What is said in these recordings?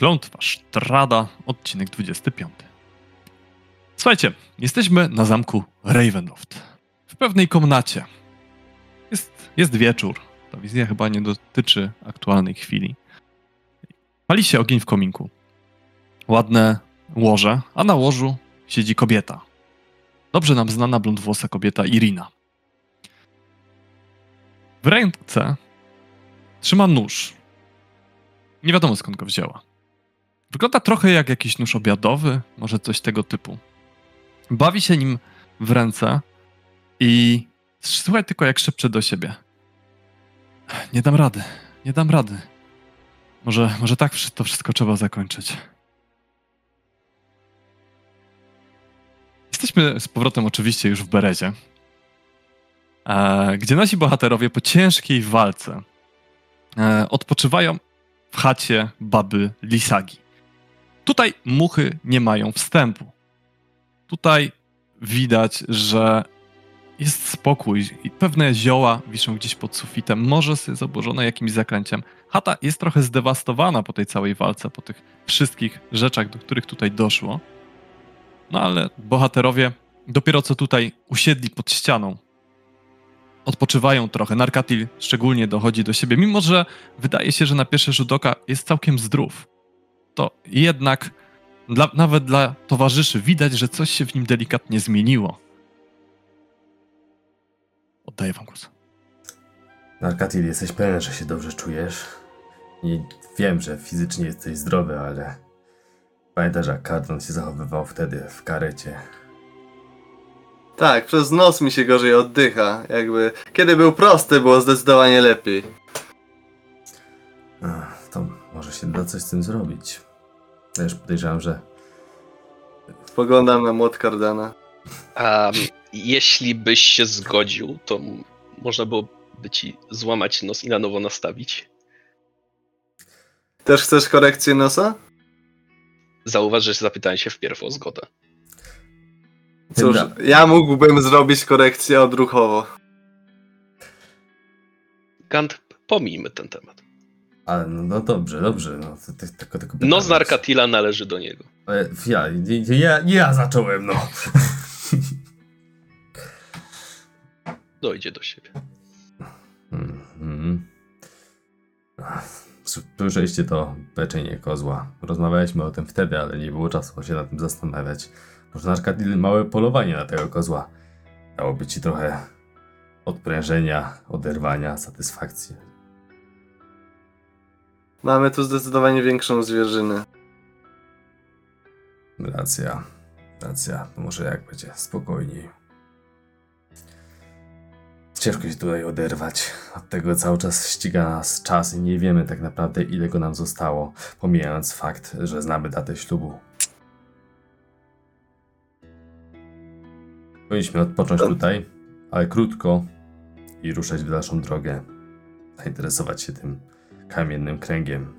Klątwa Sztrada, odcinek 25. Słuchajcie, jesteśmy na zamku Ravenloft. W pewnej komnacie. Jest, jest wieczór. Ta wizja chyba nie dotyczy aktualnej chwili. Pali się ogień w kominku. Ładne łoże, a na łożu siedzi kobieta. Dobrze nam znana blondwłosa kobieta Irina. W ręce trzyma nóż. Nie wiadomo skąd go wzięła. Wygląda trochę jak jakiś nóż obiadowy, może coś tego typu. Bawi się nim w ręce i słuchaj tylko jak szepcze do siebie. Nie dam rady, nie dam rady. Może, może tak to wszystko trzeba zakończyć. Jesteśmy z powrotem oczywiście już w Berezie, e, gdzie nasi bohaterowie po ciężkiej walce e, odpoczywają w chacie baby Lisagi. Tutaj muchy nie mają wstępu. Tutaj widać, że jest spokój i pewne zioła wiszą gdzieś pod sufitem. Może jest zaburzone jakimś zaklęciem. Chata jest trochę zdewastowana po tej całej walce, po tych wszystkich rzeczach, do których tutaj doszło. No ale bohaterowie dopiero co tutaj usiedli pod ścianą. Odpoczywają trochę. Narkatil szczególnie dochodzi do siebie, mimo że wydaje się, że na pierwszy rzut oka jest całkiem zdrów to jednak dla, nawet dla towarzyszy widać, że coś się w nim delikatnie zmieniło. Oddaję wam głos. Narkatil, jesteś pewien, że się dobrze czujesz? I wiem, że fizycznie jesteś zdrowy, ale pamiętasz, jak Cardon się zachowywał wtedy w karecie. Tak, przez nos mi się gorzej oddycha. Jakby kiedy był prosty, było zdecydowanie lepiej. Ach, to może się da coś z tym zrobić. Też podejrzewam, że Spoglądam na młot Cardana. A jeśli byś się zgodził, to można byłoby ci złamać nos i na nowo nastawić. Też chcesz korekcję nosa? Zauważ, że zapytałem się wpierw o zgodę. Cóż, ja mógłbym zrobić korekcję odruchowo. Gant, pomijmy ten temat. Ale no, no dobrze, dobrze. No, to, to, tylko, tylko Nos pytam. Narkatila należy do niego. Ale Ja, ja, ja, ja zacząłem, no. Dojdzie do siebie. Mhm. Słyszeliście to beczenie kozła. Rozmawialiśmy o tym wtedy, ale nie było czasu się nad tym zastanawiać. Może na przykład małe polowanie na tego kozła dałoby ci trochę odprężenia, oderwania, satysfakcji. Mamy tu zdecydowanie większą zwierzynę. Racja, racja. Może jak będzie spokojniej. Ciężko się tutaj oderwać. Od tego cały czas ściga nas czas i nie wiemy tak naprawdę ile go nam zostało, pomijając fakt, że znamy datę ślubu. Powinniśmy odpocząć tutaj, ale krótko i ruszać w dalszą drogę. Zainteresować się tym kamiennym kręgiem.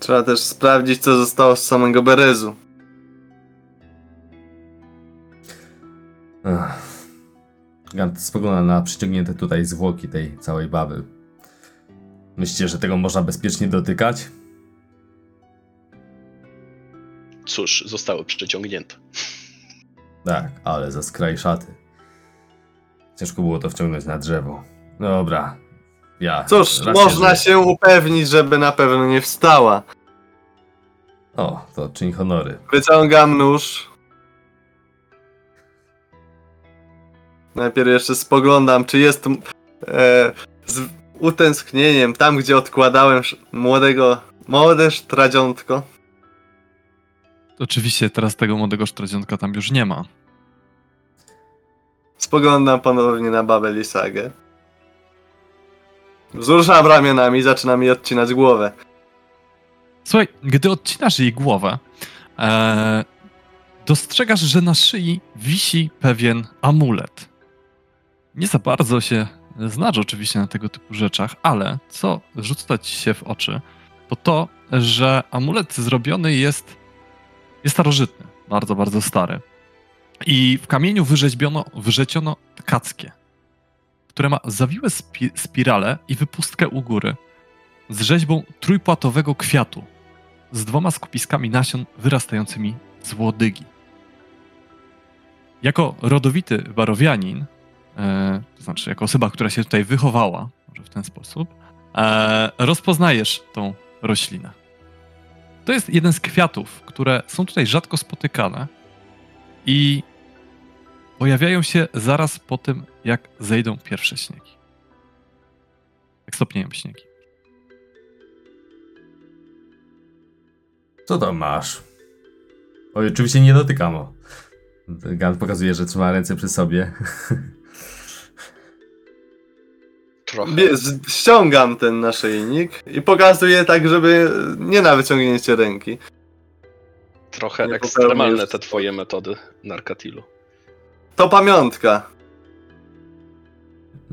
Trzeba też sprawdzić, co zostało z samego Berezu. Ach. Gant spogląda na przyciągnięte tutaj zwłoki tej całej baby. Myślicie, że tego można bezpiecznie dotykać? Cóż, zostały przeciągnięte. Tak, ale za skraj szaty. Ciężko było to wciągnąć na drzewo. Dobra, ja. Cóż, można się upewnić, żeby na pewno nie wstała. O, to czyń honory. Wyciągam nóż. Najpierw jeszcze spoglądam, czy jest e, z utęsknieniem tam, gdzie odkładałem młodego, młode sztradziątko. Oczywiście teraz tego młodego sztradziątka tam już nie ma. Spoglądam ponownie na babę Lisagę. Wzruszam ramionami i zaczynam jej odcinać głowę. Słuchaj, gdy odcinasz jej głowę, e, dostrzegasz, że na szyi wisi pewien amulet. Nie za bardzo się znasz oczywiście na tego typu rzeczach, ale co rzuca ci się w oczy, to to, że amulet zrobiony jest, jest starożytny, bardzo, bardzo stary. I w kamieniu wyrzeźbiono, wyrzeciono kackie, które ma zawiłe spi- spirale i wypustkę u góry. z rzeźbą trójpłatowego kwiatu z dwoma skupiskami nasion wyrastającymi z łodygi. Jako rodowity barowianin, e, to znaczy jako osoba, która się tutaj wychowała, może w ten sposób, e, rozpoznajesz tą roślinę. To jest jeden z kwiatów, które są tutaj rzadko spotykane i pojawiają się zaraz po tym, jak zejdą pierwsze śniegi. Jak stopnieją śniegi. Co tam masz? Oj, oczywiście nie dotykam. o. Gant pokazuje, że trzyma ręce przy sobie. Trochę. Ściągam ten naszyjnik i pokazuję tak, żeby nie na wyciągnięcie ręki. Trochę Nie ekstremalne te twoje metody, Narkatilu. To pamiątka.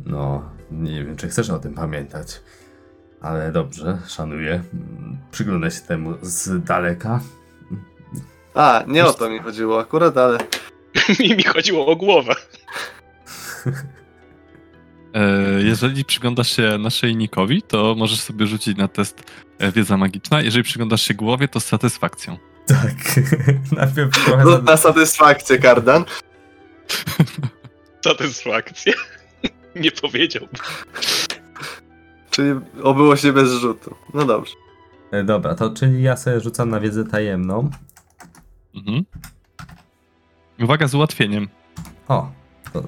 No, nie wiem, czy chcesz o tym pamiętać. Ale dobrze, szanuję. Przyglądaj się temu z daleka. A, nie o to mi chodziło akurat, ale Mi mi chodziło o głowę. E, Jeżeli przyglądasz się naszyjnikowi, to możesz sobie rzucić na test e, wiedza magiczna. Jeżeli przyglądasz się głowie, to z satysfakcją. Tak. Najpierw trochę. na satysfakcję, Kardan. Satysfakcja. Nie powiedziałbym. Czyli obyło się bez rzutu. No dobrze. E, Dobra, to czyli ja sobie rzucam na wiedzę tajemną. Mhm. Uwaga z ułatwieniem. O, to.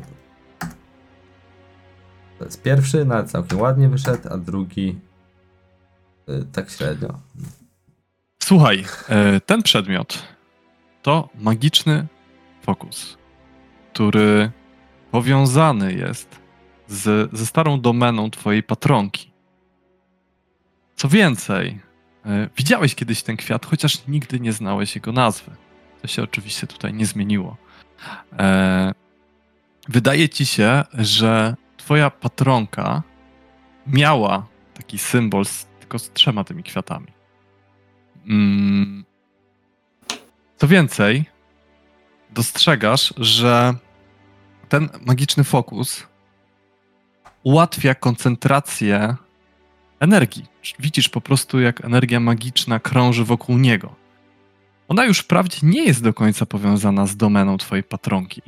To jest pierwszy, nawet całkiem ładnie wyszedł, a drugi. y, tak średnio. Słuchaj, e, ten przedmiot to magiczny fokus, który powiązany jest z, ze starą domeną twojej patronki. Co więcej, e, widziałeś kiedyś ten kwiat, chociaż nigdy nie znałeś jego nazwy. To się oczywiście tutaj nie zmieniło. E, wydaje ci się, że twoja patronka miała taki symbol z, tylko z trzema tymi kwiatami. Mm. Co więcej, dostrzegasz, że ten magiczny fokus ułatwia koncentrację energii. Widzisz po prostu, jak energia magiczna krąży wokół niego. Ona już wprawdzie nie jest do końca powiązana z domeną twojej patronki,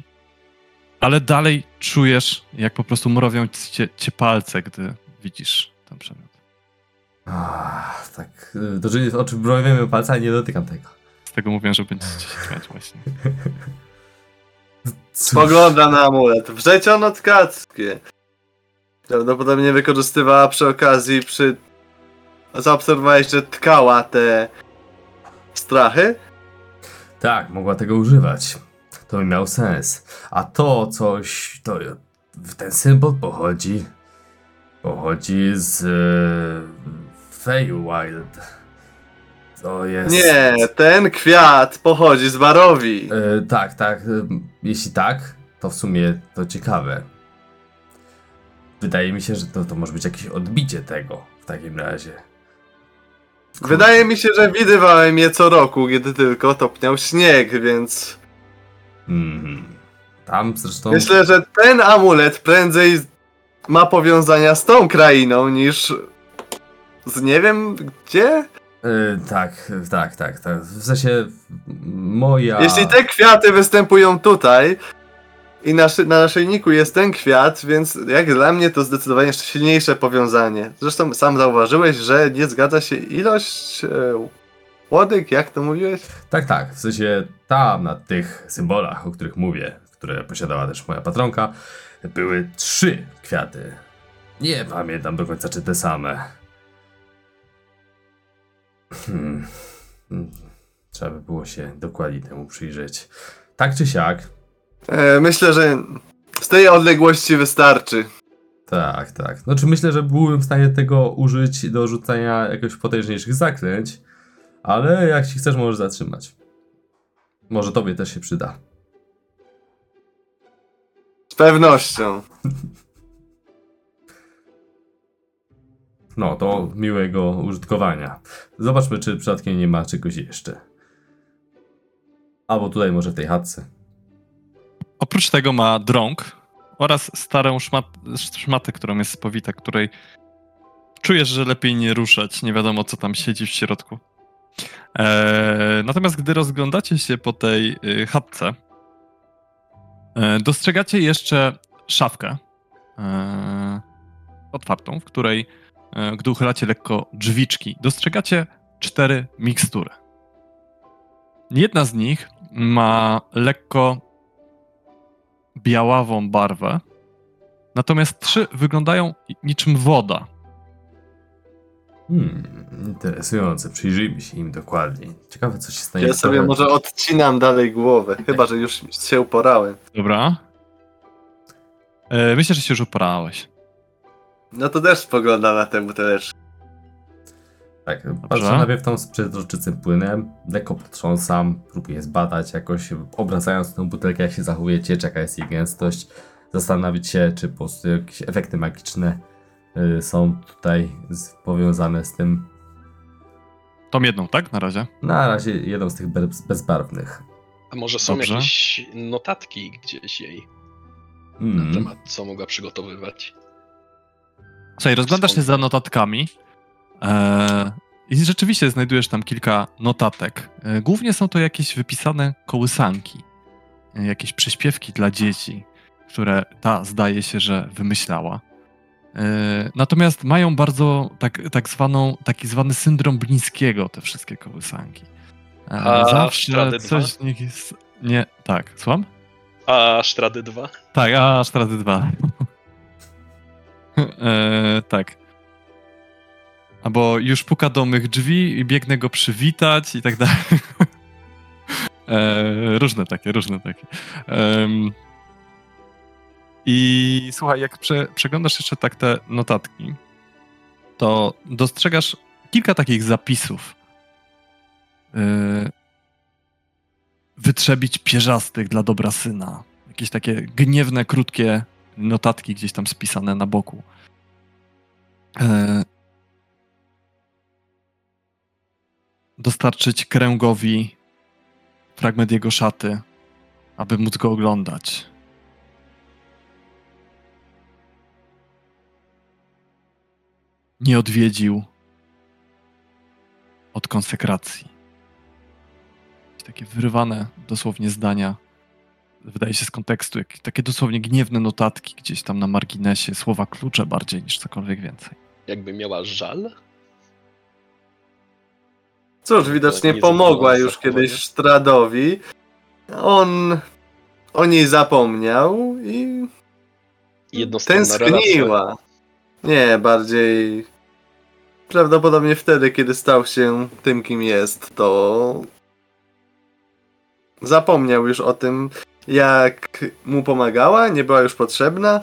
ale dalej czujesz, jak po prostu mrowią cię, cię palce, gdy widzisz ten przedmiot. Ach, tak. y, To czyli oczy browiemy palca, ale nie dotykam tego. Z tego mówię, że będziecie się śmiać właśnie. Spogląda na amulet. Wrzeciono tkackie. Prawdopodobnie wykorzystywała przy okazji przy... Zaobserwowałeś, że tkała te strachy? Tak, mogła tego używać. To by miał sens. A to coś, to ten symbol pochodzi. Pochodzi z e, Feywild. To jest. Nie, ten kwiat pochodzi z Barowi. E, tak, tak. e, Jeśli tak, to w sumie to ciekawe. Wydaje mi się, że to, to może być jakieś odbicie tego w takim razie. Wydaje mi się, że widywałem je co roku, kiedy tylko topniał śnieg, więc Mhm. Tam zresztą. myślę, że ten amulet prędzej ma powiązania z tą krainą niż z nie wiem gdzie. E, tak, tak, tak, tak. W sensie moja. Jeśli te kwiaty występują tutaj i na, szy- na naszyjniku jest ten kwiat, więc jak dla mnie to zdecydowanie jeszcze silniejsze powiązanie. Zresztą sam zauważyłeś, że nie zgadza się ilość e, łodyg, jak to mówiłeś? Tak, tak. W sensie tam na tych symbolach, o których mówię, które posiadała też moja patronka, były trzy kwiaty. Nie pamiętam do końca, czy te same. Hmm. Trzeba by było się dokładnie temu przyjrzeć. Tak czy siak, E, myślę, że z tej odległości wystarczy. tak, tak. Znaczy myślę, że byłbym w stanie tego użyć do rzucania jakichś potężniejszych zaklęć, ale jak ci chcesz, możesz zatrzymać. Może tobie też się przyda. Z pewnością. No, to miłego użytkowania. Zobaczmy, czy przypadkiem nie ma czegoś jeszcze. Albo tutaj może w tej chatce. Oprócz tego ma drąg oraz starą szmat, szmatę, którą jest spowita, której czujesz, że lepiej nie ruszać, nie wiadomo co tam siedzi w środku. E, natomiast gdy rozglądacie się po tej y, chatce, e, dostrzegacie jeszcze szafkę e, otwartą, w której, gdy uchylacie lekko drzwiczki, dostrzegacie cztery mikstury. Jedna z nich ma lekko białawą barwę, natomiast trzy wyglądają niczym woda. Hmm, interesujące. Przyjrzyjmy się im dokładniej. Ciekawe, co się stanie. Ja sobie może odcinam dalej głowę, chyba że już się uporałem. Dobra. E, myślę, że się już uporałeś. No to też spogląda na tę buteleczkę. Tak, patrzę najpierw tą z przezroczystym płynem, lekko potrząsam, próbuję zbadać jakoś, obracając tę butelkę, jak się zachowujecie, jaka jest jej gęstość, zastanowić się, czy po prostu jakieś efekty magiczne y, są tutaj z, powiązane z tym. Tą jedną, tak? Na razie. Na razie jedną z tych bez, bezbarwnych. A może są Dobrze. jakieś notatki gdzieś jej na Mm. temat, co mogła przygotowywać? Słuchaj, rozglądasz się za notatkami e, i rzeczywiście znajdujesz tam kilka notatek. E, głównie są to jakieś wypisane kołysanki, e, jakieś prześpiewki dla dzieci, które ta zdaje się, że wymyślała. Natomiast mają bardzo tak, tak zwaną, taki zwany syndrom Blińskiego, te wszystkie kołysanki. A zawsze coś z nich jest... Nie, tak, słucham? A Sztrady 2? Tak, a Sztrady 2. e, tak. Albo już puka do mych drzwi i biegnę go przywitać i tak dalej. e, różne takie, różne takie. Em, I słuchaj, jak prze, przeglądasz jeszcze tak te notatki, to dostrzegasz kilka takich zapisów. E, wytrzebić pierzastych dla dobra syna. Jakieś takie gniewne, krótkie notatki gdzieś tam spisane na boku. E, dostarczyć kręgowi fragment jego szaty, aby móc go oglądać. Nie odwiedził od konsekracji. Takie wyrywane dosłownie zdania wydaje się z kontekstu, jak, takie dosłownie gniewne notatki gdzieś tam na marginesie, słowa klucze bardziej niż cokolwiek więcej. Jakby miała żal? Cóż, widocznie nie pomogła już kiedyś. Stradowi. On o niej zapomniał i relacja. tęskniła. Nie, bardziej prawdopodobnie wtedy, kiedy stał się tym, kim jest, to zapomniał już o tym, jak mu pomagała, nie była już potrzebna.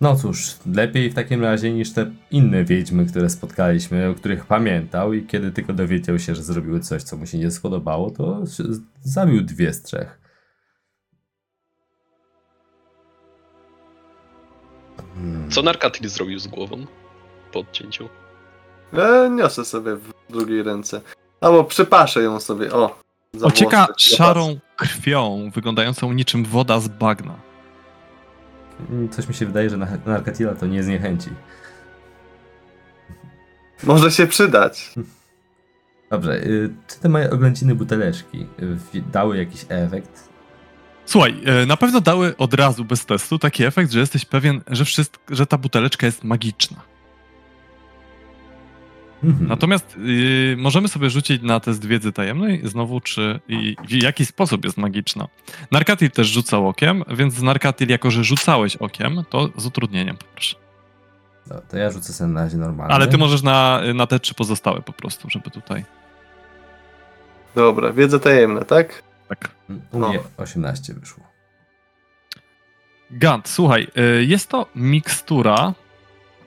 No cóż, lepiej w takim razie niż te inne wiedźmy, które spotkaliśmy, o których pamiętał i kiedy tylko dowiedział się, że zrobiły coś, co mu się nie spodobało, to zabił dwie z trzech. Hmm. Co Narkatil zrobił z głową po odcięciu? E, niosę sobie w drugiej ręce. Albo przypaszę ją sobie, o. za Ocieka włosy. szarą krwią, wyglądającą niczym woda z bagna. Coś mi się wydaje, że na Narkatila to nie zniechęci. Może się przydać. Dobrze, y, czy te moje oględziny buteleczki y, dały jakiś efekt? Słuchaj, e, na pewno dały od razu bez testu taki efekt, że jesteś pewien, że, wszystko, że ta buteleczka jest magiczna. Mhm. Natomiast y, możemy sobie rzucić na test wiedzy tajemnej znowu, czy i w jaki sposób jest magiczna. Narkatil też rzucał okiem, więc z Narkatil, jako że rzucałeś okiem, to z utrudnieniem poproszę. No, to ja rzucę sobie na razie normalnie. Ale ty możesz na, na te trzy pozostałe po prostu, żeby tutaj. Dobra, wiedza tajemna, tak? Tak. U mnie 18 wyszło. Gant, słuchaj, y, jest to mikstura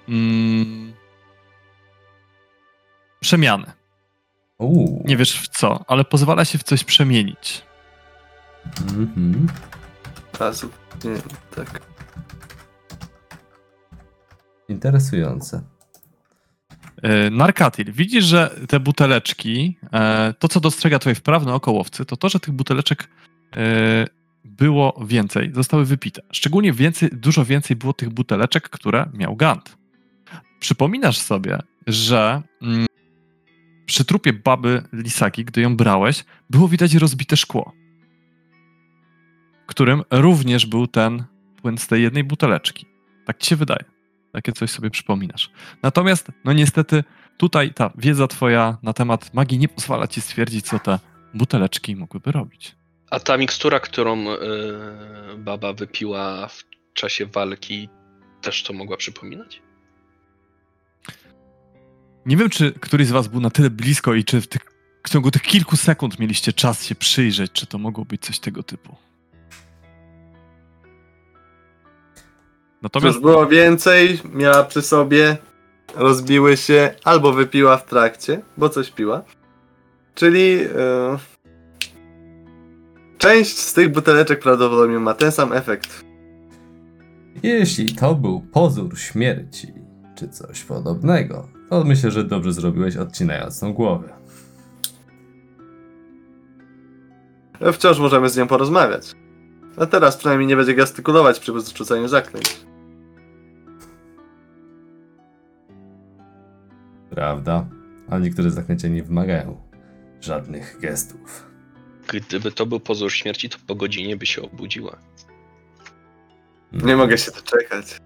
mm, przemiany. Uuu. Nie wiesz w co, ale pozwala się w coś przemienić. Mhm. A, tak. Interesujące. E, Narkatil, widzisz, że te buteleczki, e, to co dostrzega twoje wprawne oko łowcy, to to, że tych buteleczek e, było więcej, zostały wypite. Szczególnie więcej, dużo więcej było tych buteleczek, które miał Gant. Przypominasz sobie, że mm, przy trupie baby Lisaki, gdy ją brałeś, było widać rozbite szkło, którym również był ten płyn z tej jednej buteleczki. Tak ci się wydaje. Takie coś sobie przypominasz. Natomiast, no niestety, tutaj ta wiedza twoja na temat magii nie pozwala ci stwierdzić, co te buteleczki mogłyby robić. A ta mikstura, którą e, baba wypiła w czasie walki, też to mogła przypominać? Nie wiem, czy któryś z was był na tyle blisko i czy w, tych, w ciągu tych kilku sekund mieliście czas się przyjrzeć, czy to mogło być coś tego typu. Natomiast Cóż, było więcej, miała przy sobie, rozbiły się, albo wypiła w trakcie, bo coś piła. Czyli e, część z tych buteleczek prawdopodobnie ma ten sam efekt. Jeśli to był pozór śmierci, czy coś podobnego, to myślę, że dobrze zrobiłeś odcinając tą głowę. Wciąż możemy z nią porozmawiać. A teraz przynajmniej nie będzie gestykulować przy rzucaniu zaklęć. Prawda? Ale niektóre zaklęcia nie wymagają żadnych gestów. Gdyby to był pozór śmierci, to po godzinie by się obudziła. Nie mogę się doczekać.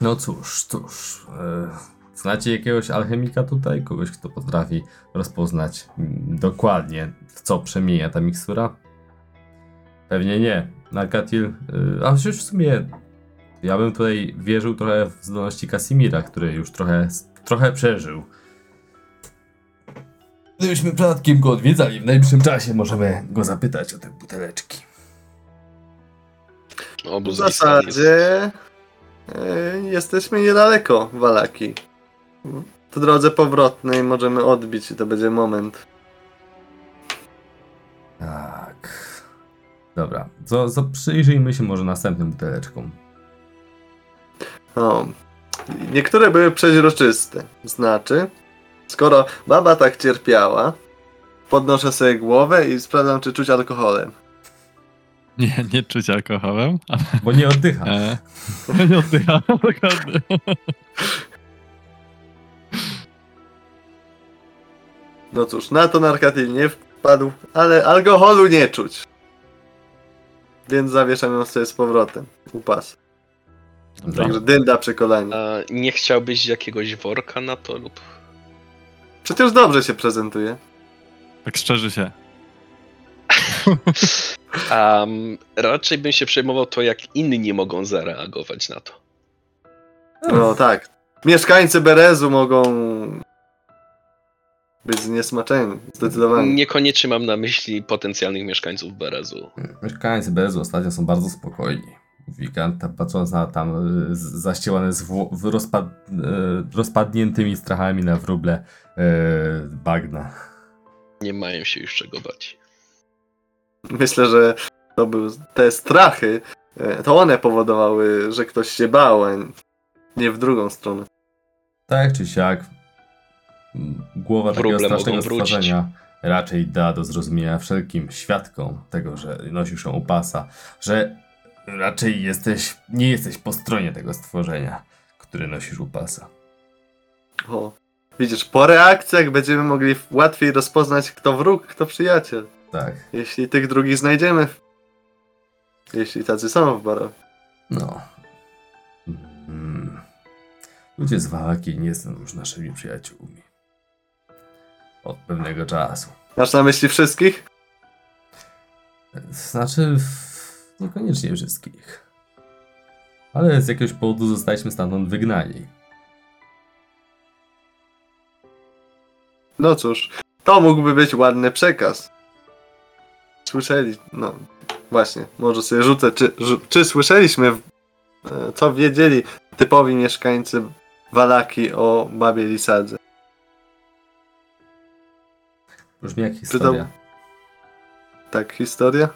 No cóż, cóż. E, znacie jakiegoś alchemika tutaj? Kogoś, kto potrafi rozpoznać mm, dokładnie, w co przemienia ta mikstura? Pewnie nie. Narkatil. Y, a przecież w sumie. Ja bym tutaj wierzył trochę w zdolności Kasimira, który już trochę, trochę przeżył. Gdybyśmy przypadkiem go odwiedzali w najbliższym czasie, możemy go zapytać o te buteleczki. W zasadzie e, jesteśmy niedaleko Walaki. W drodze powrotnej możemy odbić i to będzie moment. Tak. Dobra, to przyjrzyjmy się może następnym buteleczkom. O, niektóre były przeźroczyste. Znaczy, skoro baba tak cierpiała, podnoszę sobie głowę i sprawdzam, czy czuć alkoholem. Nie, nie czuć alkoholem. ale, Bo nie oddycha. E, nie oddycham, dokładnie. No cóż, na to narkatyl nie wpadł, ale alkoholu nie czuć. Więc zawieszam ją sobie z powrotem u pas. Dobra. Także dynda przy kolanie. A nie chciałbyś jakiegoś worka na to lub... Przecież dobrze się prezentuje. Tak szczerze się. Um, raczej bym się przejmował to, jak inni mogą zareagować na to. No tak. Mieszkańcy Berezu mogą być zniesmaczeni. Zdecydowanie. Niekoniecznie mam na myśli potencjalnych mieszkańców Berezu. Mieszkańcy Bezu ostatnio są bardzo spokojni. Wikant, patrząc na tam z- zaścielane w rozpad, y, rozpadniętymi strachami na wróble y, bagna. Nie mają się już czego bać. Myślę, że to był te strachy, e, to one powodowały, że ktoś się bał, a nie w drugą stronę. Tak czy siak, głowa takiego Wróble strasznego stworzenia raczej da do zrozumienia wszelkim świadkom tego, że nosisz ją u pasa, że raczej jesteś, nie jesteś po stronie tego stworzenia, które nosisz u pasa. O. Widzisz, po reakcjach będziemy mogli łatwiej rozpoznać, kto wróg, kto przyjaciel. Tak, Jeśli tych drugich znajdziemy. Jeśli tacy są w barowie. no. Mm. Ludzie z Walaki nie są już naszymi przyjaciółmi. Od pewnego czasu. Masz na myśli wszystkich? Znaczy, niekoniecznie wszystkich. Ale z jakiegoś powodu zostaliśmy stamtąd wygnani. No cóż, to mógłby być ładny przekaz. Słyszeli, no właśnie, może sobie rzucę, czy, czy słyszeliśmy, w- e, co wiedzieli typowi mieszkańcy Walaki o babie Lisadze. Brzmi jak historia. Tak, historia?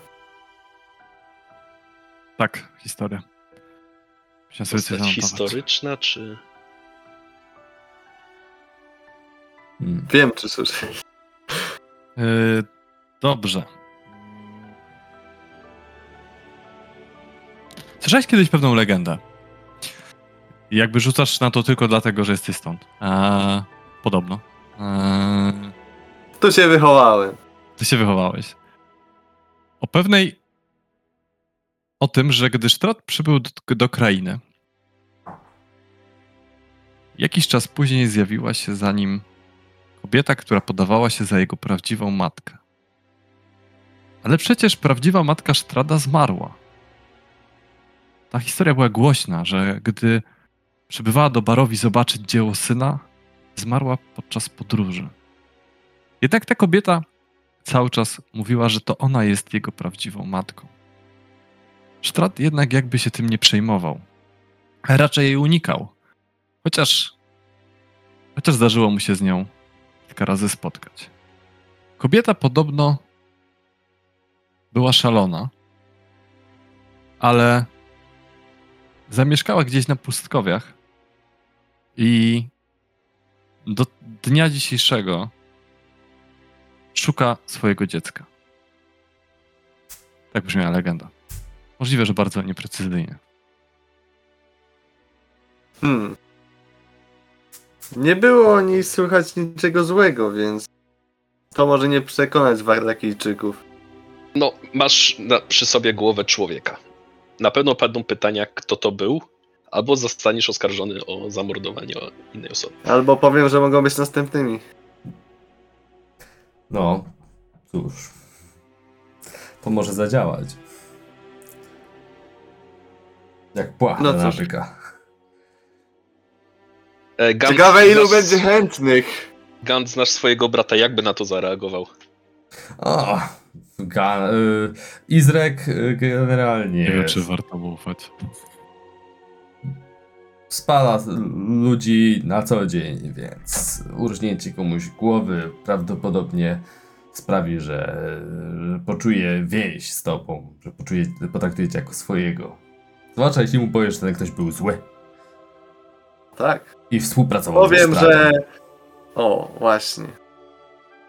Tak, historia. Sobie coś historyczna, czy... Hmm. Wiem, czy słyszeli. Yy, dobrze. Słyszałeś kiedyś pewną legendę. Jakby rzucasz na to tylko dlatego, że jesteś stąd. Eee, podobno. Eee, Tu się wychowałem. ty się wychowałeś. O pewnej. O tym, że gdy Strat przybył do, do krainy, jakiś czas później zjawiła się za nim kobieta, która podawała się za jego prawdziwą matkę. Ale przecież prawdziwa matka Strada zmarła. Ta historia była głośna, że gdy przybywała do Barowi zobaczyć dzieło syna, zmarła podczas podróży. Jednak ta kobieta cały czas mówiła, że to ona jest jego prawdziwą matką. Strat jednak jakby się tym nie przejmował, raczej jej unikał. Chociaż, chociaż zdarzyło mu się z nią kilka razy spotkać. Kobieta podobno była szalona, ale zamieszkała gdzieś na pustkowiach i do dnia dzisiejszego szuka swojego dziecka. Tak brzmiała legenda. Możliwe, że bardzo nieprecyzyjnie. Hmm. Nie było o niej słychać niczego złego, więc to może nie przekonać Warlakijczyków. No, masz na, przy sobie głowę człowieka. Na pewno padną pytania, kto to był, albo zostaniesz oskarżony o zamordowanie innej osoby. Albo powiem, że mogą być następnymi. No, cóż. To może zadziałać. Jak płachta No na byka. E, Gant, Ciekawe ilu znasz- będzie chętnych. Gant, znasz swojego brata, jakby na to zareagował? O, ga, y, Izrek y, generalnie Nie wiem, czy warto mu ufać. spala ludzi na co dzień, więc urżnięcie komuś głowy prawdopodobnie sprawi, że że poczuje więź z tobą, że poczuje, potraktuje cię jako swojego. Zwłaszcza jeśli mu powiesz, że ten ktoś był zły Tak. i współpracował Powiem, ze Stradem. że. O, właśnie.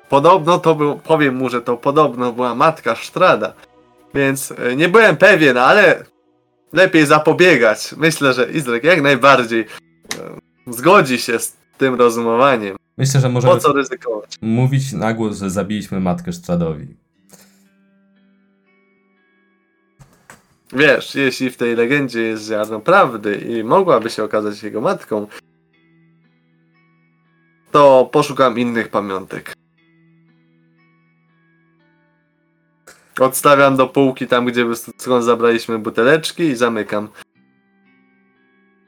Podobno to był. Powiem mu, że to podobno była matka Sztrada. Więc e, nie byłem pewien, ale lepiej zapobiegać. Myślę, że Izrek jak najbardziej e, zgodzi się z tym rozumowaniem. Myślę, że możemy Po co ryzykować? mówić na głos, że zabiliśmy matkę Stradowi. Wiesz, jeśli w tej legendzie jest ziarno prawdy i mogłaby się okazać jego matką, to poszukam innych pamiątek. Odstawiam do półki tam, gdzie skąd zabraliśmy buteleczki i zamykam.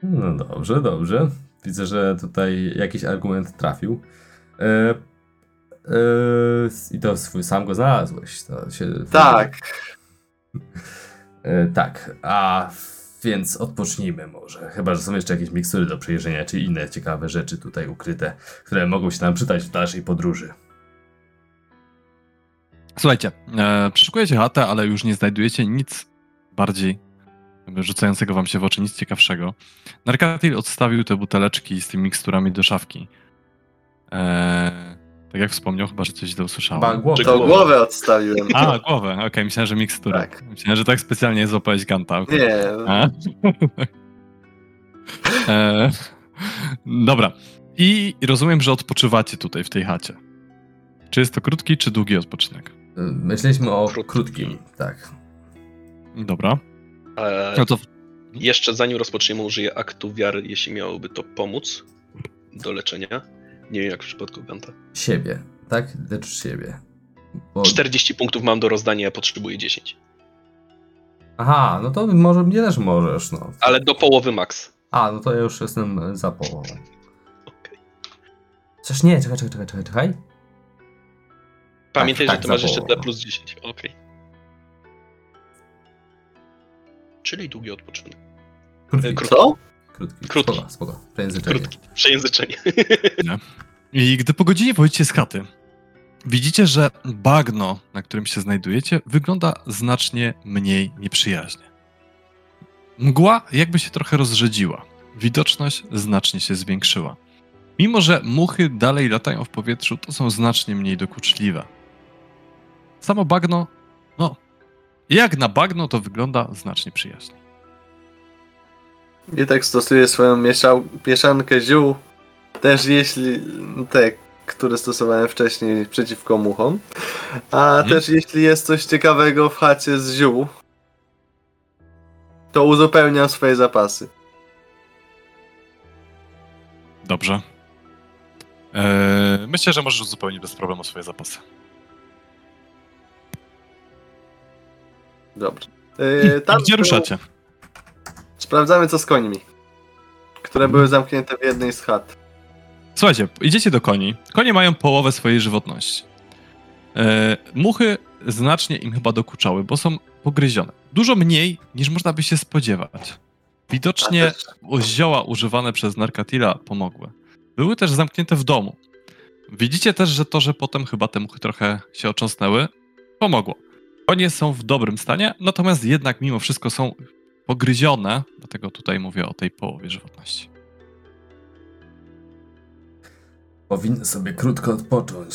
No dobrze, dobrze. Widzę, że tutaj jakiś argument trafił. E, e, I to swój sam go znalazłeś. To się, Tak, E, tak, a więc odpocznijmy może. Chyba, że są jeszcze jakieś mikstury do przejrzenia, czy inne ciekawe rzeczy tutaj ukryte, które mogą się nam przydać w dalszej podróży. Słuchajcie, e, przeszukujecie chatę, ale już nie znajdujecie nic bardziej rzucającego wam się w oczy, nic ciekawszego. Narkatil odstawił te buteleczki z tymi miksturami do szafki. E, tak jak wspomniał, chyba, że coś źle usłyszałem. głowę. Czy to głowę. głowę odstawiłem. A, głowę, okej, myślałem, że mikstury. Tak. Myślałem, że tak specjalnie złapałeś Ganta. Nie, A? e, dobra. I rozumiem, że odpoczywacie tutaj w tej chacie. Czy jest to krótki, czy długi odpoczynek? Myśleliśmy o Krótki. krótkim, tak. Dobra. E, No to Jeszcze zanim rozpoczniemy, użyję aktu wiary, jeśli miałoby to pomóc do leczenia. Nie wiem jak w przypadku Ganta. Siebie, tak? Leczysz siebie. Bo... 40 punktów mam do rozdania, ja potrzebuję 10. Aha, no to może mnie też możesz, no. Ale do połowy max. A, no to ja już jestem za połową. Okej. Coś nie, czekaj, czekaj, czekaj, czekaj, czekaj. Pamiętaj, tak, że ty za masz jeszcze. D plus 10. Okej. Czyli długi odpoczynek. Krótki, Krótki. co? krótki. Krótki. Spoko, spoko. Przejęzyczenie. Krótki. Przejęzyczenie. I gdy po godzinie wchodzicie z chaty, widzicie, że bagno, na którym się znajdujecie, wygląda znacznie mniej nieprzyjaźnie. Mgła jakby się trochę rozrzedziła. Widoczność znacznie się zwiększyła. Mimo, że muchy dalej latają w powietrzu, to są znacznie mniej dokuczliwe. Samo bagno, no, jak na bagno to wygląda znacznie przyjaźniej. I tak stosuje swoją mieszał, mieszankę ziół, też jeśli te, które stosowałem wcześniej przeciwko muchom, a Mhm. też jeśli jest coś ciekawego w chacie z ziół, to uzupełniam swoje zapasy. Dobrze. Eee, myślę, że możesz uzupełnić bez problemu swoje zapasy. Dobrze. Yy, tam gdzie ruszacie? Sprawdzamy co z końmi, które były zamknięte w jednej z chat. Słuchajcie, idziecie do koni. Konie mają połowę swojej żywotności. E, muchy znacznie im chyba dokuczały, bo są pogryzione. Dużo mniej niż można by się spodziewać. Widocznie zioła używane przez Narkatila pomogły. Były też zamknięte w domu. Widzicie też, że to, że potem chyba te muchy trochę się ocząsnęły, pomogło. Konie są w dobrym stanie, natomiast jednak mimo wszystko są pogryzione, dlatego tutaj mówię o tej połowie żywotności. Powinny sobie krótko odpocząć.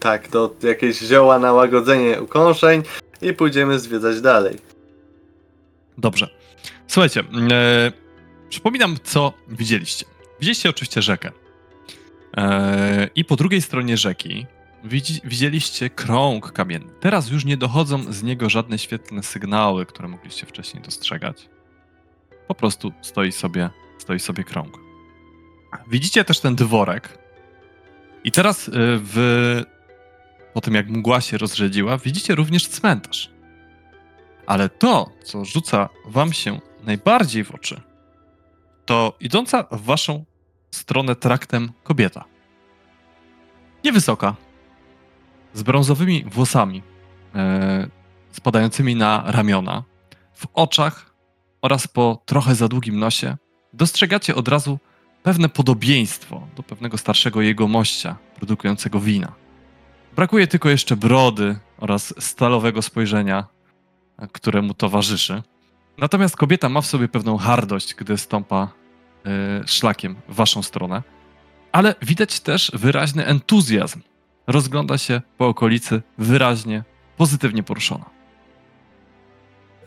Tak, to jakieś zioła na łagodzenie ukąszeń i pójdziemy zwiedzać dalej. Dobrze. Słuchajcie, e, przypominam, co widzieliście. Widzieliście oczywiście rzekę. E, I po drugiej stronie rzeki widzi, widzieliście krąg kamienny. Teraz już nie dochodzą z niego żadne świetlne sygnały, które mogliście wcześniej dostrzegać. Po prostu stoi sobie, stoi sobie krąg. Widzicie też ten dworek. I teraz e, w, po tym, jak mgła się rozrzedziła, widzicie również cmentarz. Ale to, co rzuca wam się najbardziej w oczy, to idąca w waszą stronę traktem kobieta. Niewysoka, z brązowymi włosami e, spadającymi na ramiona, w oczach oraz po trochę za długim nosie dostrzegacie od razu pewne podobieństwo do pewnego starszego jegomościa produkującego wina. Brakuje tylko jeszcze brody oraz stalowego spojrzenia które mu towarzyszy. Natomiast kobieta ma w sobie pewną hardość, gdy stąpa szlakiem w waszą stronę, ale widać też wyraźny entuzjazm. Rozgląda się po okolicy wyraźnie, pozytywnie poruszona.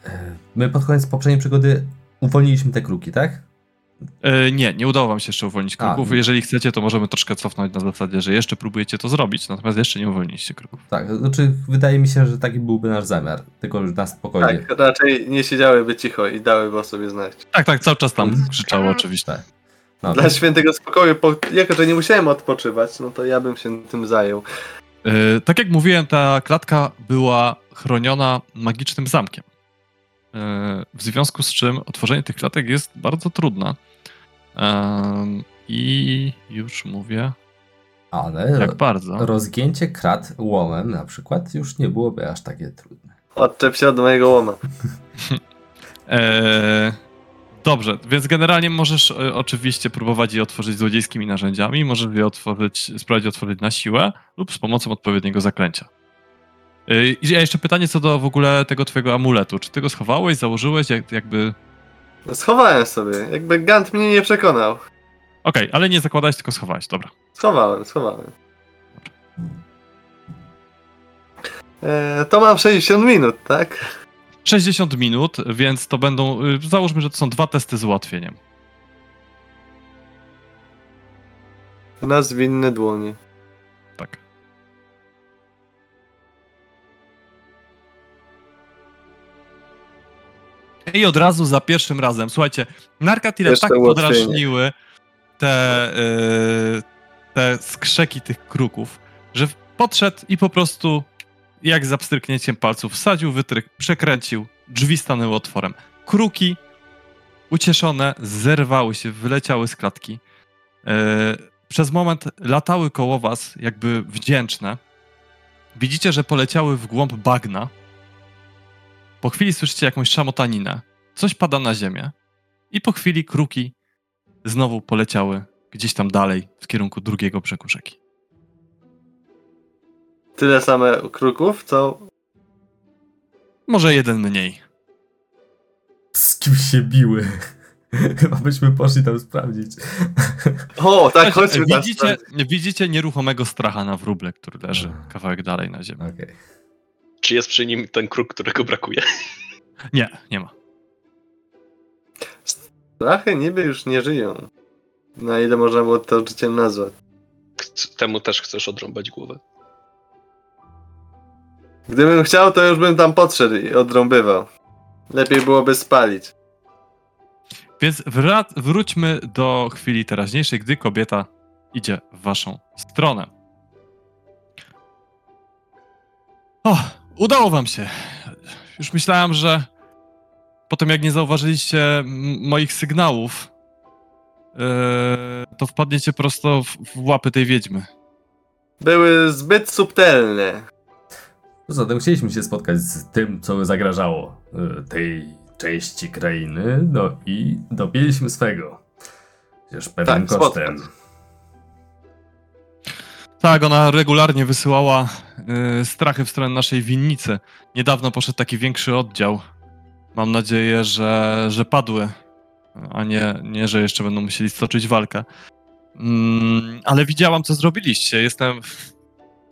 E, My pod koniec poprzedniej przygody uwolniliśmy te kruki, tak? E, nie, nie udało wam się jeszcze uwolnić A, kruków. nie. Jeżeli chcecie, to możemy troszkę cofnąć na zasadzie, że jeszcze próbujecie to zrobić, natomiast jeszcze nie uwolniliście kruków. Tak, znaczy wydaje mi się, że taki byłby nasz zamiar, tylko już na spokojnie. Tak, raczej nie siedziałyby cicho i dałyby o sobie znać. Tak, tak, cały czas tam Mhm. krzyczało oczywiście. Tak. No, Dla świętego spokoju, po, jako że nie musiałem odpoczywać, no to ja bym się tym zajął. E, tak jak mówiłem, ta klatka była chroniona magicznym zamkiem. E, w związku z czym otworzenie tych klatek jest bardzo trudne. Em, I już mówię, ale jak bardzo. rozgięcie krat łomem na przykład już nie byłoby aż takie trudne. Odczep się od mojego łoma. E, dobrze, więc generalnie możesz e, oczywiście próbować je otworzyć złodziejskimi narzędziami, możesz je otworzyć, spróbować otworzyć na siłę lub z pomocą odpowiedniego zaklęcia. E, I jeszcze pytanie co do w ogóle tego twojego amuletu. Czy ty go schowałeś, założyłeś, jak, jakby... Schowałem sobie, jakby Gant mnie nie przekonał. Okej, ale nie zakładałeś, tylko schowałeś, dobra. Schowałem, schowałem. E, to mam 60 minut, tak? 60 minut, więc to będą, y, załóżmy, że to są dwa testy z ułatwieniem. Na zwinne dłonie. Tak. I od razu za pierwszym razem, słuchajcie, narkatile tak podrażniły te, y, te skrzeki tych kruków, że podszedł i po prostu jak za pstryknięciem palców wsadził wytryk, przekręcił, drzwi stanęły otworem. Kruki ucieszone zerwały się, wyleciały z klatki. E, przez moment latały koło was, jakby wdzięczne. Widzicie, że poleciały w głąb bagna. Po chwili słyszycie jakąś szamotaninę. Coś pada na ziemię. I po chwili kruki znowu poleciały gdzieś tam dalej, w kierunku drugiego brzegu rzeki. Tyle same kruków, co... Może jeden mniej. Z kim się biły? Chyba byśmy poszli tam sprawdzić. O, tak, chodźmy tam. widzicie, widzicie nieruchomego stracha na wróble, który leży kawałek dalej na ziemi. Okej. Czy jest przy nim ten kruk, którego brakuje? Nie, nie ma. Strachy niby już nie żyją. Na ile można było to życiem nazwać. Temu też chcesz odrąbać głowę. Gdybym chciał, to już bym tam podszedł i odrąbywał. Lepiej byłoby spalić. Więc wra- wróćmy do chwili teraźniejszej, gdy kobieta idzie w waszą stronę. O, udało wam się. Już myślałem, że po tym jak nie zauważyliście moich sygnałów, yy, to wpadniecie prosto w, w łapy tej wiedźmy. Były zbyt subtelne. Poza tym chcieliśmy się spotkać z tym, co zagrażało y, tej części krainy, no i dobiliśmy swego. Chociaż pewnym Tak, kosztem. spotkać. Tak, ona regularnie wysyłała y, strachy w stronę naszej winnicy. Niedawno poszedł taki większy oddział. Mam nadzieję, że, że padły, a nie, nie, że jeszcze będą musieli stoczyć walkę. Mm, ale widziałam, co zrobiliście. Jestem w,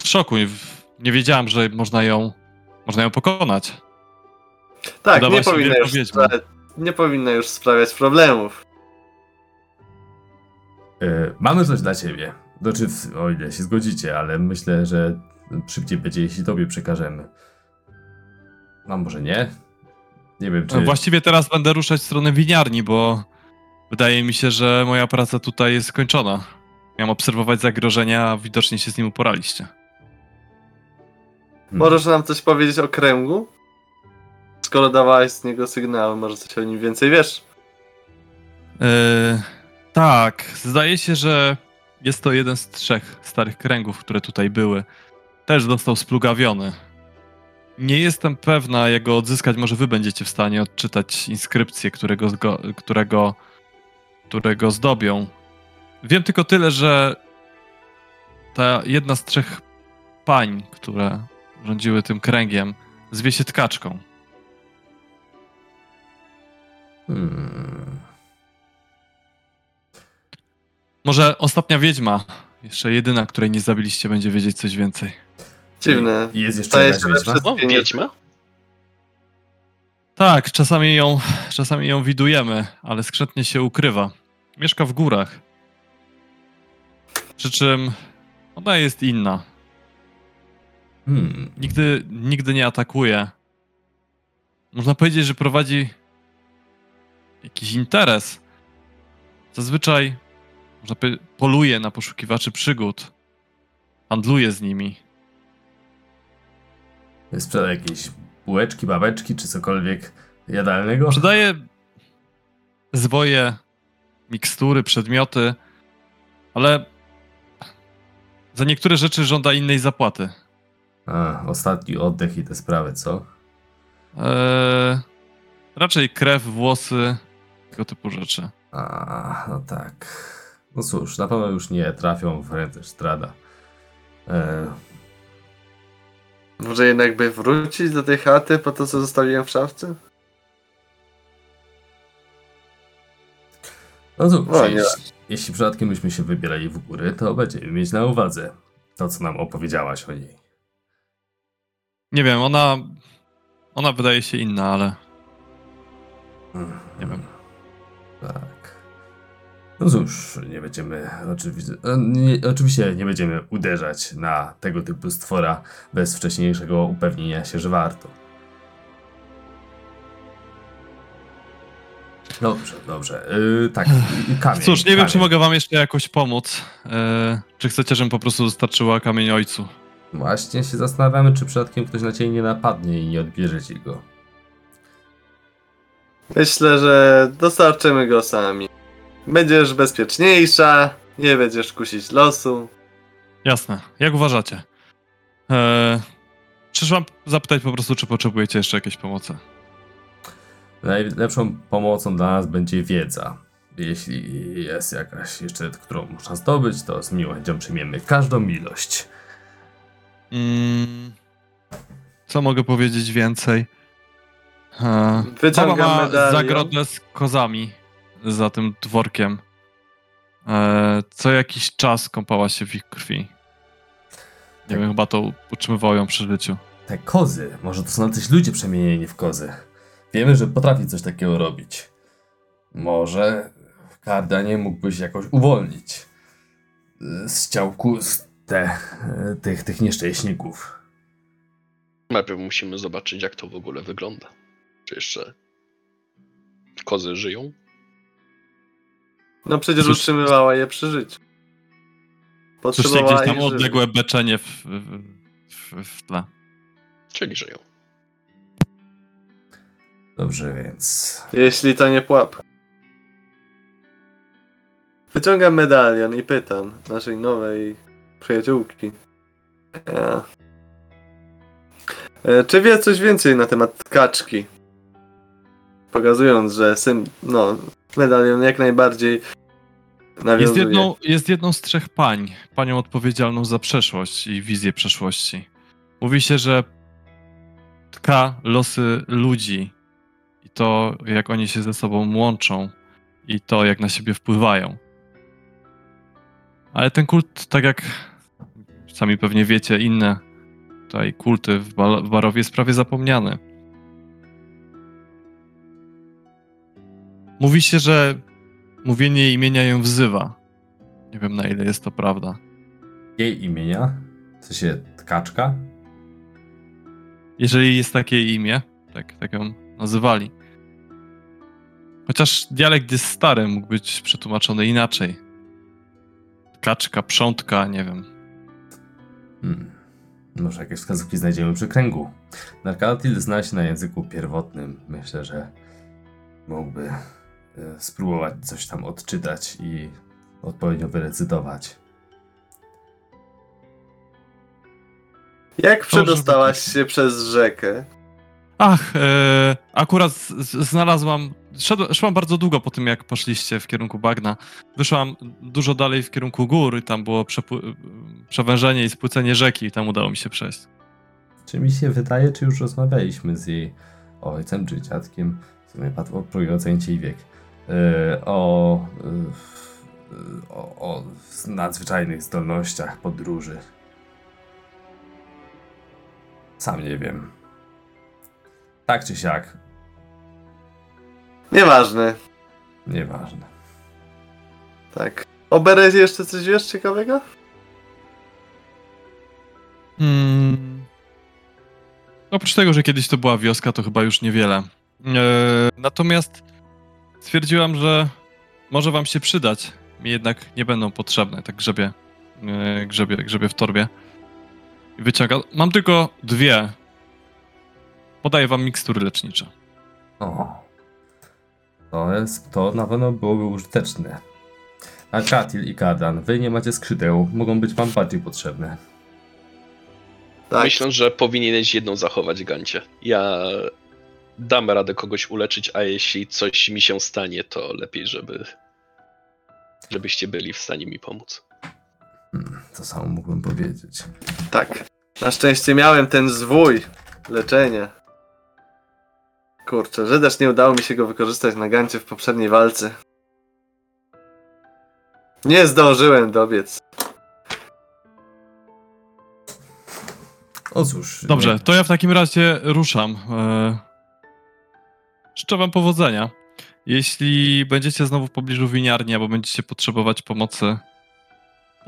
w szoku. i w- Nie wiedziałam, że można ją, można ją pokonać. Tak, nie powinna, już spra- nie powinna już sprawiać problemów. Y, mamy coś dla ciebie. Znaczy, o ile się zgodzicie, ale myślę, że szybciej będzie, jeśli tobie przekażemy. No może nie? Nie wiem, czy... No, Właściwie teraz będę ruszać w stronę winiarni, bo wydaje mi się, że moja praca tutaj jest skończona. Miałem obserwować zagrożenia, a widocznie się z nim uporaliście. Hmm. Możesz nam coś powiedzieć o kręgu? Skoro dawałeś z niego sygnały, może coś o nim więcej wiesz? Yy, tak, zdaje się, że jest to jeden z trzech starych kręgów, które tutaj były. Też został splugawiony. Nie jestem pewna, jak go odzyskać. Może wy będziecie w stanie odczytać inskrypcję, którego, którego, którego zdobią. Wiem tylko tyle, że ta jedna z trzech pań, które rządziły tym kręgiem, zwie się tkaczką. Hmm. Może ostatnia wiedźma, jeszcze jedyna, której nie zabiliście, będzie wiedzieć coś więcej. Dziwne. Jest jeszcze się wiedźma? O, wiedźma? Tak, czasami ją, czasami ją widujemy, ale skrzętnie się ukrywa. Mieszka w górach. Przy czym ona jest inna. Hmm. Nigdy, nigdy nie atakuje. Można powiedzieć, że prowadzi jakiś interes. Zazwyczaj można powiedzieć, poluje na poszukiwaczy przygód. Handluje z nimi. Sprzeda jakieś bułeczki, babeczki, czy cokolwiek jadalnego? Sprzedaje zwoje, mikstury, przedmioty, ale za niektóre rzeczy żąda innej zapłaty. A, ostatni oddech i te sprawy, co? Eee, raczej krew, włosy, tego typu rzeczy. A, no tak. No cóż, na pewno już nie trafią w ręce Strada. E, Może jednak by wrócić do tej chaty po to, co zostawiłem w szafce? no cóż, No, jeśli, jeśli przypadkiem byśmy się wybierali w góry, to będziemy mieć na uwadze to, co nam opowiedziałaś o niej. Nie wiem, ona. Ona wydaje się inna, ale Mhm. Nie wiem. Tak. No cóż, nie będziemy oczywiście, nie, oczywiście nie będziemy uderzać na tego typu stwora bez wcześniejszego upewnienia się, że warto. Dobrze, dobrze. Yy, tak, kamień. cóż, nie wiem, kamień. czy mogę wam jeszcze jakoś pomóc. Eee, czy chcecie, żebym po prostu dostarczyła kamień ojcu? Właśnie się zastanawiamy, czy przypadkiem ktoś na ciebie nie napadnie i nie odbierze ci go. Myślę, że dostarczymy go sami. Będziesz bezpieczniejsza, nie będziesz kusić losu. Jasne, jak uważacie? Eee, przyszłam zapytać po prostu, czy potrzebujecie jeszcze jakiejś pomocy. Najlepszą pomocą dla nas będzie wiedza. Jeśli jest jakaś jeszcze, którą można zdobyć, to z miłością przyjmiemy każdą ilość. Mm, co mogę powiedzieć więcej? Eee, Wyciągam ma medalion. zagrodę z kozami za tym dworkiem. Eee, co jakiś czas kąpała się w ich krwi. Nie Tak. wiem, chyba to utrzymywało ją przy życiu. Te kozy, może to są jacyś ludzie przemienieni w kozy. Wiemy, że potrafi coś takiego robić. Może Kardanie mógłbyś jakoś uwolnić y, z ciałku z te, y, tych, tych nieszczęśników. Najpierw musimy zobaczyć, jak to w ogóle wygląda. Czy jeszcze kozy żyją? No przecież Cóż- utrzymywała je przy życiu. Potrzebowała gdzieś tam odległe beczenie w, w, w, w tle. Czyli żyją. Dobrze, więc Jeśli to nie pułapka. Wyciągam medalion i pytam naszej nowej przyjaciółki. E, e, czy wie coś więcej na temat kaczki? Pokazując, że sym, no, medalion jak najbardziej Jest nawiązuje. jedną, jest jedną z trzech pań, panią odpowiedzialną za przeszłość i wizję przeszłości. Mówi się, że tka losy ludzi i to, jak oni się ze sobą łączą i to, jak na siebie wpływają. Ale ten kult, tak jak sami pewnie wiecie, inne tutaj kulty w, Bal- w Barowie jest prawie zapomniany. Mówi się, że mówienie imienia ją wzywa. Nie wiem na ile jest to prawda. jej imienia, w sensie tkaczka, Jeżeli jest takie imię, tak, tak ją nazywali. Chociaż dialekt jest stary, mógł być przetłumaczony inaczej. Kaczka, przątka, nie wiem. Hmm. Może jakieś wskazówki znajdziemy przy kręgu. Narkatil zna się na języku pierwotnym. Myślę, że mógłby spróbować coś tam odczytać i odpowiednio wyrecytować. Jak przedostałaś być. się przez rzekę? Ach, e, akurat znalazłam. Szedł, szłam bardzo długo po tym, jak poszliście w kierunku bagna. Wyszłam dużo dalej w kierunku gór i tam było przepły- przewężenie i spłycenie rzeki i tam udało mi się przejść. Czy mi się wydaje, czy już rozmawialiśmy z jej ojcem czy dziadkiem, w sumie padł próbuję ocenić jej wiek, e, o, e, o, o nadzwyczajnych zdolnościach podróży. Sam nie wiem. Tak czy siak, Nieważne. nieważne. Tak. O Berezie jeszcze coś wiesz ciekawego? Hmm. Oprócz tego, że kiedyś to była wioska, to chyba już niewiele. E, natomiast stwierdziłam, że może wam się przydać. Mi jednak nie będą potrzebne, tak grzebie, e, grzebie, grzebie w torbie. I wyciąga. Mam tylko dwie. Podaję wam mikstury lecznicze. O. To jest, to na pewno byłoby użyteczne. A Katil i Kardan, wy nie macie skrzydeł, mogą być wam bardziej potrzebne. Tak. Myślę, że powinieneś jedną zachować, Gancie. Ja dam radę kogoś uleczyć, a jeśli coś mi się stanie, to lepiej, żeby żebyście byli w stanie mi pomóc. Hmm, to samo mógłbym powiedzieć. Tak. Na szczęście miałem ten zwój leczenia. Kurczę, że też nie udało mi się go wykorzystać na gancie w poprzedniej walce. Nie zdążyłem dobiec. O cóż. Dobrze, nie- to ja w takim razie ruszam. E, Życzę wam powodzenia. Jeśli będziecie znowu w pobliżu winiarni, albo będziecie potrzebować pomocy,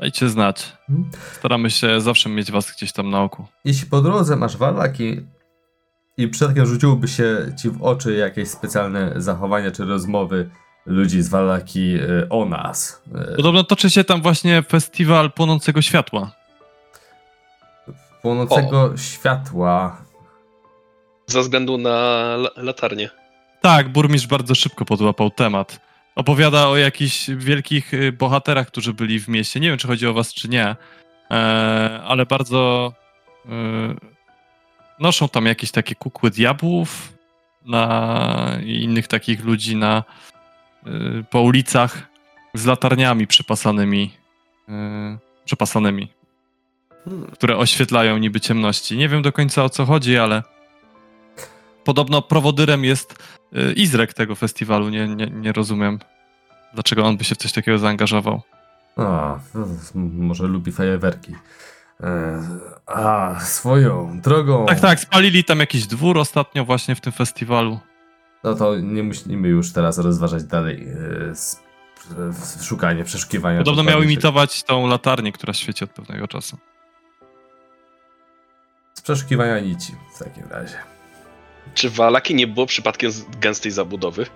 dajcie znać. Hmm? Staramy się zawsze mieć was gdzieś tam na oku. Jeśli po drodze masz walaki i przypadkiem rzuciłoby się ci w oczy jakieś specjalne zachowania czy rozmowy ludzi z Wallaki e, o nas. e, Podobno toczy się tam właśnie festiwal płonącego światła. Płonącego światła. Ze względu na la- latarnię. Tak, burmistrz bardzo szybko podłapał temat. Opowiada o jakichś wielkich y, bohaterach, którzy byli w mieście. Nie wiem, czy chodzi o was, czy nie, e, ale bardzo e, noszą tam jakieś takie kukły diabłów na, i innych takich ludzi na, y, po ulicach z latarniami przypasanymi, y, przepasanymi, Hmm. które oświetlają niby ciemności. Nie wiem do końca o co chodzi, ale podobno prowodyrem jest y, Izrek tego festiwalu. Nie, nie, nie rozumiem, dlaczego on by się w coś takiego zaangażował. A, m- może lubi fajerwerki. E, A, swoją drogą. Tak, tak, spalili tam jakiś dwór ostatnio właśnie w tym festiwalu. No to nie musimy już teraz rozważać dalej s- w- szukanie, przeszukiwania. Podobno miał imitować tą latarnię, która świeci od pewnego czasu. Z przeszukiwania nici w takim razie. Czy w Alaki nie było przypadkiem z- gęstej zabudowy?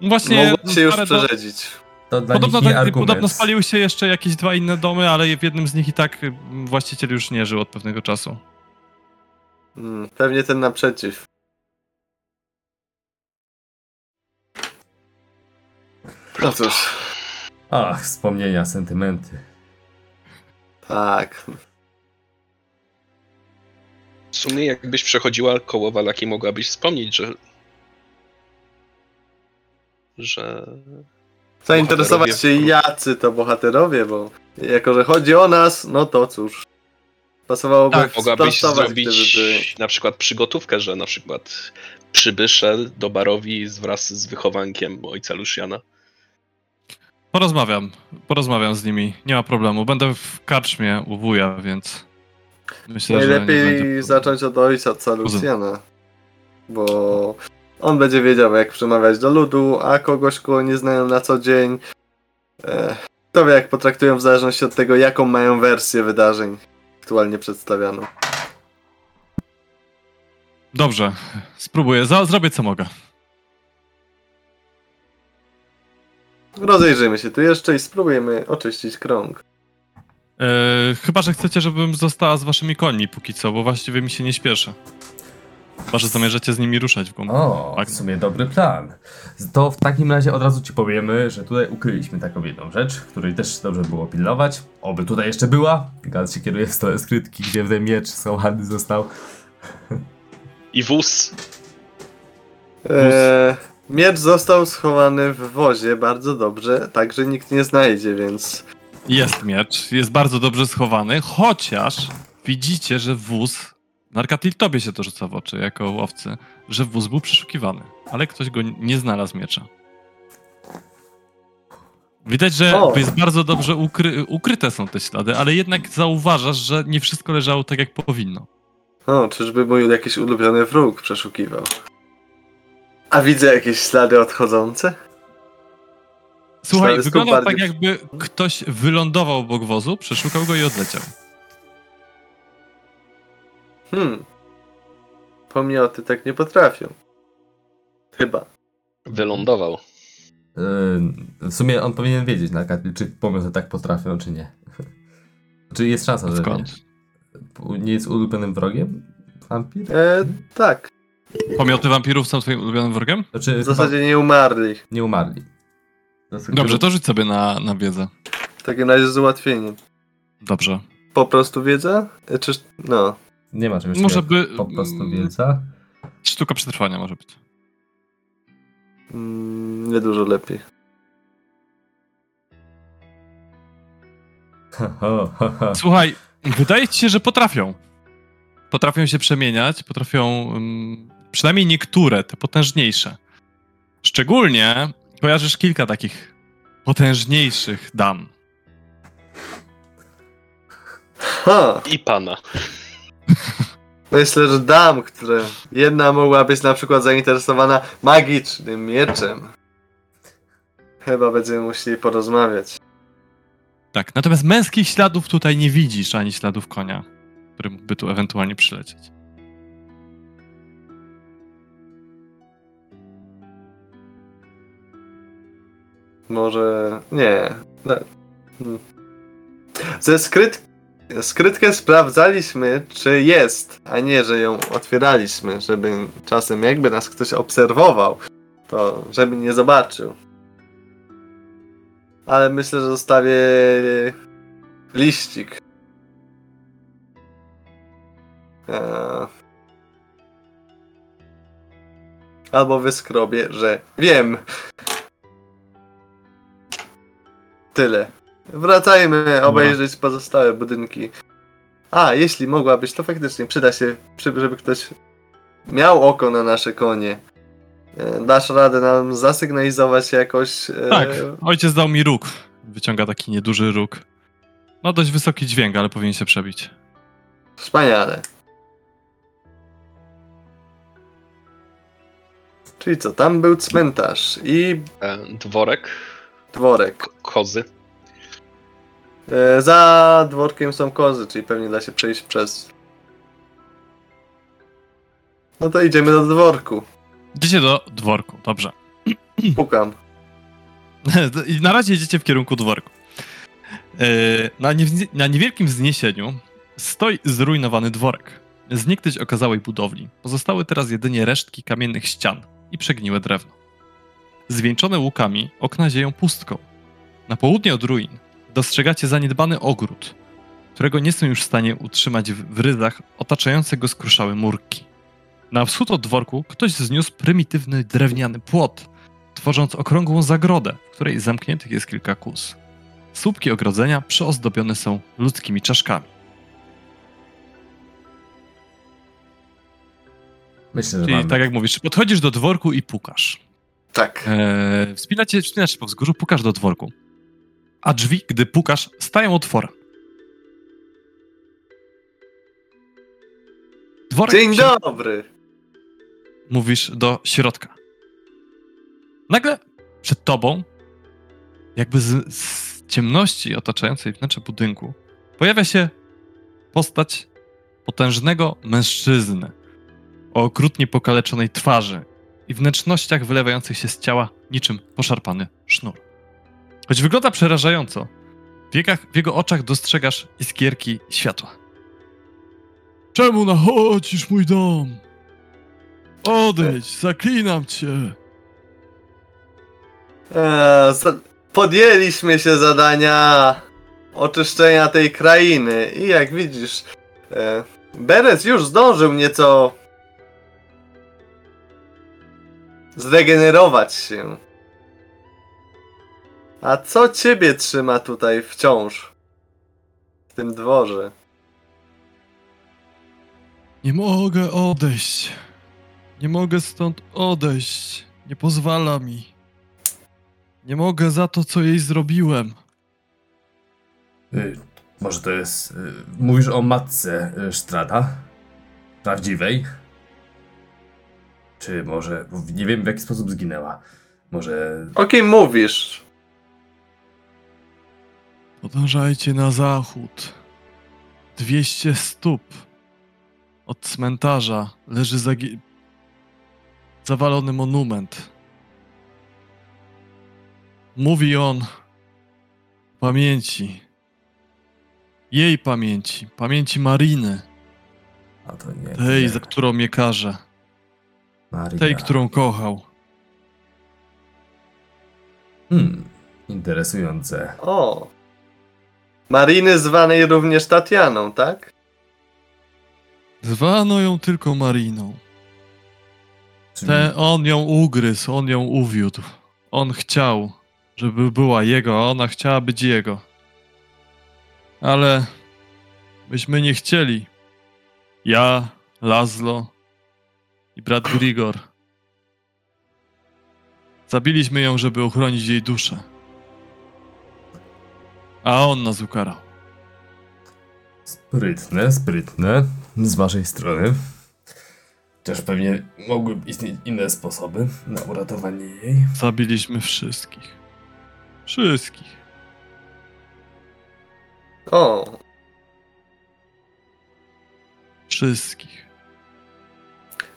No Właśnie Mogło się już przerzedzić. To dla Podobno, nich nie tak, podobno spaliły się jeszcze jakieś dwa inne domy, ale w jednym z nich i tak y, właściciel już nie żył od pewnego czasu. Hmm, pewnie ten naprzeciw. No cóż, Ach, wspomnienia, sentymenty. tak. W sumie jakbyś przechodziła koło Walaki, mogłabyś wspomnieć, że... że... Zainteresować się jacy to bohaterowie, bo jako, że chodzi o nas, no to cóż. Pasowałoby Tak, Mogłabyś zrobić gdyby na przykład przygotówkę, że na przykład przybysze do barowi z- wraz z wychowankiem ojca Luciana. Porozmawiam, porozmawiam z nimi, nie ma problemu. Będę w karczmie u wuja, więc myślę, Najlepiej będzie... zacząć od ojca Kuzyn. Luciana. Bo on będzie wiedział, jak przemawiać do ludu, a kogoś, kogo nie znają na co dzień. Kto wie, jak potraktują w zależności od tego, jaką mają wersję wydarzeń aktualnie przedstawianą. Dobrze, spróbuję, zrobię co mogę. Rozejrzyjmy się tu jeszcze i spróbujemy oczyścić krąg. E, chyba, że chcecie, żebym została z waszymi końmi póki co, bo właściwie mi się nie śpieszy. Chyba, że zamierzacie z nimi ruszać w głąb. O, Tak. w sumie dobry plan. To w takim razie od razu ci powiemy, że tutaj ukryliśmy taką jedną rzecz, której też dobrze było pilnować. Oby tutaj jeszcze była. Gaz się kieruje w stronę skrytki, gdzie w ten miecz schowany został. I wóz. E, miecz został schowany w wozie bardzo dobrze, tak że nikt nie znajdzie, więc Jest miecz, jest bardzo dobrze schowany, chociaż widzicie, że wóz, Narkatil tobie się to rzuca w oczy jako łowcy, że wóz był przeszukiwany, ale ktoś go nie znalazł miecza. Widać, że O. jest bardzo dobrze ukry, ukryte są te ślady, ale jednak zauważasz, że nie wszystko leżało tak, jak powinno. O, czyżby mój jakiś ulubiony wróg przeszukiwał? A widzę jakieś ślady odchodzące? Słuchaj, Ślady stóp wygląda tak, jakby ktoś wylądował obok wozu, przeszukał go i odleciał. Hmm. Pomioty tak nie potrafią. Chyba. Wylądował. Yy, w sumie on powinien wiedzieć, na czy pomioty tak potrafią, czy nie. Czy jest szansa, że Skąd? nie? Nie jest ulubionym wrogiem? Wampir? E, tak. Pomioty wampirów są twoim ulubionym wrogiem? Znaczy, W zasadzie nie umarli. nie umarli. Dobrze, to rzuć sobie na, na wiedzę. W takim razie z ułatwieniem. Dobrze. Po prostu wiedza? E, Czy... No. Nie ma czegoś Może by... Po prostu wiedza. Sztuka przetrwania może być. Mm, nie dużo lepiej. Słuchaj, wydaje ci się, że potrafią. Potrafią się przemieniać, potrafią. ym, przynajmniej niektóre, te potężniejsze. Szczególnie kojarzysz kilka takich potężniejszych dam. Ha! I pana. Myślę, że dam, które jedna mogła być na przykład zainteresowana magicznym mieczem. Chyba będziemy musieli porozmawiać. Tak, natomiast męskich śladów tutaj nie widzisz, ani śladów konia, który mógłby tu ewentualnie przylecieć. Może. Nie. No. Hmm. Ze skryt... skrytkę sprawdzaliśmy, czy jest, a nie, że ją otwieraliśmy, żeby czasem jakby nas ktoś obserwował, to żeby nie zobaczył. Ale myślę, że zostawię liścik. Eee. Albo wyskrobię, że wiem. Tyle. Wracajmy obejrzeć pozostałe budynki. A, jeśli mogłabyś, to faktycznie przyda się, żeby ktoś miał oko na nasze konie. E, Dasz radę nam zasygnalizować jakoś. e, Tak, ojciec dał mi róg. Wyciąga taki nieduży róg. Ma dość wysoki dźwięk, ale powinien się przebić. Wspaniale. Czyli co, tam był cmentarz i E, dworek, dworek. ko- kozy. E, za dworkiem są kozy, czyli pewnie da się przejść przez. No to idziemy do dworku. Idziecie do dworku, dobrze. Pukam. I na razie idziecie w kierunku dworku. E, na niewielkim wzniesieniu stoi zrujnowany dworek. Z niegdyś okazałej budowli pozostały teraz jedynie resztki kamiennych ścian i przegniłe drewno. Zwieńczone łukami okna zieją pustką. Na południe od ruin dostrzegacie zaniedbany ogród, którego nie są już w stanie utrzymać w, ryzach otaczające go skruszały murki. Na wschód od dworku ktoś zniósł prymitywny drewniany płot, tworząc okrągłą zagrodę, w której zamkniętych jest kilka kus. Słupki ogrodzenia przyozdobione są ludzkimi czaszkami. Myślę, Czyli mamy... tak jak mówisz, podchodzisz do dworku i pukasz. Tak. Eee, wspinacie, wspinasz się po wzgórzu, pukasz do dworku. A drzwi, gdy pukasz, stają otworem. Dworek Dzień się- dobry. mówisz do środka. Nagle przed tobą, jakby z, z ciemności otaczającej wnętrze budynku, pojawia się postać potężnego mężczyzny o okrutnie pokaleczonej twarzy i wnętrznościach wylewających się z ciała niczym poszarpany sznur. Choć wygląda przerażająco, w, wiekach, w jego oczach dostrzegasz iskierki światła. Czemu nachodzisz mój dom? Odejdź, zaklinam cię. Eee, za- podjęliśmy się zadania oczyszczenia tej krainy i jak widzisz, e, Berec już zdążył nieco zregenerować się. A co ciebie trzyma tutaj wciąż? W tym dworze. Nie mogę odejść. Nie mogę stąd odejść. Nie pozwala mi. Nie mogę za to, co jej zrobiłem. Y, może to jest... Y, mówisz o matce y, Strada? Prawdziwej? Czy może... Nie wiem w jaki sposób zginęła. Może... O kim mówisz? Podążajcie na zachód. 200 stóp od cmentarza leży zagi- zawalony monument. Mówi on pamięci. Jej pamięci, pamięci Mariny, A to nie... tej, nie. za którą mnie karze, Maria. tej, którą kochał. Hmm, interesujące. O. Mariny zwanej również Tatianą, tak? Zwano ją tylko Mariną. Czyli Te, on ją ugryzł, on ją uwiódł. On chciał, żeby była jego, a ona chciała być jego. Ale myśmy nie chcieli. Ja, Lazlo i brat Grigor. Zabiliśmy ją, żeby ochronić jej duszę. A on nas ukarał. Sprytne, sprytne z waszej strony. Też pewnie mogły istnieć inne sposoby na uratowanie jej. Zabiliśmy wszystkich. Wszystkich. O. Wszystkich.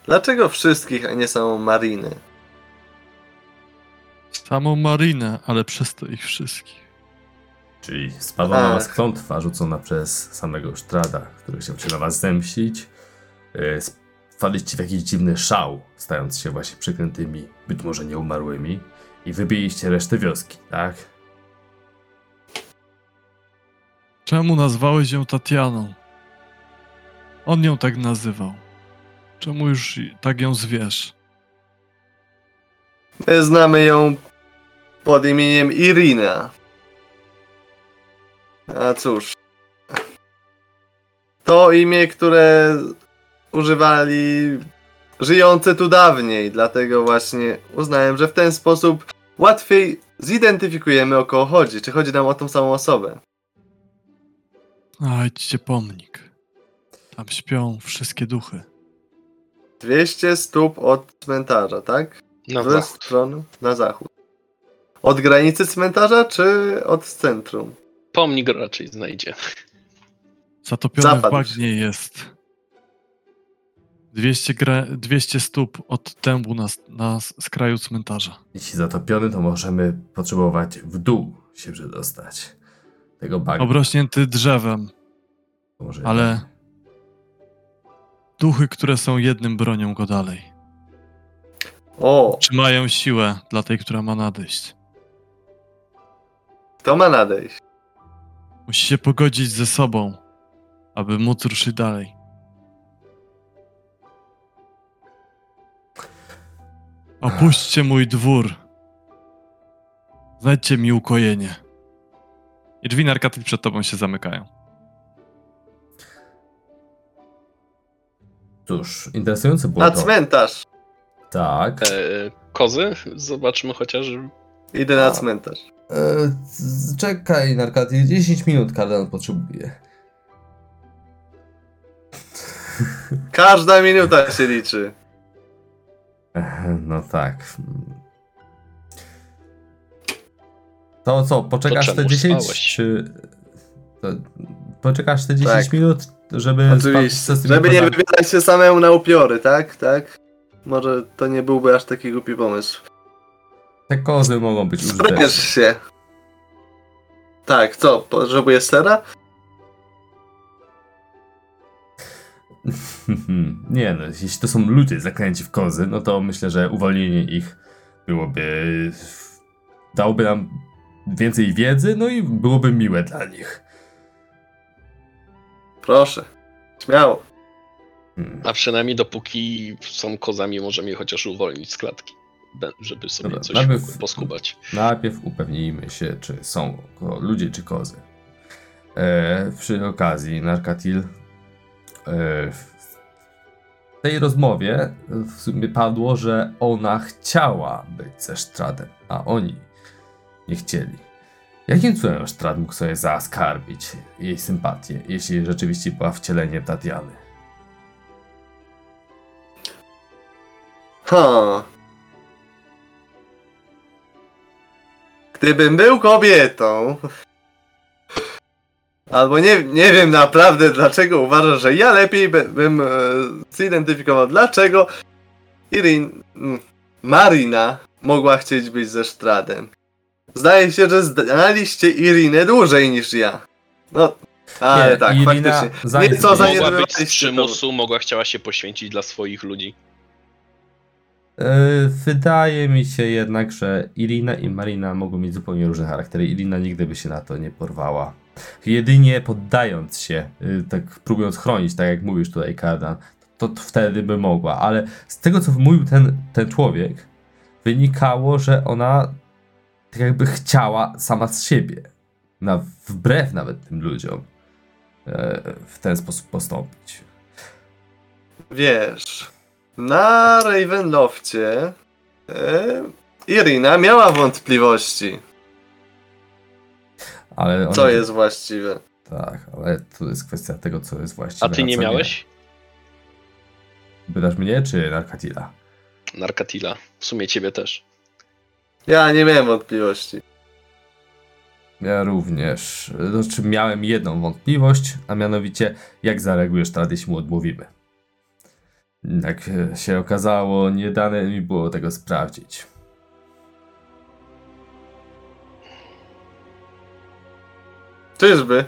Dlaczego wszystkich, a nie samą Mariny? Samą Marinę, ale przez to ich wszystkich. Czyli spadła na was Ach. klątwa rzucona przez samego Strada, który chciał się na was zemścić. Wpadliście w jakiś dziwny szał, stając się właśnie przykrętymi, być może nieumarłymi. I wybiliście resztę wioski, tak? Czemu nazwałeś ją Tatianą? On ją tak nazywał. Czemu już tak ją zwiesz? My znamy ją pod imieniem Irina. A cóż. To imię, które używali żyjący tu dawniej, dlatego właśnie uznałem, że w ten sposób łatwiej zidentyfikujemy o kogo chodzi. Czy chodzi nam o tą samą osobę? A, idźcie pomnik. Tam śpią wszystkie duchy. 200 stóp od cmentarza, tak? Na ze zachód. strony na zachód. Od granicy cmentarza, czy od centrum? Pomnik raczej znajdzie. Zatopiony Zapad. w bagnie jest 200, gra, 200 stóp od dębu na, na skraju cmentarza. Jeśli zatopiony, to możemy potrzebować w dół się przedostać. Tego bagna. Obrośnięty drzewem, Może ale duchy, które są jednym bronią go dalej. O, Trzymają siłę dla tej, która ma nadejść. to ma nadejść. Musi się pogodzić ze sobą, aby móc ruszyć dalej. Opuśćcie mój dwór. Znajdźcie mi ukojenie. I drzwi narkatyk przed tobą się zamykają. Cóż, interesujące było Na to. cmentarz. Tak. E, kozy? Zobaczmy chociaż. Idę na A. cmentarz. E, z- czekaj, Narkaty, 10 minut kardan potrzebuje. Każda minuta się liczy. No tak. To co, poczekasz To te czemu 10 spałeś? czy... To, poczekasz te 10 Tak. minut, żeby... Oczywiście. Żeby nie wybierać się samemu na upiory, tak? Tak? Może to nie byłby aż taki głupi pomysł. Te kozy mogą być użyteczne. się. Tak, co? Potrzebujesz sera? Nie no, jeśli to są ludzie zakręci w kozy, no to myślę, że uwolnienie ich byłoby... dałoby nam więcej wiedzy, no i byłoby miłe dla nich. Proszę. Śmiało. Hmm. A przynajmniej dopóki są kozami, możemy je chociaż uwolnić z klatki. Żeby sobie Dobra, coś najpierw- poskubać. Najpierw upewnijmy się, czy są ludzie, czy kozy. E, przy okazji, Narkatil, e, w tej rozmowie w sumie padło, że ona chciała być ze Stradem, a oni nie chcieli. Jakim cudem Strad mógł sobie zaskarbić jej sympatię, jeśli rzeczywiście była wcieleniem Tatiany? Ha. Gdybym był kobietą. Albo nie, nie wiem naprawdę dlaczego uważasz, że ja lepiej by, bym e, zidentyfikował, dlaczego Irin, Marina mogła chcieć być ze Stradem. Zdaje się, że znaliście Irinę dłużej niż ja. No, ale Nie, tak, Irina faktycznie. zanim- Nie, co za Mogła Mogła być z przymusu, mogła chciała się poświęcić dla swoich ludzi. E, Wydaje mi się jednak, że Irina i Marina mogą mieć zupełnie różne charaktery. Irina nigdy by się na to nie porwała. Jedynie poddając się, y, tak próbując chronić, tak jak mówisz tutaj, Kardan, to, to wtedy by mogła. Ale z tego, co mówił ten, ten człowiek, wynikało, że ona tak jakby chciała sama z siebie, na, wbrew nawet tym ludziom, e, w ten sposób postąpić. Wiesz, na Ravenloftie e, Irina miała wątpliwości, Ale co jest właściwe. Tak, ale to jest kwestia tego, co jest właściwe. A ty nie miałeś? Pytasz mnie, czy Narkatila? Narkatila. W sumie ciebie też. Ja nie miałem wątpliwości. Ja również. Znaczy, miałem jedną wątpliwość, a mianowicie, jak zareagujesz teraz, jeśli mu odmówimy. Jak e, się okazało, nie dane mi było tego sprawdzić. Czyżby?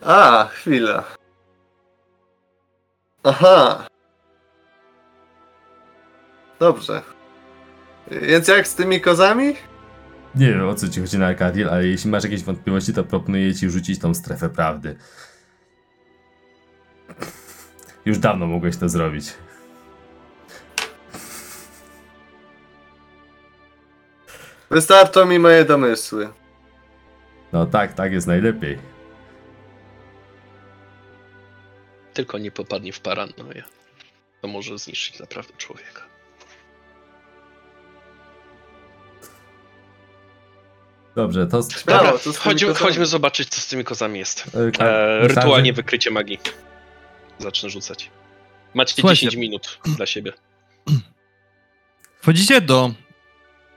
A, chwila. Aha. Dobrze. Więc jak z tymi kozami? Nie wiem, o co ci chodzi na Arkadil, ale jeśli masz jakieś wątpliwości, to proponuję ci rzucić tą strefę prawdy. Już dawno mogłeś to zrobić. Wystarczą mi moje domysły. No tak, tak jest najlepiej. Tylko nie popadnie w paranoję. To może zniszczyć naprawdę człowieka. Dobrze, to... Dobra, tymi chodźmy, zobaczyć, co z tymi kozami jest. E, E, myślałem, rytualnie wykrycie magii. Zacznę rzucać. Macie Słuchajcie. 10 minut dla siebie. Wchodzicie do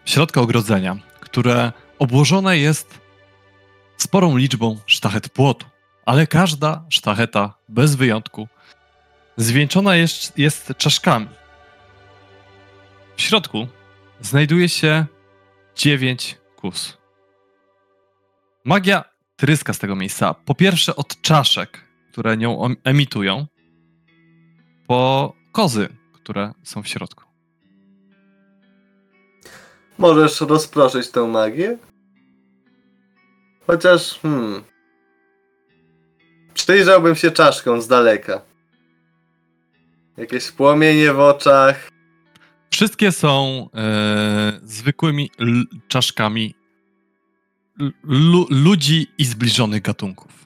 środka ogrodzenia, które obłożone jest sporą liczbą sztachet płotu, ale każda sztacheta, bez wyjątku, zwieńczona jest, jest czaszkami. W środku znajduje się dziewięć kus. Magia tryska z tego miejsca. Po pierwsze od czaszek, które nią emitują, po kozy, które są w środku. Możesz rozproszyć tę magię? Chociaż, hmm... Przyjrzałbym się czaszką z daleka. Jakieś płomienie w oczach. Wszystkie są e, zwykłymi czaszkami lu- ludzi i zbliżonych gatunków.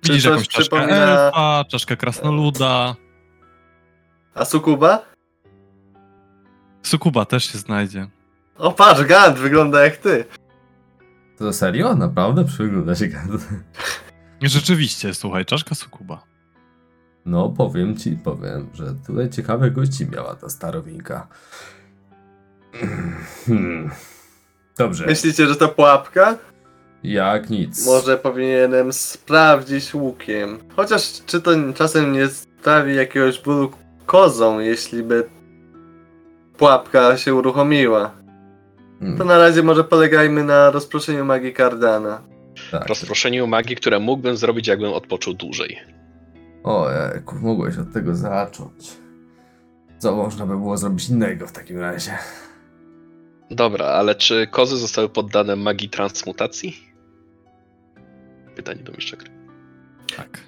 Czy Widzisz coś jakąś czaszkę przypomina- elfa, czaszkę krasnoluda. A sukuba? Sukuba też się znajdzie. O patrz, Gant wygląda jak ty. To serio? Naprawdę przygląda się Gant. Rzeczywiście, słuchaj, czaszka sukuba. No, powiem ci, powiem, że tutaj ciekawe gości miała ta starowinka. Hmm. Dobrze, Myślicie, że to pułapka? jak nic. Może powinienem sprawdzić łukiem. Chociaż czy to czasem nie sprawi jakiegoś bólu kozą, jeśli by pułapka się uruchomiła. Hmm, To na razie może polegajmy na rozproszeniu magii Cardana. tak. Rozproszeniu magii, które mógłbym zrobić, jakbym odpoczął dłużej. Ojejku, mogłeś od tego zacząć. Co można by było zrobić innego w takim razie? Dobra, ale czy kozy zostały poddane magii transmutacji? Pytanie do mistrza gry. Tak.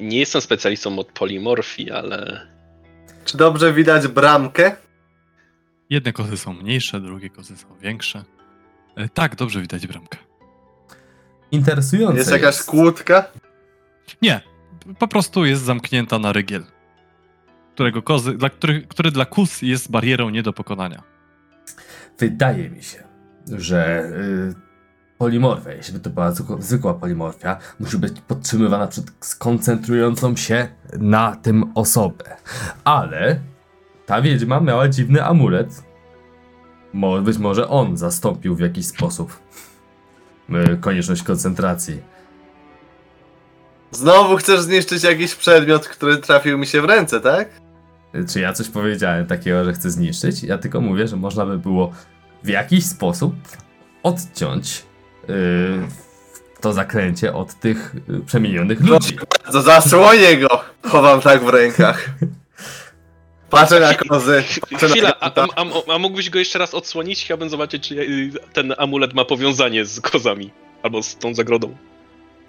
Nie jestem specjalistą od polimorfii, ale Czy dobrze widać bramkę? Jedne kozy są mniejsze, drugie kozy są większe. E, tak, dobrze widać bramkę. Interesujące Jest jakaś kłódka? Nie, po prostu jest zamknięta na rygiel. Którego kozy, dla, który, który dla kus jest barierą nie do pokonania. Wydaje mi się, że y, polimorfia, jeśli by to była zwykła- zwykła polimorfia, musi być podtrzymywana przed skoncentrującą się na tym osobę. Ale ta wiedźma miała dziwny amulet. Mo, być może on zastąpił w jakiś sposób y, konieczność koncentracji. Znowu chcesz zniszczyć jakiś przedmiot, który trafił mi się w ręce, tak? Y, Czy ja coś powiedziałem takiego, że chcę zniszczyć? Ja tylko mówię, że można by było w jakiś sposób odciąć yy, to zaklęcie od tych yy, przemienionych ludzi. To zasłonię go! Chowam tak w rękach. Patrzę na kozy. Patrzę na Chwila, a, Ganta. a, a, a mógłbyś go jeszcze raz odsłonić? Chciałbym zobaczyć, czy y, ten amulet ma powiązanie z kozami. Albo z tą zagrodą.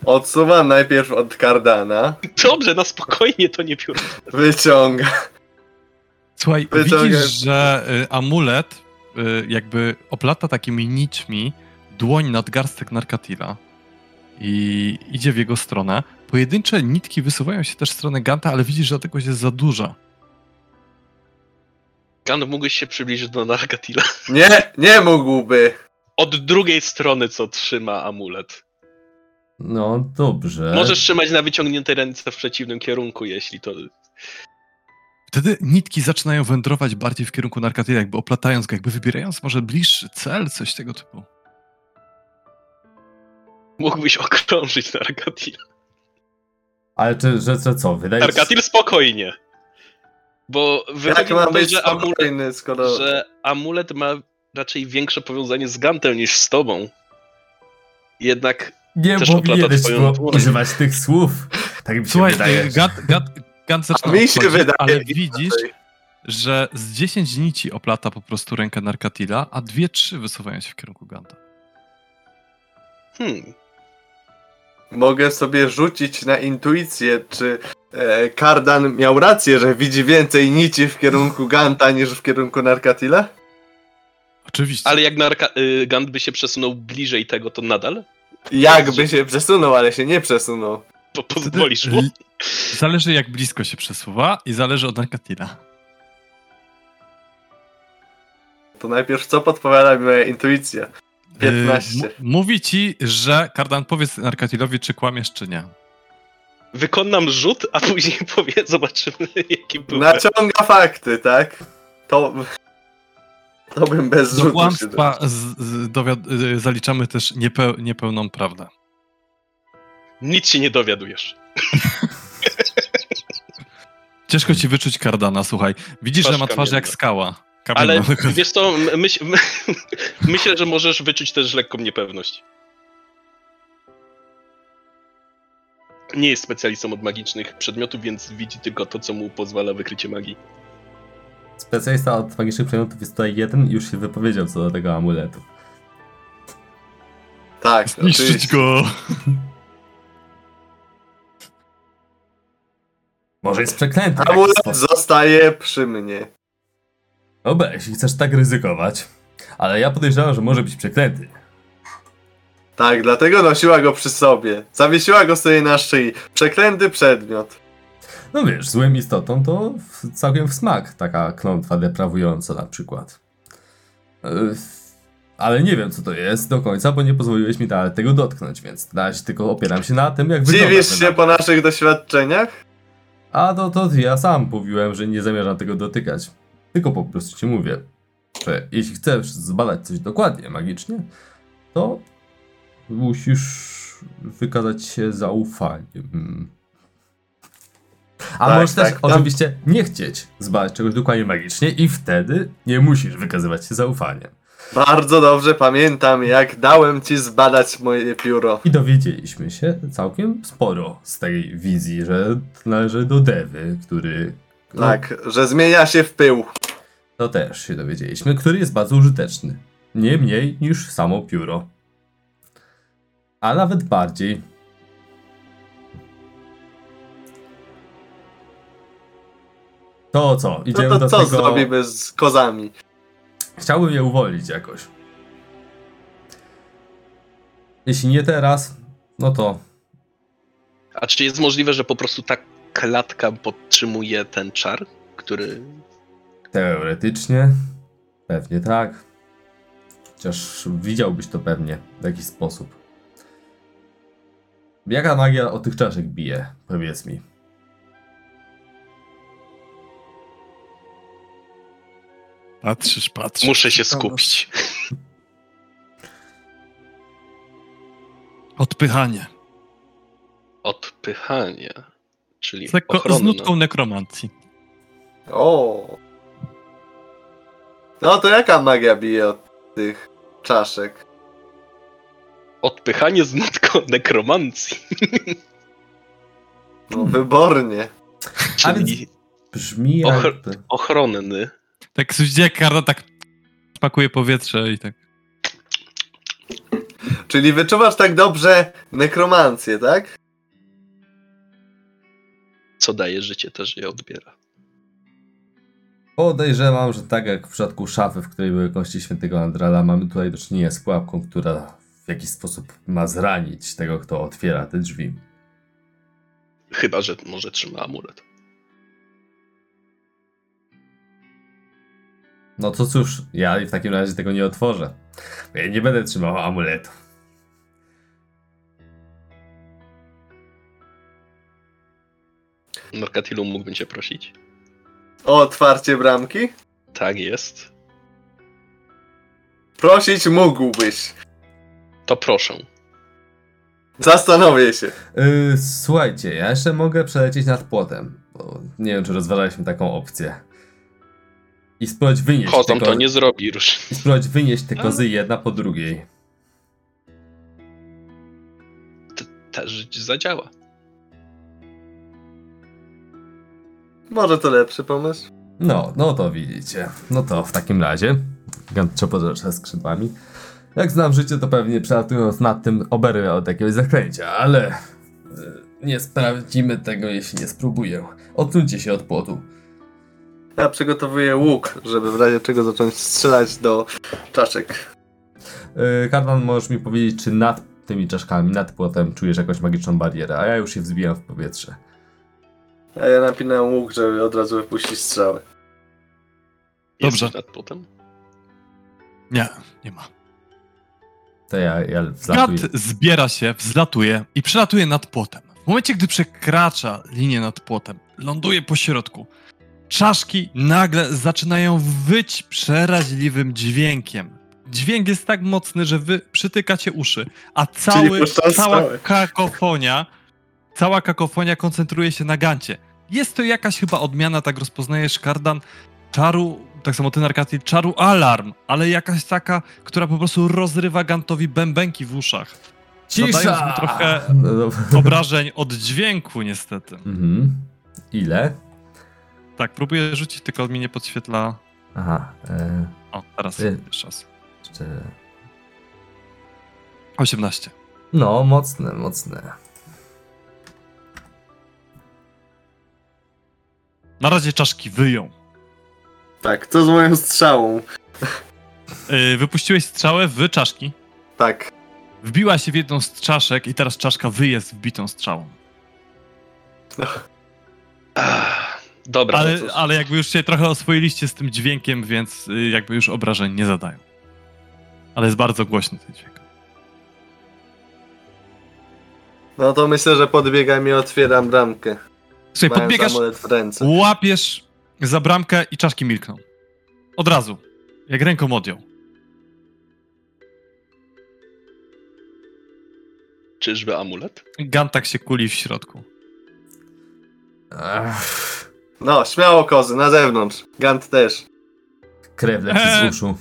Odsuwam najpierw od Cardana. Dobrze, na spokojnie to nie biorę. Wyciąga. Słuchaj, widzisz, że y, amulet y, jakby oplata takimi nićmi dłoń nadgarstek Narkatila i idzie w jego stronę. Pojedyncze nitki wysuwają się też w stronę Ganta, ale widzisz, że tego jest za dużo. Gand, mógłbyś się przybliżyć do Nargatila. Nie, nie mógłby. Od drugiej strony, co trzyma amulet. No dobrze. Możesz trzymać na wyciągniętej ręce w przeciwnym kierunku, jeśli to... Wtedy nitki zaczynają wędrować bardziej w kierunku Narkatila, jakby oplatając go, jakby wybierając może bliższy cel, coś tego typu. Mógłbyś okrążyć Nargatila. Ale czy, że, że co? Wydaje ci Nargatil spokojnie. Bo Jak wychodzi na mam to, być że amulet, skoro... że amulet ma raczej większe powiązanie z Gantem niż z tobą. Jednak Nie powinieneś używać tych słów. Tak mi się Słuchaj, wydaje. y, Gant, Gant, zaczyna mi się wydaje ale widzisz, że z 10 nici oplata po prostu rękę Narkatila, a dwie, trzy wysuwają się w kierunku Ganta. hmm, Mogę sobie rzucić na intuicję, czy e, Kardan miał rację, że widzi więcej nici w kierunku Ganta niż w kierunku Narkatila? Oczywiście. ale jak Narka, y, Gant by się przesunął bliżej tego, to nadal? Jakby się przesunął, ale się nie przesunął. Wtedy pozwolisz mu? Zależy jak blisko się przesuwa i zależy od Narkatila. To najpierw co podpowiada mi moja intuicja? Y, 15. m- mówi ci, że Kardan powiedz Narkatilowi, czy kłamiesz, czy nie. wykonam rzut, a później powie, zobaczymy jaki był. Naciąga fakty, tak? To... To bym bez Do rzutu kłamstwa z, z, dowiad- y, zaliczamy też niepeł- niepełną prawdę. Nic się nie dowiadujesz. Ciężko ci wyczuć kardana, słuchaj. Widzisz, że ma Twarz twarz jak skała. Ale Kamienna tylko- wiesz co, myśl, m- myślę, że możesz wyczuć też lekką niepewność. Nie jest specjalistą od magicznych przedmiotów, więc widzi tylko to, co mu pozwala wykrycie magii. Specjalista od magicznych przedmiotów jest tutaj jeden i już się wypowiedział co do tego amuletu. Tak, Zniszczyć oczywiście. go! Może jest przeklęty. Amulet sposób. zostaje przy mnie. Dobra, jeśli chcesz tak ryzykować. Ale ja podejrzewam, że może być przeklęty. Tak, dlatego nosiła go przy sobie. Zawiesiła go sobie na szyi. Przeklęty przedmiot. No wiesz, złym istotą to całkiem w smak taka klątwa deprawująca na przykład. Yy, Ale nie wiem co to jest do końca, bo nie pozwoliłeś mi tego dotknąć, więc na razie tylko opieram się na tym, jak wygląda Dziwisz się po naszych doświadczeniach? A to, to ja sam mówiłem, że nie zamierzam tego dotykać. Tylko po prostu ci mówię, że jeśli chcesz zbadać coś dokładnie magicznie, to musisz wykazać się zaufaniem. A Tak, możesz też tak, oczywiście nie chcieć zbadać czegoś dokładnie magicznie i wtedy nie musisz wykazywać się zaufaniem. Bardzo dobrze pamiętam, jak dałem ci zbadać moje pióro. I dowiedzieliśmy się całkiem sporo z tej wizji, że należy do Dewy, który... no, Tak, że zmienia się w pył. To też się dowiedzieliśmy, który jest bardzo użyteczny. Nie mniej niż samo pióro. A nawet bardziej. To co? No Idziemy to do co tego... zrobimy z kozami? Chciałbym je uwolnić jakoś. Jeśli nie teraz, no to A czy jest możliwe, że po prostu ta klatka podtrzymuje ten czar, który. teoretycznie pewnie tak. Chociaż widziałbyś to pewnie w jakiś sposób. Jaka magia od tych czaszek bije? Powiedz mi. Patrzysz, patrzysz. Muszę się skupić. Odpychanie. Odpychanie. Czyli Z, lekko, z nutką nekromancji. O. No to jaka magia bije od tych czaszek? Odpychanie z nutką nekromancji. No wybornie. A więc- Czyli Brzmi jakby... ochronny. Tak jak karda tak pakuje powietrze i tak. Czyli wyczuwasz tak dobrze nekromancję, tak? Co daje życie, też je odbiera. Podejrzewam, że tak jak w przypadku szafy, w której były kości świętego Andrala, mamy tutaj do czynienia z pułapką, która w jakiś sposób ma zranić tego, kto otwiera te drzwi. Chyba, że może trzyma amulet. No to cóż, ja w takim razie tego nie otworzę. Ja nie będę trzymał amuletu. Norkatilu mógłbym cię prosić? O otwarcie bramki? Tak jest. Prosić mógłbyś. To proszę. Zastanowię się. Yy, słuchajcie, ja jeszcze mogę przelecieć nad płotem. Bo nie wiem, czy rozważaliśmy taką opcję. I spróbować wynieść te to nie zrobi już. I spróbować wynieść te kozy jedna po drugiej. Też zadziała. Może to lepszy pomysł? No, no to widzicie. No to w takim razie. Gigant trzepotacza skrzydłami. Jak znam życie, to pewnie przelatując nad tym oberwę od jakiegoś zaklęcia, ale... y, Nie sprawdzimy tego, jeśli nie spróbuję. Odsuńcie się od płotu. Ja przygotowuję łuk, żeby w razie czego zacząć strzelać do czaszek. Yy, Kardan, możesz mi powiedzieć, czy nad tymi czaszkami, nad płotem czujesz jakąś magiczną barierę, a ja już się wzbijam w powietrze. A ja napinam łuk, żeby od razu wypuścić strzały. Dobrze. Jesteś nad potem? Nie, nie ma. To ja, ja wlatuję. Gat zbiera się, wzlatuje i przelatuje nad płotem. W momencie, gdy przekracza linię nad płotem, ląduje po środku, czaszki nagle zaczynają wyć przeraźliwym dźwiękiem. Dźwięk jest tak mocny, że wy przytykacie uszy, a cały, cała kakofonia, cała kakofonia koncentruje się na gancie. Jest to jakaś chyba odmiana, tak rozpoznajesz, Kardan, czaru, tak samo ty, Narkati, czaru alarm, ale jakaś taka, która po prostu rozrywa Gantowi bębenki w uszach. Zadając mu trochę No obrażeń od dźwięku, niestety. Mhm. Ile? Tak, próbuję rzucić, tylko mi nie podświetla. Aha. E, O, teraz Ty. jeszcze raz. jeszcze... 18. No, mocne, mocne. Na razie czaszki wyją. Tak, co z moją strzałą? Yy, wypuściłeś strzałę w czaszki. Tak. Wbiła się w jedną z czaszek i teraz czaszka wyje z wbitą strzałą. Ach, dobra, Ale, no to, ale jakby już się trochę oswoiliście z tym dźwiękiem, więc y, jakby już obrażeń nie zadają. Ale jest bardzo głośny ten dźwięk. No to myślę, że podbiegam i otwieram bramkę. Słuchaj, Mając podbiegasz, w ręce. łapiesz za bramkę i czaszki milkną. Od razu. Jak ręką odjął. czyżby amulet? Gantak się kuli w środku. Ech, No, śmiało kozy, na zewnątrz. Gant też. krew leci Eee. z uszu.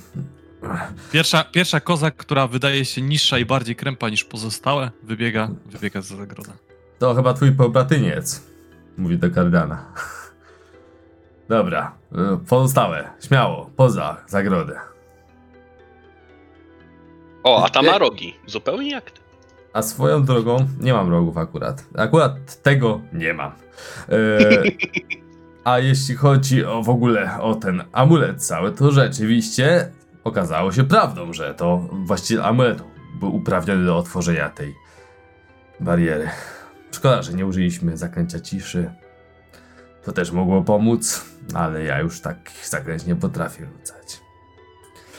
Pierwsza, pierwsza koza, która wydaje się niższa i bardziej krępa niż pozostałe, wybiega, wybiega z zagroda. To chyba twój pobratyniec. Mówi do Kardana. Dobra, e, pozostałe, śmiało, poza zagrodę. O, a ta ma rogi. Zupełnie jak ty. A swoją drogą, nie mam rogów akurat. Akurat tego nie mam. E, a jeśli chodzi o w ogóle o ten amulet cały, to rzeczywiście okazało się prawdą, że to właściciel amuletu był uprawniony do otworzenia tej bariery. Szkoda, że nie użyliśmy zaklęcia ciszy. To też mogło pomóc, ale ja już tak zaklęć nie potrafię rzucać.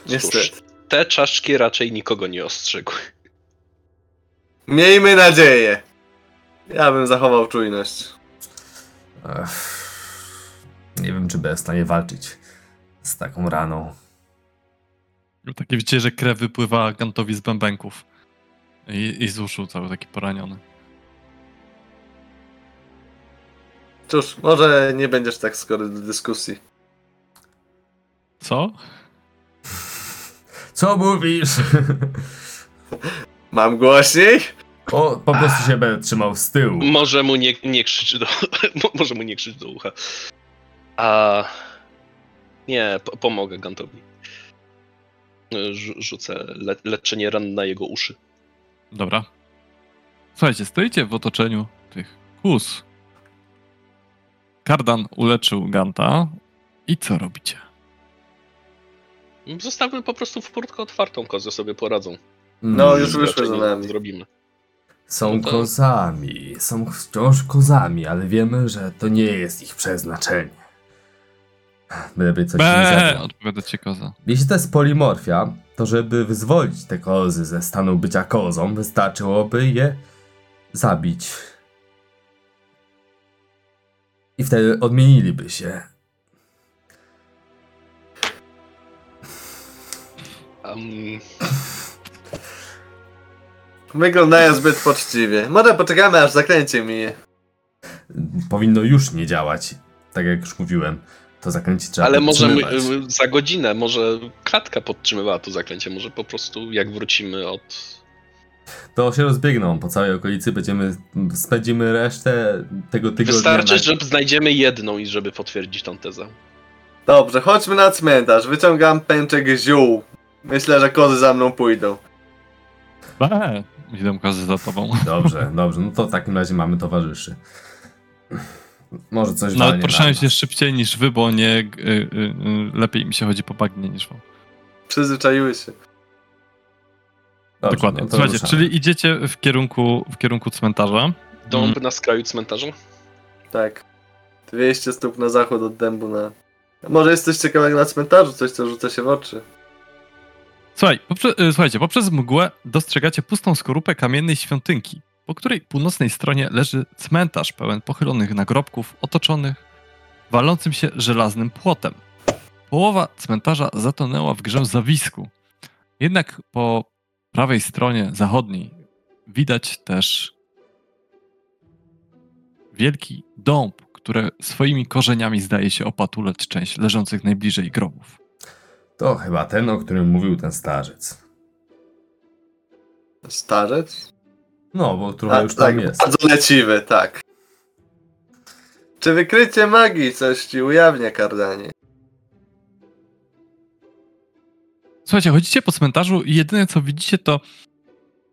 Niestety. Te czaszki raczej nikogo nie ostrzegły. Miejmy nadzieję. Ja bym zachował czujność. Ech, nie wiem, czy będę w stanie walczyć z taką raną. Takie widzicie, że krew wypływa Gantowi z bębenków. I, I z uszu cały taki poraniony. Cóż, może nie będziesz tak skory do dyskusji. Co? Co mówisz? Mam głośniej? o, po prostu się będę trzymał z tyłu. Może mu nie, nie krzyczy do. mo- może mu nie krzyczy do ucha. A. Nie, po, pomogę Gantowi. Rzu- Rzucę le, leczenie ran na jego uszy. Dobra. Słuchajcie, stoicie w otoczeniu tych kus. Kardan uleczył Ganta. I co robicie? Zostawmy po prostu w furtkę otwartą, kozy sobie poradzą. No, Mm, już wyszły za nami. Zrobimy. Są no to- kozami, są wciąż kozami, ale wiemy, że to nie jest ich przeznaczenie. Byleby coś nie Be, zabrał. odpowiada ci koza. Jeśli to jest polimorfia, to żeby wyzwolić te kozy ze stanu bycia kozą, wystarczyłoby je zabić. I wtedy odmieniliby się. Um, Wyglądają zbyt poczciwie. Może poczekamy aż zaklęcie minie. Powinno już nie działać, tak jak już mówiłem. To zaklęcie trzeba ale może y, za godzinę, może klatka podtrzymywała to zaklęcie, może po prostu jak wrócimy od. To się rozbiegną po całej okolicy, będziemy, spędzimy resztę tego tygodnia. Wystarczy, na... że znajdziemy jedną i żeby potwierdzić tą tezę. Dobrze, chodźmy na cmentarz. Wyciągam pęczek ziół. Myślę, że kozy za mną pójdą. Be, idę kozy za tobą. Dobrze, dobrze, no to w takim razie mamy towarzyszy. Może coś Nawet walnie poruszałem się szybciej niż wy, bo nie... Y, y, y, lepiej mi się chodzi po bagnie niż wam. Przyzwyczaiły się. Dobrze, Dokładnie. no Słuchajcie, ruszamy. czyli idziecie w kierunku, w kierunku cmentarza. Dąb Mm. na skraju cmentarza? Tak. 200 stóp na zachód od dębu na... Może jest coś ciekawego na cmentarzu, coś co rzuca się w oczy. Słuchaj, poprze- y, słuchajcie, poprzez mgłę dostrzegacie pustą skorupę kamiennej świątynki. Po której północnej stronie leży cmentarz pełen pochylonych nagrobków otoczonych walącym się żelaznym płotem. Połowa cmentarza zatonęła w grze zawisku. Jednak po prawej stronie zachodniej widać też wielki dąb, który swoimi korzeniami zdaje się opatulać część leżących najbliżej grobów. To chyba ten, o którym mówił ten starzec. Starzec? No, bo trochę A, już tam tak, jest. bardzo leciwy, tak. Czy wykrycie magii coś ci ujawnia, Kardanie? Słuchajcie, chodzicie po cmentarzu i jedyne co widzicie to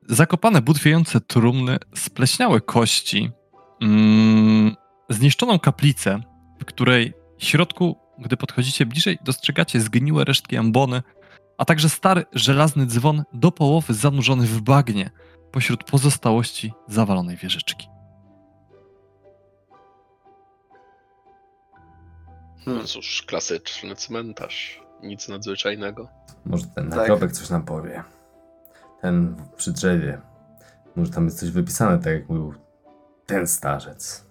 zakopane, butwiejące trumny, spleśniałe kości, mm, zniszczoną kaplicę, w której w środku, gdy podchodzicie bliżej, dostrzegacie zgniłe resztki ambony, a także stary żelazny dzwon do połowy zanurzony w bagnie pośród pozostałości zawalonej wieżyczki. Hmm. No cóż, klasyczny cmentarz. Nic nadzwyczajnego. Może ten Tak. nagrobek coś nam powie. Ten przy drzewie. Może tam jest coś wypisane, tak jak mówił ten starzec.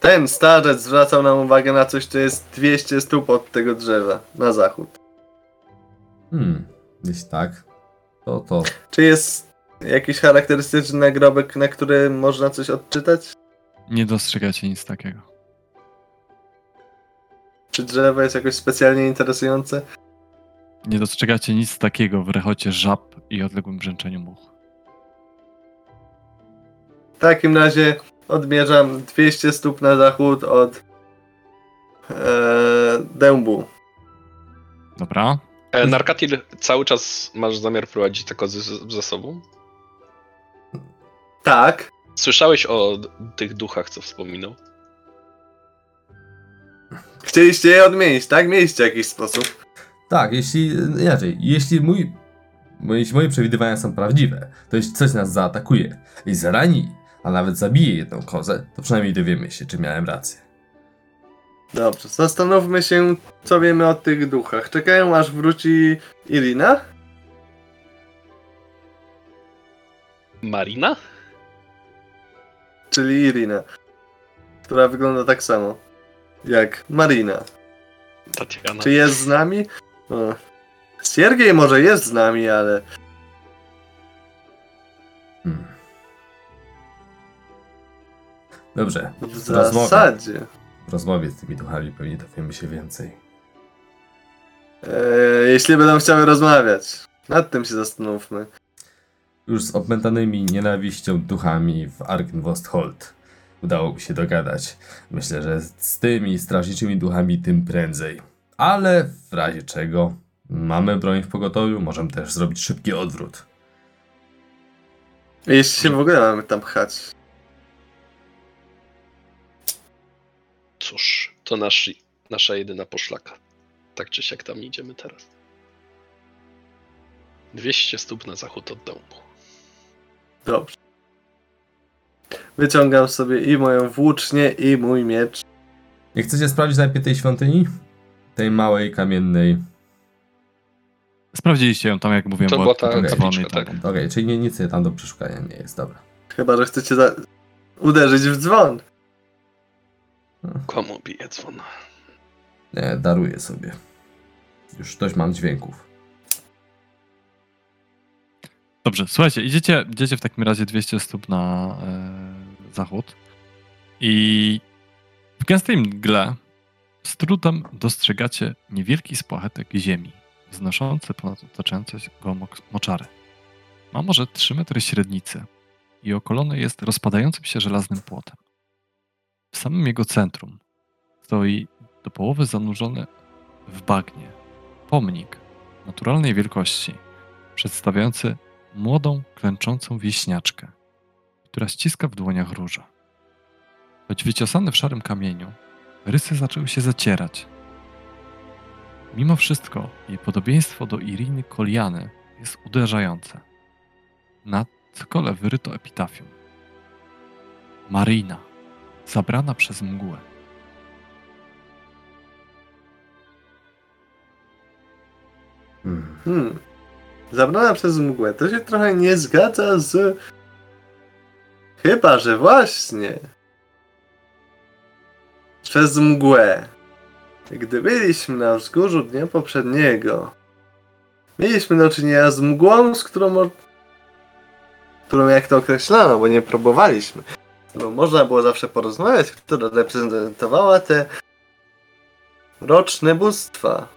Ten starzec zwracał nam uwagę na coś, co jest 200 stóp od tego drzewa, na zachód. Hmm, jeśli tak, to to. Czy jest jakiś charakterystyczny nagrobek, na którym można coś odczytać? Nie dostrzegacie nic takiego. Czy drzewo jest jakoś specjalnie interesujące? Nie dostrzegacie nic takiego w rechocie żab i odległym brzęczeniu much. W takim razie odmierzam 200 stóp na zachód od e, dębu. Dobra? E, Narkatil, cały czas masz zamiar prowadzić te kozy z- za sobą? Tak, Słyszałeś o tych duchach, co wspominał? chcieliście je odmienić, tak? Mieliście jakiś sposób. Tak, jeśli. Inaczej, jeśli mój. bo Jeśli moje przewidywania są prawdziwe, to jeśli coś nas zaatakuje i zarani, a nawet zabije jedną kozę, to przynajmniej dowiemy się, czy miałem rację. Dobrze, zastanówmy się, co wiemy o tych duchach. Czekają aż wróci Irina? Marina? Czyli Irina, która wygląda tak samo jak Marina. Tatiana. Czy jest z nami? O. Siergiej może jest z nami, ale Hmm. w Dobrze, rozmowa. zasadzie. W rozmowie z tymi duchami pewnie dowiemy się więcej. E, jeśli będą chciały rozmawiać, nad tym się zastanówmy. Już z opętanymi nienawiścią duchami w Arkenwosthold udało mi się dogadać. Myślę, że z tymi strażniczymi duchami tym prędzej. Ale w razie czego mamy broń w pogotowiu, możemy też zrobić szybki odwrót. Jeśli się w ogóle mamy tam pchać. Cóż, to nasz, nasza jedyna poszlaka. Tak czy siak tam idziemy teraz. 200 stóp na zachód od domu. Dobrze. Wyciągam sobie i moją włócznię, i mój miecz. Nie chcecie sprawdzić najpierw tej świątyni? Tej małej, kamiennej. Sprawdziliście ją tam, jak mówiłem, To bo była ta ten dzwon i kapliczka, tam- tak. Okej, czyli nie, nic tam do przeszukania nie jest, dobra. Chyba, że chcecie za... uderzyć w dzwon. Komu bije dzwon? Nie, daruję sobie. Już dość mam dźwięków. Dobrze, słuchajcie, idziecie, idziecie w takim razie 200 stóp na e, zachód i w gęstej mgle z trudem dostrzegacie niewielki spłachetek ziemi wznoszący ponad otaczające go moczary. Ma może 3 metry średnicy i okolony jest rozpadającym się żelaznym płotem. W samym jego centrum stoi do połowy zanurzony w bagnie pomnik naturalnej wielkości przedstawiający młodą, klęczącą wieśniaczkę, która ściska w dłoniach róża. Choć wyciosane w szarym kamieniu, rysy zaczęły się zacierać. Mimo wszystko jej podobieństwo do Iriny Koliany jest uderzające. Na cykole wyryto epitafium. Marina, zabrana przez mgłę. Hmm. Zabrana przez mgłę. To się trochę nie zgadza z Chyba, że właśnie. Przez mgłę. Gdy byliśmy na wzgórzu dnia poprzedniego, mieliśmy do czynienia z mgłą, z którą, którą jak to określano, bo nie próbowaliśmy, bo można było zawsze porozmawiać, która reprezentowała te roczne bóstwa.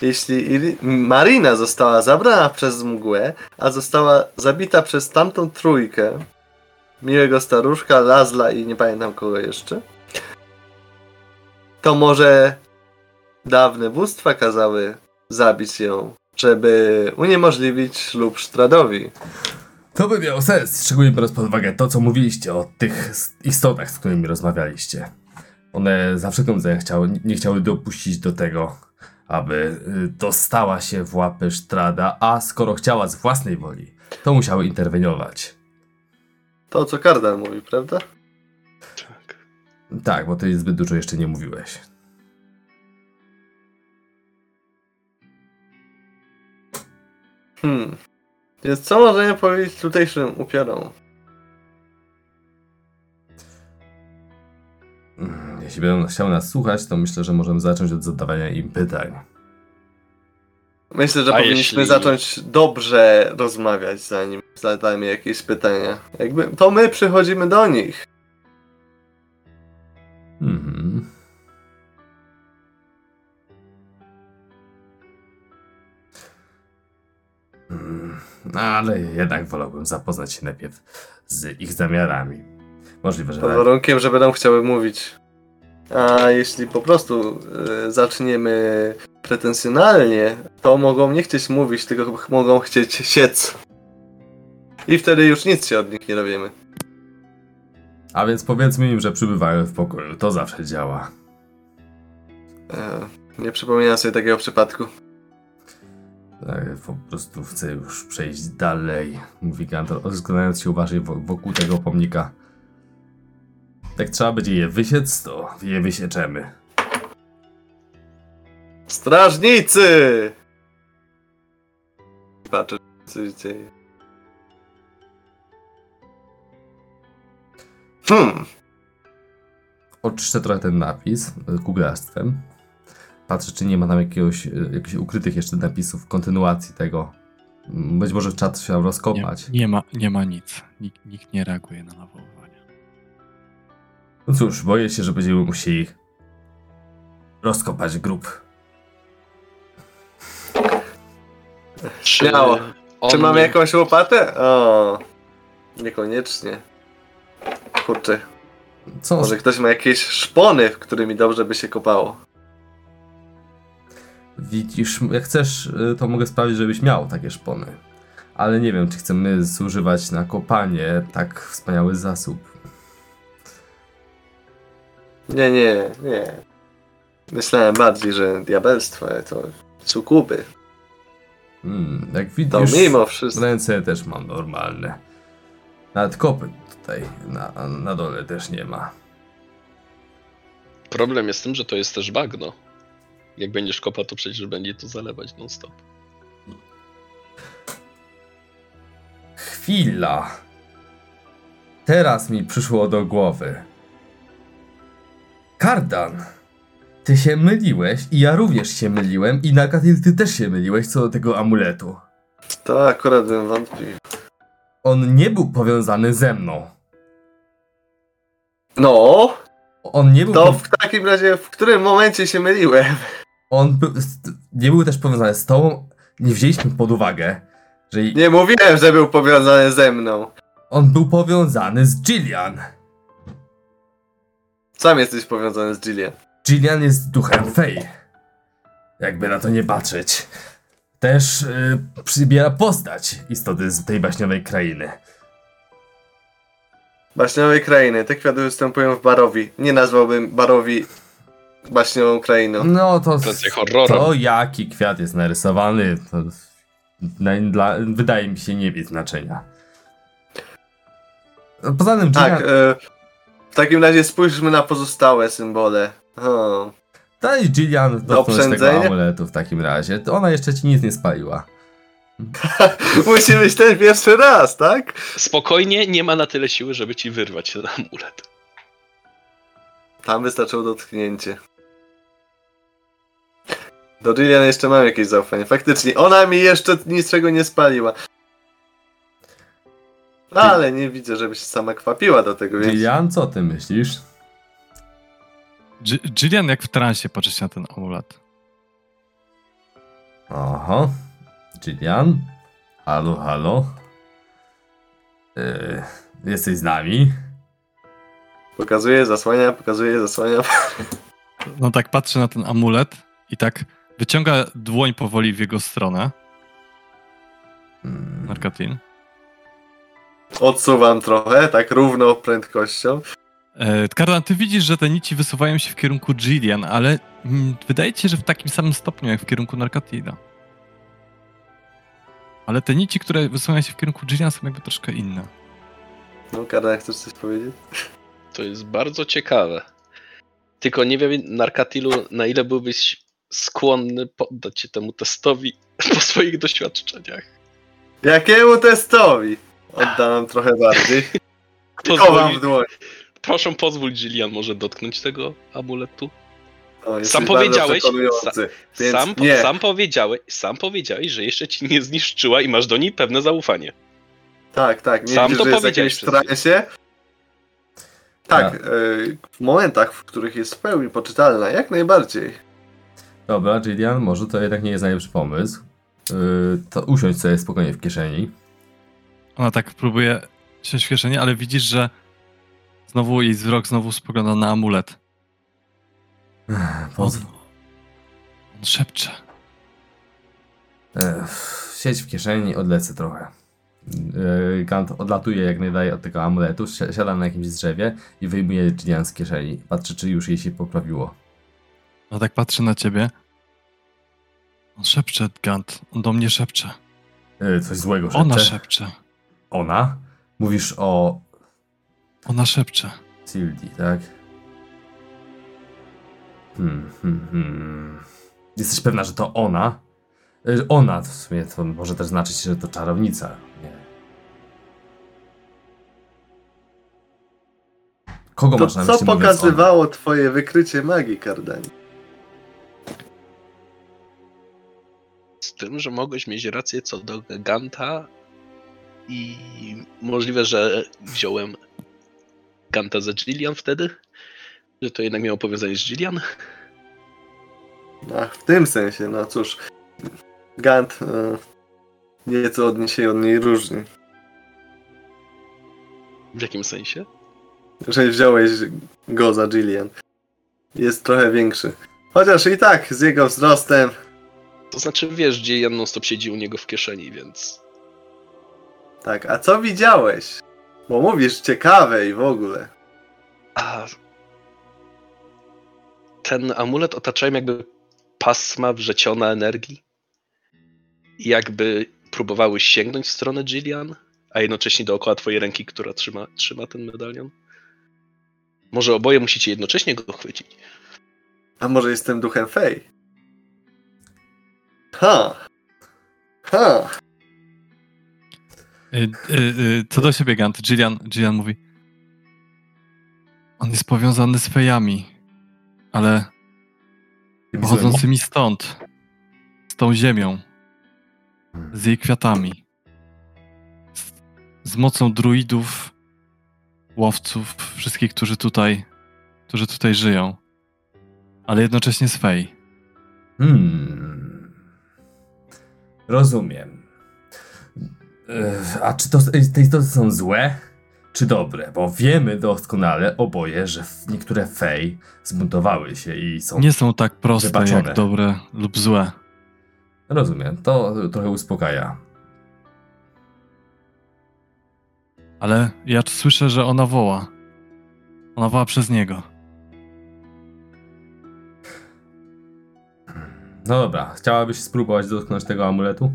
Jeśli Iri- Marina została zabrana przez mgłę, a została zabita przez tamtą trójkę, miłego staruszka, Lazla i nie pamiętam kogo jeszcze, to może dawne bóstwa kazały zabić ją, żeby uniemożliwić ślub Sztradowi. To by miało sens, szczególnie biorąc pod uwagę to, co mówiliście o tych istotach, z którymi rozmawialiście. One za wszelką cenę chciały, nie chciały dopuścić do tego, aby y, dostała się w łapy Sztrada, a skoro chciała z własnej woli, to musiały interweniować. To, co Kardan mówi, prawda? Tak. Tak, bo ty zbyt dużo jeszcze nie mówiłeś. Hmm. Więc co możemy powiedzieć tutejszym upiorom? Mm, Jeśli będą chciały nas słuchać, to myślę, że możemy zacząć od zadawania im pytań. Myślę, że A powinniśmy jeśli- zacząć dobrze rozmawiać, zanim zadamy jakieś pytania. Jakby to my przychodzimy do nich. No, ale jednak wolałbym zapoznać się najpierw z ich zamiarami. Możliwe, że Pod tak. warunkiem, że będą chciały mówić. A jeśli po prostu e, zaczniemy pretensjonalnie, to mogą nie chcieć mówić, tylko mogą chcieć siec. I wtedy już nic się od nich nie dowiemy. A więc powiedzmy im, że przybywają w pokoju. To zawsze działa. E, nie przypominam sobie takiego przypadku. Tak, po prostu chcę już przejść dalej, mówi Gantor, rozglądając się uważnie wo- wokół tego pomnika. Jak trzeba będzie je wysiec, to je wysieczemy. Strażnicy! Patrzę, co się dzieje. Hmm. Oczyszczę trochę ten napis y, kuglastwem. Patrzę, czy nie ma tam jakiegoś, y, jakichś ukrytych jeszcze napisów, kontynuacji tego. Być może czat się tam Nie, rozkopać. nie, ma, nie ma nic. Nikt, nikt nie reaguje na nawoływania. No cóż, boję się, że będziemy musieli rozkopać grób. Czy Śmiało. Czy mamy jakąś łopatę? O, niekoniecznie. Kurczę, Co? może ktoś ma jakieś szpony, w którymi dobrze by się kopało. Widzisz, jak chcesz, y, to mogę sprawić, żebyś miał takie szpony. Ale nie wiem, czy chcemy zużywać na kopanie tak wspaniały zasób. Nie, nie, nie. Myślałem bardziej, że diabelstwo to sukuby. Hmm, jak To widzisz, mimo wszystko. ręce też mam normalne. Nawet kopyt tutaj na, na dole też nie ma. Problem jest w tym, że to jest też bagno. Jak będziesz kopał, to przecież będzie to zalewać non-stop. Chwila. Teraz mi przyszło do głowy. Kardan, ty się myliłeś i ja również się myliłem i Nakatil ty też się myliłeś co do tego amuletu. To akurat bym wątpił. On nie był powiązany ze mną. No, On nie był, to w takim razie w którym momencie się myliłem? On był, nie był też powiązany z tobą. Nie wzięliśmy pod uwagę, że Nie mówiłem, że był powiązany ze mną. on był powiązany z Gillian. Sam jesteś powiązany z Jillian. Gillian jest duchem Fey. Jakby na to nie patrzeć. Też y, przybiera postać istoty z tej baśniowej krainy. Baśniowej krainy. Te kwiaty występują w Barowi. Nie nazwałbym Barowi baśniową krainą. No to. To jaki kwiat jest narysowany, to na, dla, wydaje mi się nie mieć znaczenia. Poza tym Tak, e, w takim razie spójrzmy na pozostałe symbole. O, daj Gillian dotknąć tego amuletu w takim razie. To ona jeszcze ci nic nie spaliła. Musi być ten pierwszy raz, tak? Spokojnie, nie ma na tyle siły, żeby ci wyrwać ten amulet. Tam wystarczyło dotknięcie. Do Jillian jeszcze mam jakieś zaufanie. Faktycznie, ona mi jeszcze niczego nie spaliła. No, ale nie widzę, żeby się sama kwapiła do tego, więc... Gillian, co ty myślisz? Gillian jak w transie patrzy się na ten amulet. Oho. Gillian? Halo, halo? Yy, jesteś z nami? Pokazuje, zasłania, pokazuje, zasłania. No tak patrzy na ten amulet i tak wyciąga dłoń powoli w jego stronę, Hmm. Markatin. Odsuwam trochę, tak równo prędkością. E, Kardan, ty widzisz, że te nici wysuwają się w kierunku Gillian, ale mm, wydaje ci się, że w takim samym stopniu jak w kierunku Narkatida. Ale te nici, które wysuwają się w kierunku Gillian są jakby troszkę inne. No, Karol, chcesz coś powiedzieć? To jest bardzo ciekawe. Tylko nie wiem, Narkatilu, na ile byłbyś skłonny poddać się temu testowi po swoich doświadczeniach. Jakiemu testowi? Oddam trochę bardziej. Pozwoli, w dłoń. proszę pozwól Gillian może dotknąć tego amuletu. O, Sam powiedziałeś- Więc Sam, nie. sam, powiedziałeś, sam powiedziałeś, że jeszcze ci nie zniszczyła i masz do niej pewne zaufanie. Tak, tak. Nie Sam widzisz, to że powiedziałeś transie? Tak, y, w momentach, w których jest w pełni poczytalna, jak najbardziej. Dobra, Gillian, może to jednak nie jest najlepszy pomysł. Yy, to usiądź sobie spokojnie w kieszeni. Ona tak próbuje siąść w kieszeni, ale widzisz, że znowu jej wzrok znowu spogląda na amulet. On, Pozw- on szepcze. e, siedź w kieszeni, odlecę trochę. Yy, Gant odlatuje jak najdalej od tego amuletu, si- siada na jakimś drzewie i wyjmuje Gillian z kieszeni. Patrzy, czy już jej się poprawiło. Ona tak patrzy na ciebie. On szepcze, Gant. On do mnie szepcze. Yy, coś złego szepcze. Ona szepcze. Ona? Mówisz o Ona szepcze. Sildi, tak? Hmm, hmm, hmm. Jesteś pewna, że to ona? Y, Ona, w sumie to może też znaczyć, że to czarownica. Nie. Kogo To masz na co myśli ona? pokazywało twoje wykrycie magii, Kardani? Tym, że mogłeś mieć rację co do Ganta i możliwe, że wziąłem Ganta za Gillian wtedy? Że to jednak miało powiązanie z Gillian? Ach, w tym sensie, no cóż. Gant e, nieco od niej się od niej różni. W jakim sensie? Że wziąłeś go za Jillian. Jest trochę większy. Chociaż i tak, z jego wzrostem. To znaczy, wiesz, Gillian non stop siedzi u niego w kieszeni, więc Tak, a co widziałeś? Bo mówisz ciekawe i w ogóle. A ten amulet otaczają jakby pasma wrzeciona energii. Jakby próbowały sięgnąć w stronę Gillian, a jednocześnie dookoła twojej ręki, która trzyma, trzyma ten medalion. Może oboje musicie jednocześnie go chwycić. A może jestem duchem Fej? Ha! Ha! Y, y, y, co do siebie, Gant. Gillian, Gillian mówi. On jest powiązany z fejami, ale pochodzącymi stąd. Z tą ziemią. Z jej kwiatami. Z, z mocą druidów, łowców, wszystkich, którzy tutaj, którzy tutaj żyją. Ale jednocześnie z fej. Hmm. Rozumiem. A czy to, te istoty są złe, czy dobre? Bo wiemy doskonale oboje, że niektóre fej zbuntowały się i są. Nie są tak proste Wybaczone. jak dobre lub złe. Rozumiem, to trochę uspokaja. Ale ja słyszę, że ona woła. Ona woła przez niego. No dobra, chciałabyś spróbować dotknąć tego amuletu?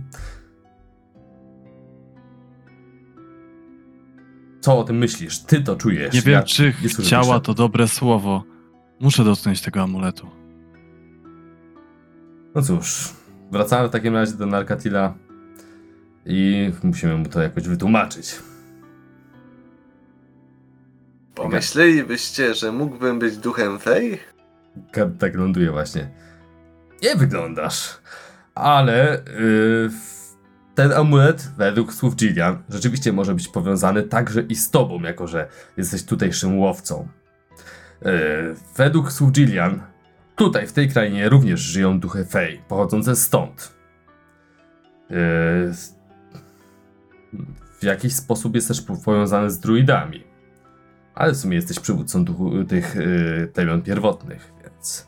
Co o tym myślisz? Ty to czujesz. Nie wiem, ja czy nie chciała to dobre słowo. Muszę dotknąć tego amuletu. No cóż, wracamy w takim razie do Narkatila. i musimy mu to jakoś wytłumaczyć. Pomyślelibyście, że mógłbym być duchem fej? Tak ląduje właśnie. Nie wyglądasz, ale yy, ten amulet, według słów Gillian, rzeczywiście może być powiązany także i z tobą, jako że jesteś tutejszym łowcą. Yy, według słów Gillian, tutaj w tej krainie również żyją duchy fej, pochodzące stąd. Yy, w jakiś sposób jest też powiązany z druidami. Ale w sumie jesteś przywódcą duchu, tych yy, pierwotnych, więc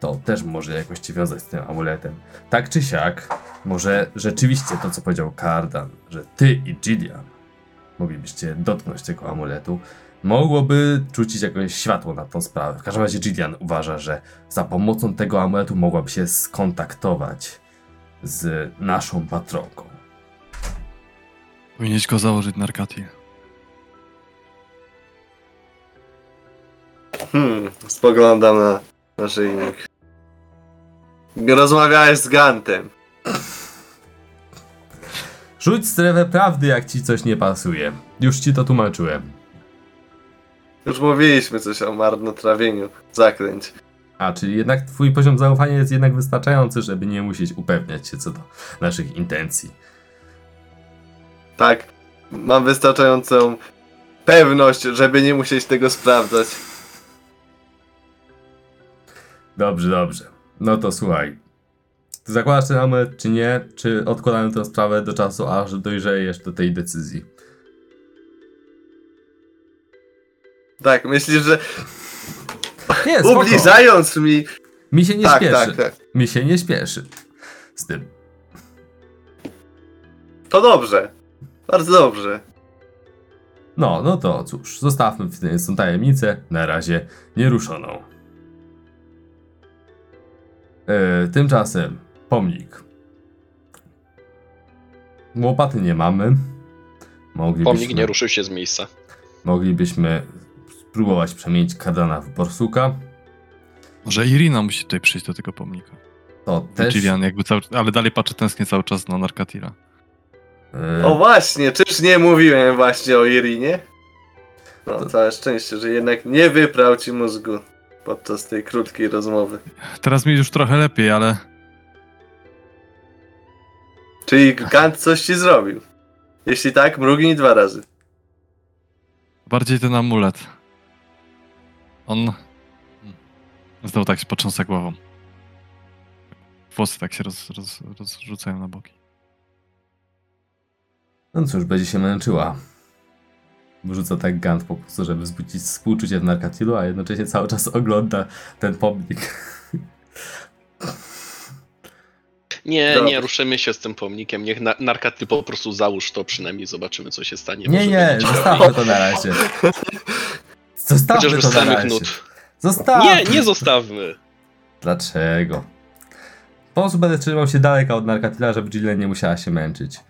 to też może jakoś cię wiązać z tym amuletem. Tak czy siak, może rzeczywiście to, co powiedział Kardan, że ty i Gillian moglibyście dotknąć tego amuletu, mogłoby rzucić jakieś światło na tą sprawę. W każdym razie Gillian uważa, że za pomocą tego amuletu mogłaby się skontaktować z naszą patronką. Powinieneś go założyć na Arkati. Hmm, spoglądam na naszyjnik. Rozmawiałeś z Gantem. Rzuć strefę prawdy, jak ci coś nie pasuje. Już ci to tłumaczyłem. Już mówiliśmy coś o marnotrawieniu. Zakręć. A, czyli jednak twój poziom zaufania jest jednak wystarczający, żeby nie musieć upewniać się co do naszych intencji. Tak, mam wystarczającą pewność, żeby nie musieć tego sprawdzać. Dobrze, dobrze. No to słuchaj. Ty zakładasz ten amulet, czy nie? Czy odkładamy tę sprawę do czasu, aż dojrzejesz do tej decyzji? Tak, myślisz, że Nie, spoko. ubliżając mi... Mi się nie tak, śpieszy. tak, tak. Mi się nie śpieszy z tym. To dobrze. Bardzo dobrze. No, no to cóż, zostawmy tą tajemnicę na razie nieruszoną. E, tymczasem pomnik. Łopaty nie mamy. Moglibyśmy, Pomnik nie ruszył się z miejsca. moglibyśmy spróbować przemienić Kardana w Borsuka. Może Irina musi tutaj przyjść do tego pomnika. To też. Gillian jakby cały, ale dalej patrzę tęsknię cały czas na Narkatira. e, O właśnie, czyż nie mówiłem właśnie o Irinie? No, całe szczęście, że jednak nie wyprał ci mózgu podczas tej krótkiej rozmowy. Teraz mi już trochę lepiej, ale Czyli Gant coś ci zrobił. Jeśli tak, mrugnij dwa razy. bardziej ten amulet. On... Znowu tak się potrząsa głową. Włosy tak się roz, roz, rozrzucają na boki. No cóż, będzie się męczyła. Wrzuca tak Gant po prostu, żeby wzbudzić współczucie w Narkatilu, a jednocześnie cały czas ogląda ten pomnik. Nie, nie ruszymy się z tym pomnikiem. Niech na, Narkaty po prostu załóż to, przynajmniej zobaczymy, co się stanie. Nie, Może nie, zostawmy to na razie. Zostawmy Chociażby to na razie. nut. Zostawmy. Nie, nie zostawmy. Dlaczego? Po prostu będę trzymał się daleka od Narkatila, żeby Jillian nie musiała się męczyć.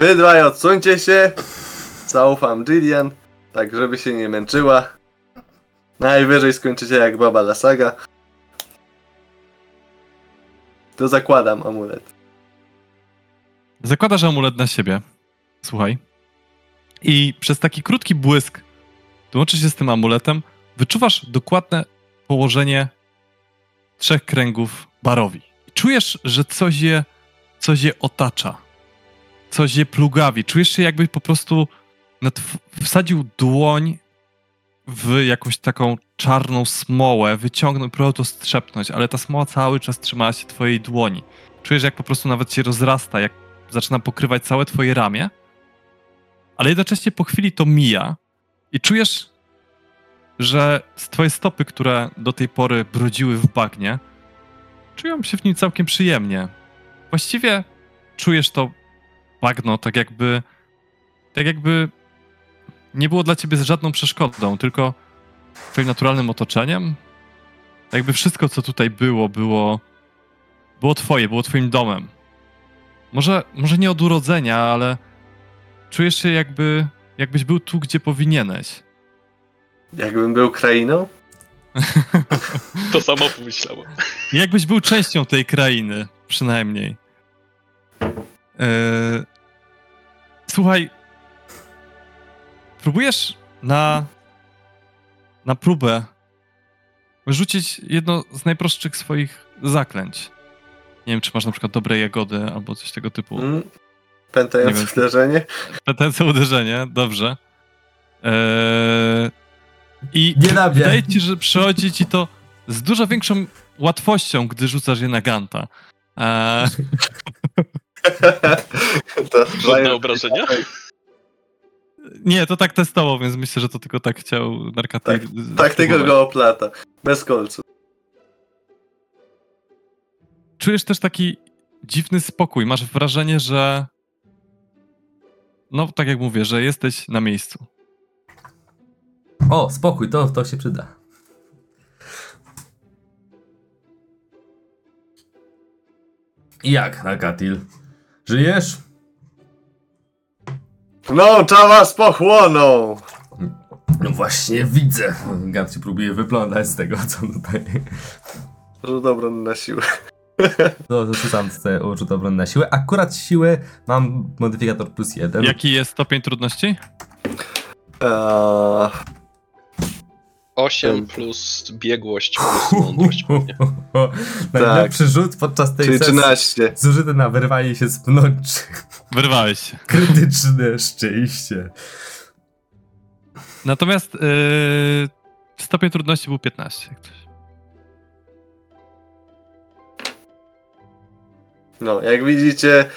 Wy dwaj odsuńcie się. Zaufam Jillian, tak żeby się nie męczyła. Najwyżej skończycie jak baba Lasaga. To zakładam amulet. Zakładasz amulet na siebie. Słuchaj. I przez taki krótki błysk łączysz się z tym amuletem, wyczuwasz dokładne położenie trzech kręgów barowi. Czujesz, że coś je, coś je otacza. Coś je plugawi. Czujesz się jakbyś po prostu wsadził dłoń w jakąś taką czarną smołę, wyciągnął, próbował to strzepnąć, ale ta smoła cały czas trzymała się twojej dłoni. Czujesz, jak po prostu nawet się rozrasta, jak zaczyna pokrywać całe twoje ramię, ale jednocześnie po chwili to mija i czujesz, że twoje stopy, które do tej pory brudziły w bagnie, czują się w nim całkiem przyjemnie. Właściwie czujesz to bagno tak jakby, tak jakby nie było dla ciebie żadną przeszkodą, tylko twoim naturalnym otoczeniem. Tak jakby wszystko, co tutaj było, było, było twoje, było twoim domem. Może, może nie od urodzenia, ale czujesz się jakby, jakbyś był tu, gdzie powinieneś. Jakbym był krainą? To samo pomyślałem. Jakbyś był częścią tej krainy, przynajmniej. E, słuchaj, próbujesz na, na próbę rzucić jedno z najprostszych swoich zaklęć. Nie wiem, czy masz na przykład dobre jagody albo coś tego typu. Mm. Pętające wiem. uderzenie. Petence uderzenie, dobrze. Eee, I Nie wydaje ci, że przychodzi ci to z dużo większą łatwością, gdy rzucasz je na Ganta. Eee, to Żadne obrażenia? nie, to tak testował, więc myślę, że to tylko tak chciał narkatyk. Tak tego go oplata. Bez kolców. Czujesz też taki dziwny spokój. Masz wrażenie, że. No, tak jak mówię, że jesteś na miejscu. O, spokój, to, to się przyda. I jak, Nakatil? Żyjesz? No, czawa z pochłoną! No właśnie widzę. Gant się próbuje wyplątać z tego, co tutaj. Rzut obronny na siłę. To rzucam sobie rzut obronny na siłę. Akurat siłę mam modyfikator plus jeden. Jaki jest stopień trudności? Eee, 8 plus biegłość plus mądrość. pewnie. Najlepszy rzut podczas tej czyli sesji. 13. Zużyty na wyrwanie się z pnączy. Wyrwałeś się. Krytyczne szczęście. Natomiast yy, stopień trudności był 15. jak coś. No, jak widzicie,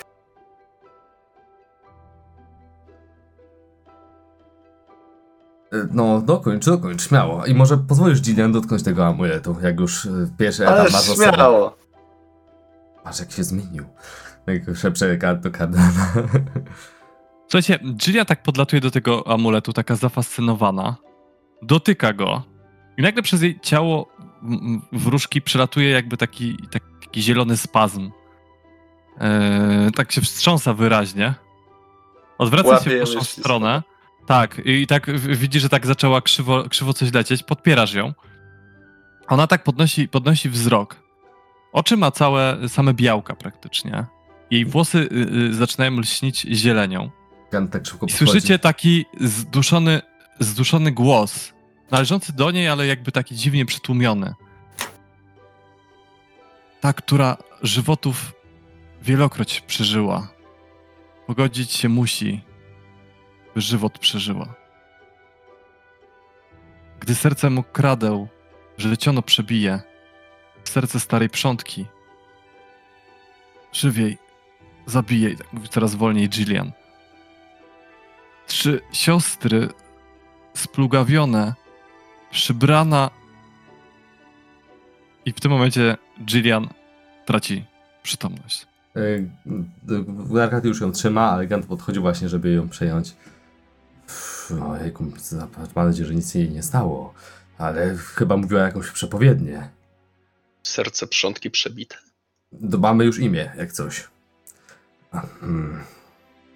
No, dokończ, dokończ, śmiało. I może pozwolisz Gillian dotknąć tego amuletu, jak już y, pierwszy etap ale masz za sobą. śmiało. Patrz, jak się zmienił. Jak szepcze kart do kardana. Słuchajcie, Jilia tak podlatuje do tego amuletu, taka zafascynowana. Dotyka go. I nagle przez jej ciało wróżki przelatuje jakby taki, taki zielony spazm. Eee, tak się wstrząsa wyraźnie. Odwraca Łapie się w waszą stronę. Tak, i tak widzi, że tak zaczęła krzywo, krzywo coś lecieć. Podpierasz ją. Ona tak podnosi, podnosi wzrok. Oczy ma całe, same białka praktycznie. Jej włosy y, y, zaczynają lśnić zielenią. Tak szybko I słyszycie taki zduszony, zduszony głos, należący do niej, ale jakby taki dziwnie przytłumiony. Ta, która żywotów wielokroć przeżyła. Pogodzić się musi, żywot przeżyła. Gdy serce mu kradeł, życiono przebije, serce starej przątki. Żywiej, zabijej, tak mówi coraz wolniej Gillian trzy siostry splugawione, przybrana i w tym momencie Gillian traci przytomność. Arkady już ją trzyma, ale Gant podchodzi właśnie, żeby ją przejąć. Ojejku, mam nadzieję, że nic jej nie stało. Ale chyba mówiła jakąś przepowiednię. Serce przątki przebite. To mamy już imię, jak coś. Hmm.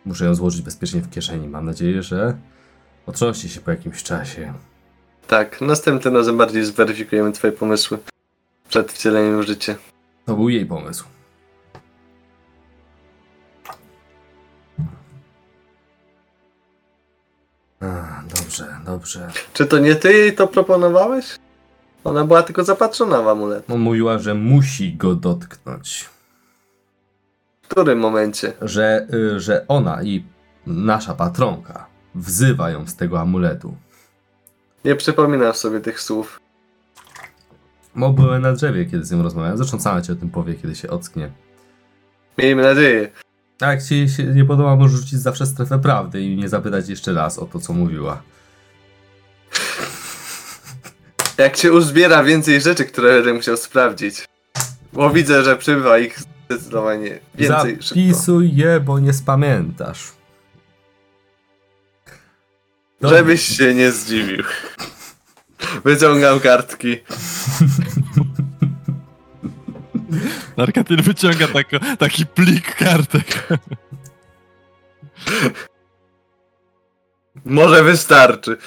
Muszę ją złożyć bezpiecznie w kieszeni. Mam nadzieję, że otrząśnie się po jakimś czasie. Tak, następnym razem bardziej zweryfikujemy twoje pomysły. Przed wcieleniem w życie. To był jej pomysł. A, dobrze, dobrze. Czy to nie ty jej to proponowałeś? Ona była tylko zapatrzona w amulet. No, mówiła, że musi go dotknąć. W którym momencie? Że, y, że ona i nasza patronka wzywa ją z tego amuletu. Nie przypominasz sobie tych słów. Bo byłem na drzewie, kiedy z nią rozmawiałem. Zresztą sama ci o tym powie, kiedy się ocknie. Miejmy nadzieję. A jak ci się nie podoba, możesz rzucić zawsze strefę prawdy i nie zapytać jeszcze raz o to, co mówiła. Jak się uzbiera więcej rzeczy, które będę musiał sprawdzić. Bo widzę, że przybywa ich zdecydowanie więcej szybko. Zapisuj je, bo nie spamiętasz. Dobrze. Żebyś się nie zdziwił. Wyciągam kartki. Narkatyl wyciąga tako, taki plik kartek. Może wystarczy.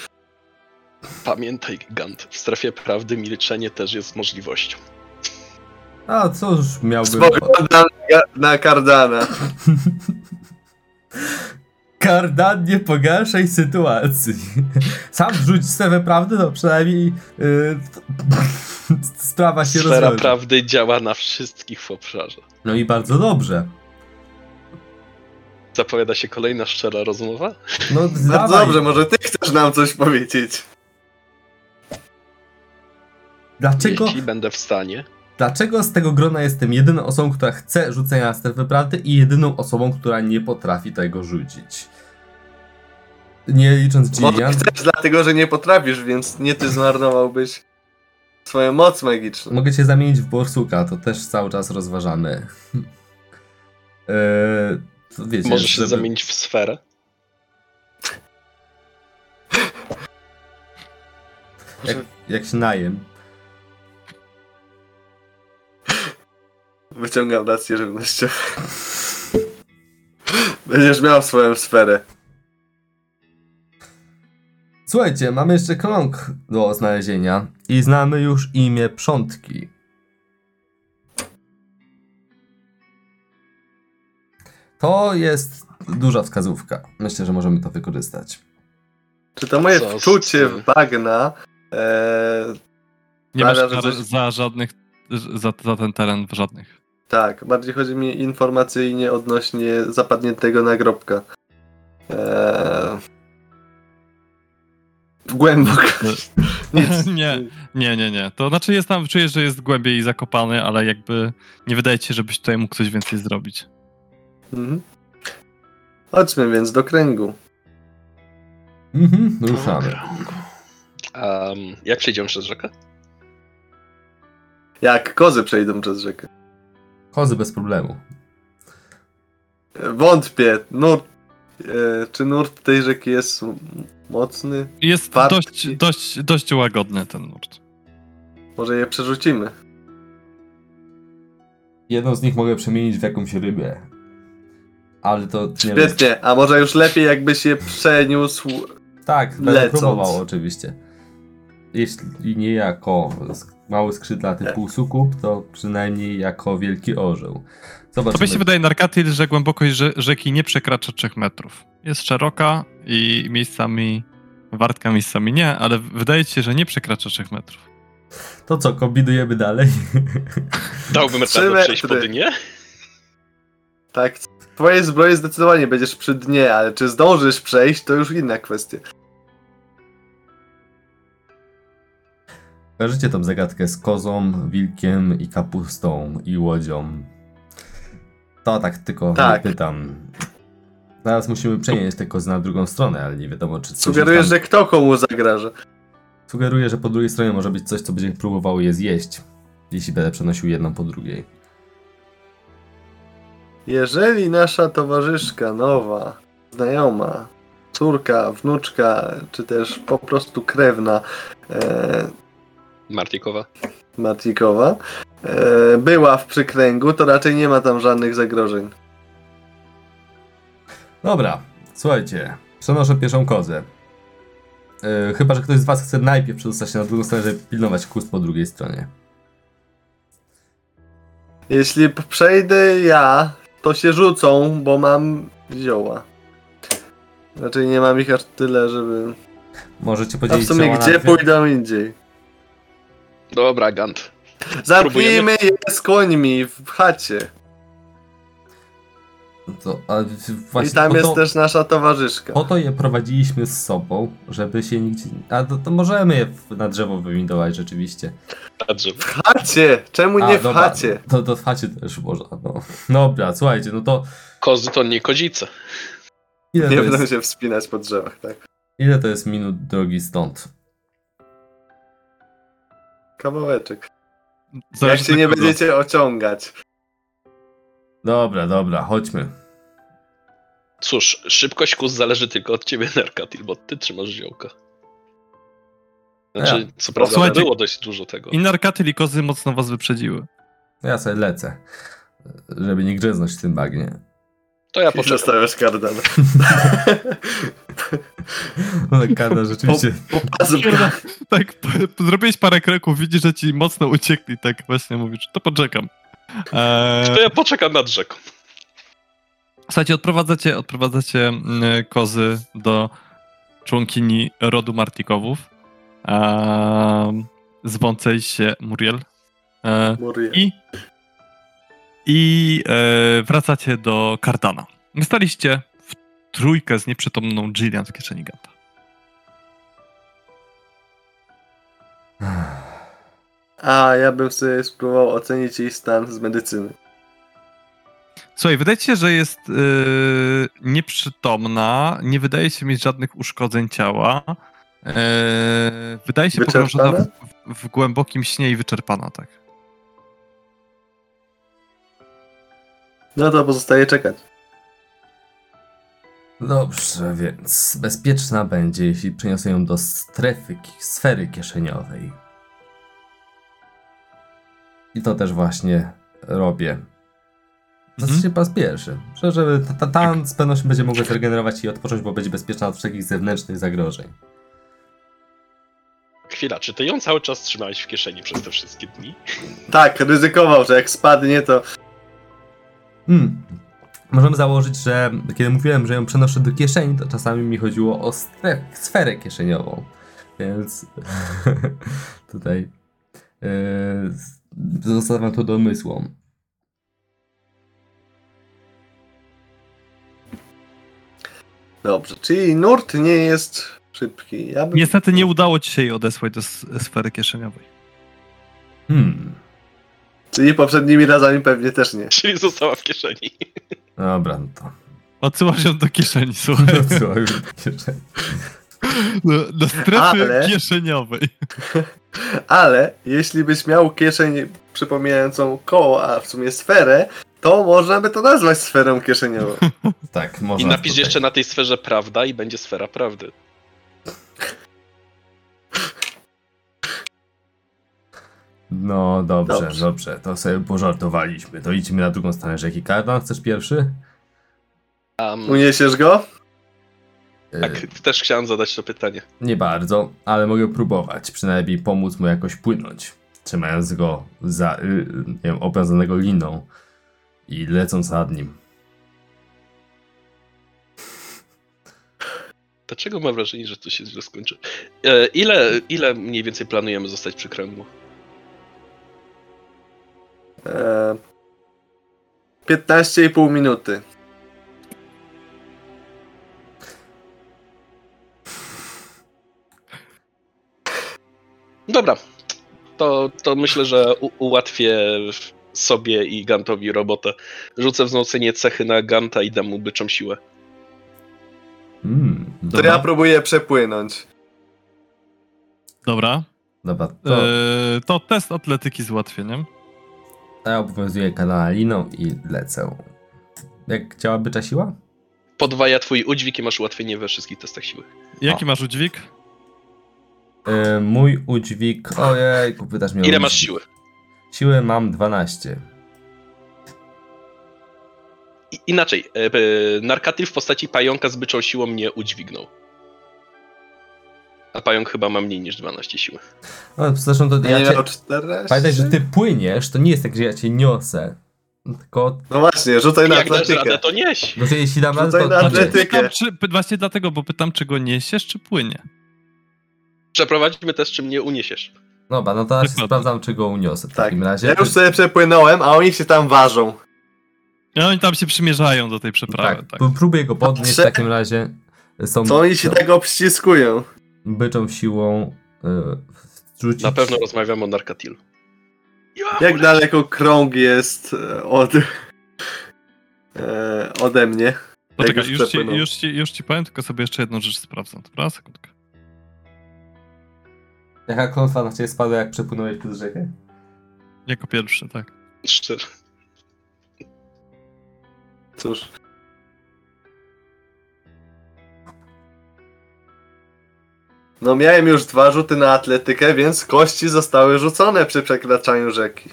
Pamiętaj, Gant, w strefie prawdy milczenie też jest możliwością. A cóż miałbym... Spoglądam na- na Kardana. Kardan, nie pogarszaj sytuacji. Sam rzuć strefę prawdy, to przynajmniej yy, sprawa się Sfera rozwiąże. prawdy działa na wszystkich w obszarze. No i bardzo dobrze. Zapowiada się kolejna szczera rozmowa? No Bardzo dawaj. dobrze, może ty chcesz nam coś powiedzieć. Dlaczego, Jeśli będę w stanie. Dlaczego z tego grona jestem jedyną osobą, która chce rzucenia na strefę prawdy i jedyną osobą, która nie potrafi tego rzucić? Nie licząc Może Gillian. chcesz, dlatego że nie potrafisz, więc nie ty zmarnowałbyś swoją moc magiczną. Mogę cię zamienić w borsuka, to też cały czas rozważamy. Eee, wiecie, Możesz się żeby- zamienić w sferę? Jak, jak się najem. Wyciągam rację żywnościową. Będziesz miał swoją sferę. Słuchajcie, mamy jeszcze krąg do znalezienia i znamy już imię przątki. To jest duża wskazówka. Myślę, że możemy to wykorzystać. Czy to moje Co wczucie w bagna e, Nie masz coś- za żadnych, za, za ten teren żadnych. Tak, bardziej chodzi mi informacyjnie odnośnie zapadniętego nagrobka. Eee... Głęboko. Nic. Nie. Nie, nie, nie. To znaczy jest tam, czuję, że jest głębiej zakopany, ale jakby nie wydaje ci się, żebyś tutaj mógł coś więcej zrobić. Mhm. Chodźmy więc do kręgu. Mhm, ruszamy. Um, jak przejdziemy przez rzekę? Jak kozy przejdą przez rzekę. Kozy bez problemu. Wątpię. Nurt. E, czy nurt tej rzeki jest mocny? Jest Wartki. dość, dość, dość łagodny ten nurt. Może je przerzucimy. Jedną z nich mogę przemienić w jakąś rybę. Ale to nie wiem. Świetnie, a może już lepiej jakbyś je przeniósł. Tak, będę Lecąc. próbował oczywiście. Jeśli nie jako sk- mały skrzydlaty półsukub, to przynajmniej jako wielki orzeł. Tobie się Zobaczymy. wydaje, Narkatil, że głębokość rze- rzeki nie przekracza 3 metrów. Jest szeroka i miejscami wartka, miejscami nie, ale wydaje ci się, że nie przekracza 3 metrów. To co, kombinujemy dalej? Dałbym Trzy radę przejść po metry. dnie? Tak. Twoje zbroje zdecydowanie będziesz przy dnie, ale czy zdążysz przejść, to już inna kwestia. Kojarzycie tą zagadkę z kozą, wilkiem i kapustą i łodzią. To tak tylko Tak. pytam. Zaraz musimy przenieść te kozy na drugą stronę, ale nie wiadomo czy Sugerujesz, tam... że kto komu zagraża. Sugeruję, że po drugiej stronie może być coś, co będzie próbowało je zjeść. Jeśli będę przenosił jedną po drugiej. Jeżeli nasza towarzyszka nowa, znajoma, córka, wnuczka, czy też po prostu krewna e, Martikowa. Matikowa e, była w przykręgu, to raczej nie ma tam żadnych zagrożeń. Dobra, słuchajcie. Przenoszę pierwszą kozę. Yy, chyba, że ktoś z was chce najpierw przedostać się na drugą stronę, żeby pilnować kust po drugiej stronie. Jeśli przejdę ja, to się rzucą, bo mam zioła. Raczej nie mam ich aż tyle, żeby... Możecie A w podzielić sumie na gdzie dwie- pójdą indziej? Dobra, Gant. Zamknijmy je z końmi w chacie. To, a, właśnie I tam po jest to, też nasza towarzyszka. Po to je prowadziliśmy z sobą, żeby się nigdzie... A to, to możemy je w- na drzewo wywindować rzeczywiście. Dobrze. W chacie! Czemu A, nie w dobra, chacie? To, to w chacie też można, no. Dobra, słuchajcie, no to Kozy to nie kozice. ile Nie to będą jest, się wspinać po drzewach, tak? ile to jest minut drogi stąd? Kawałeczek. Jak się nie kogo. będziecie ociągać. Dobra, dobra, chodźmy. Cóż, szybkość kus zależy tylko od ciebie, Narkatil, bo ty trzymasz ziołka. Znaczy, Ja. co prawda Słuchajcie- było dość dużo tego. I Narkatil i kozy mocno was wyprzedziły. Ja sobie lecę, żeby nie grzeznąć w tym bagnie. To ja poczekam. zostawiasz kardan. Ale Karna rzeczywiście... Popatrz, Tak, p- p- zrobiłeś parę kroków, widzisz, że ci mocno uciekli, tak właśnie mówisz, to poczekam. Eee, To ja poczekam nad rzeką. Słuchajcie, odprowadzacie, odprowadzacie mm, kozy do członkini rodu Martikowów. Um, zwącej się Muriel. E, Muriel. I, i e, wracacie do Kardana. Staliście w trójkę z nieprzytomną Jillian w kieszeni Ganta. A, ja bym sobie spróbował ocenić jej stan z medycyny. Słuchaj, wydaje ci się, że jest yy, nieprzytomna, nie wydaje się mieć żadnych uszkodzeń ciała. Yy, wydaje się pogrążona w, w głębokim śnie i wyczerpana, tak. No to pozostaje czekać. Dobrze, więc bezpieczna będzie, jeśli przeniosę ją do strefy, sfery kieszeniowej. I to też właśnie robię. Zacznie Mhm. po raz pierwszy. Że- Żeby ta, ta, ta z pewnością będzie mogła zregenerować i odpocząć, bo będzie bezpieczna od wszelkich zewnętrznych zagrożeń. Chwila, czy ty ją cały czas trzymałeś w kieszeni przez te wszystkie dni? Tak, ryzykował, że jak spadnie, to Hmm. Możemy założyć, że kiedy mówiłem, że ją przenoszę do kieszeni, to czasami mi chodziło o stref, sferę kieszeniową. Więc tutaj yy, zostawiam to domysłom. dobrze. Czyli nurt nie jest szybki. Ja bym... Niestety nie udało ci się jej odesłać do sfery kieszeniowej. Hmm. Czyli poprzednimi razami pewnie też nie. Czyli została w kieszeni. Dobra, no to. Odsyłasz ją do kieszeni, słuchaj. co, już do kieszeni. Do, do strefy Ale- kieszeniowej. Ale jeśli byś miał kieszeń przypominającą koło, a w sumie sferę, to można by to nazwać sferą kieszeniową. Tak, I można. napisz tutaj. jeszcze na tej sferze prawda i będzie sfera prawdy. No dobrze, Dobrze. dobrze, to sobie pożartowaliśmy. To idźmy na drugą stronę rzeki. Kardan, chcesz pierwszy? Um, Uniesiesz go? Yy, tak, też chciałem zadać to pytanie. Nie bardzo, ale mogę próbować. Przynajmniej pomóc mu jakoś płynąć. Trzymając go za, y, y, nie wiem, owiązanego liną i lecąc nad nim. Dlaczego mam wrażenie, że to się źle skończy? E, ile, ile mniej więcej planujemy zostać przy kręgu? E, 15,5 minuty. Dobra, to, to myślę, że u, ułatwię sobie i Gantowi robotę. Rzucę wzmocnienie cechy na Ganta i dam mu byczą siłę. Mm, To ja próbuję przepłynąć. Dobra. dobra, to To... to test atletyki z ułatwieniem. Ja obowiązuję kanała liną i lecę. Jak działa bycza siła? Podwaja twój udźwig i masz ułatwienie we wszystkich testach siły. Jaki O. masz udźwig? Yy, mój udźwig... Ojej, pytasz mnie o Ile masz siły? Siły mam 12. I, inaczej, e, Narkatyl w postaci pająka z byczą siłą mnie udźwignął. A pająk chyba ma mniej niż 12 siły. No, zresztą to Ja cię, miał 14? Pamiętaj, że ty płyniesz, to nie jest tak, że ja cię niosę. Tylko, No właśnie, rzucaj na Jak dasz radę, atletykę. to nieś! no to jeśli dam radę, to... na to atletykę. Pytam, czy, właśnie dlatego, bo pytam, czy go niesiesz, czy płynie. Przeprowadźmy test, czy mnie uniesiesz. Dobra, no to ja się Dokładnie. sprawdzam, czy go uniosę w Tak, takim razie. ja już sobie przepłynąłem, a oni się tam ważą. I oni tam się przymierzają do tej przeprawy. tak, Tak. próbuję go podnieść w takim razie. Są Co oni się no, tak obściskują? Byczą siłą y, rzucić. Na pewno rozmawiamy o Narkatilu. Ja, Jak daleko krąg jest e, od... E, ode mnie? Poczekaj, już już ci, już, ci, już ci powiem, tylko sobie jeszcze jedną rzecz sprawdzę. Dobra, sekundkę. Jaka klątwa na ciebie spadła, jak przepłynąłeś przez rzekę? Jako pierwszy, tak. Szczerze. Cóż. No miałem już dwa rzuty na atletykę, więc kości zostały rzucone przy przekraczaniu rzeki.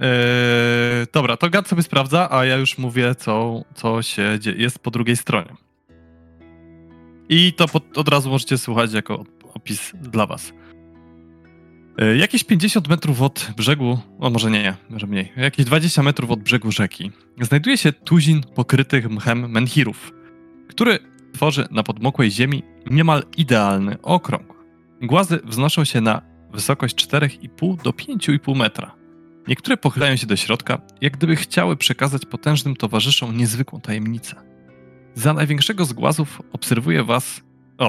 Eee, dobra, to Gad sobie sprawdza, a ja już mówię, co, co się dzieje, jest po drugiej stronie. I to pod, od razu możecie słuchać jako opis dla was. E, Jakieś 50 metrów od brzegu, o może nie, nie, może mniej, jakieś 20 metrów od brzegu rzeki, znajduje się tuzin pokrytych mchem menhirów, który tworzy na podmokłej ziemi niemal idealny okrąg. Głazy wznoszą się na wysokość 4,5 do 5,5 metra. Niektóre pochylają się do środka, jak gdyby chciały przekazać potężnym towarzyszom niezwykłą tajemnicę. Za największego z głazów obserwuje was. O.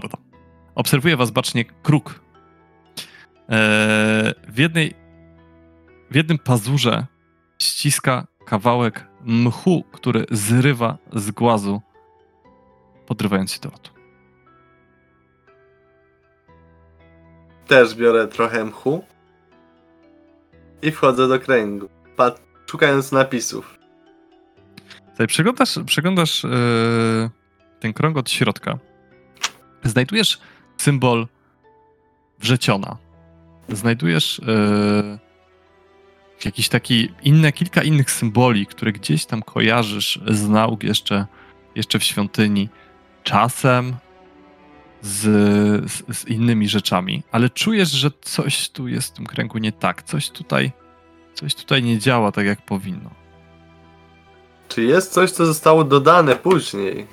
Obserwuje was bacznie kruk. Eee, w jednej. W jednym pazurze ściska kawałek mchu, który zrywa z głazu, podrywając się do lotu. Też biorę trochę mchu. I wchodzę do kręgu. Pat szukając napisów. Tutaj przeglądasz, przeglądasz yy, ten krąg od środka. Znajdujesz symbol wrzeciona. Znajdujesz yy, jakiś taki inne, kilka innych symboli, które gdzieś tam kojarzysz z nauk jeszcze, jeszcze w świątyni. Czasem z, z, z innymi rzeczami, ale czujesz, że coś tu jest w tym kręgu nie tak. Coś tutaj, coś tutaj nie działa tak, jak powinno. Czy jest coś, co zostało dodane później?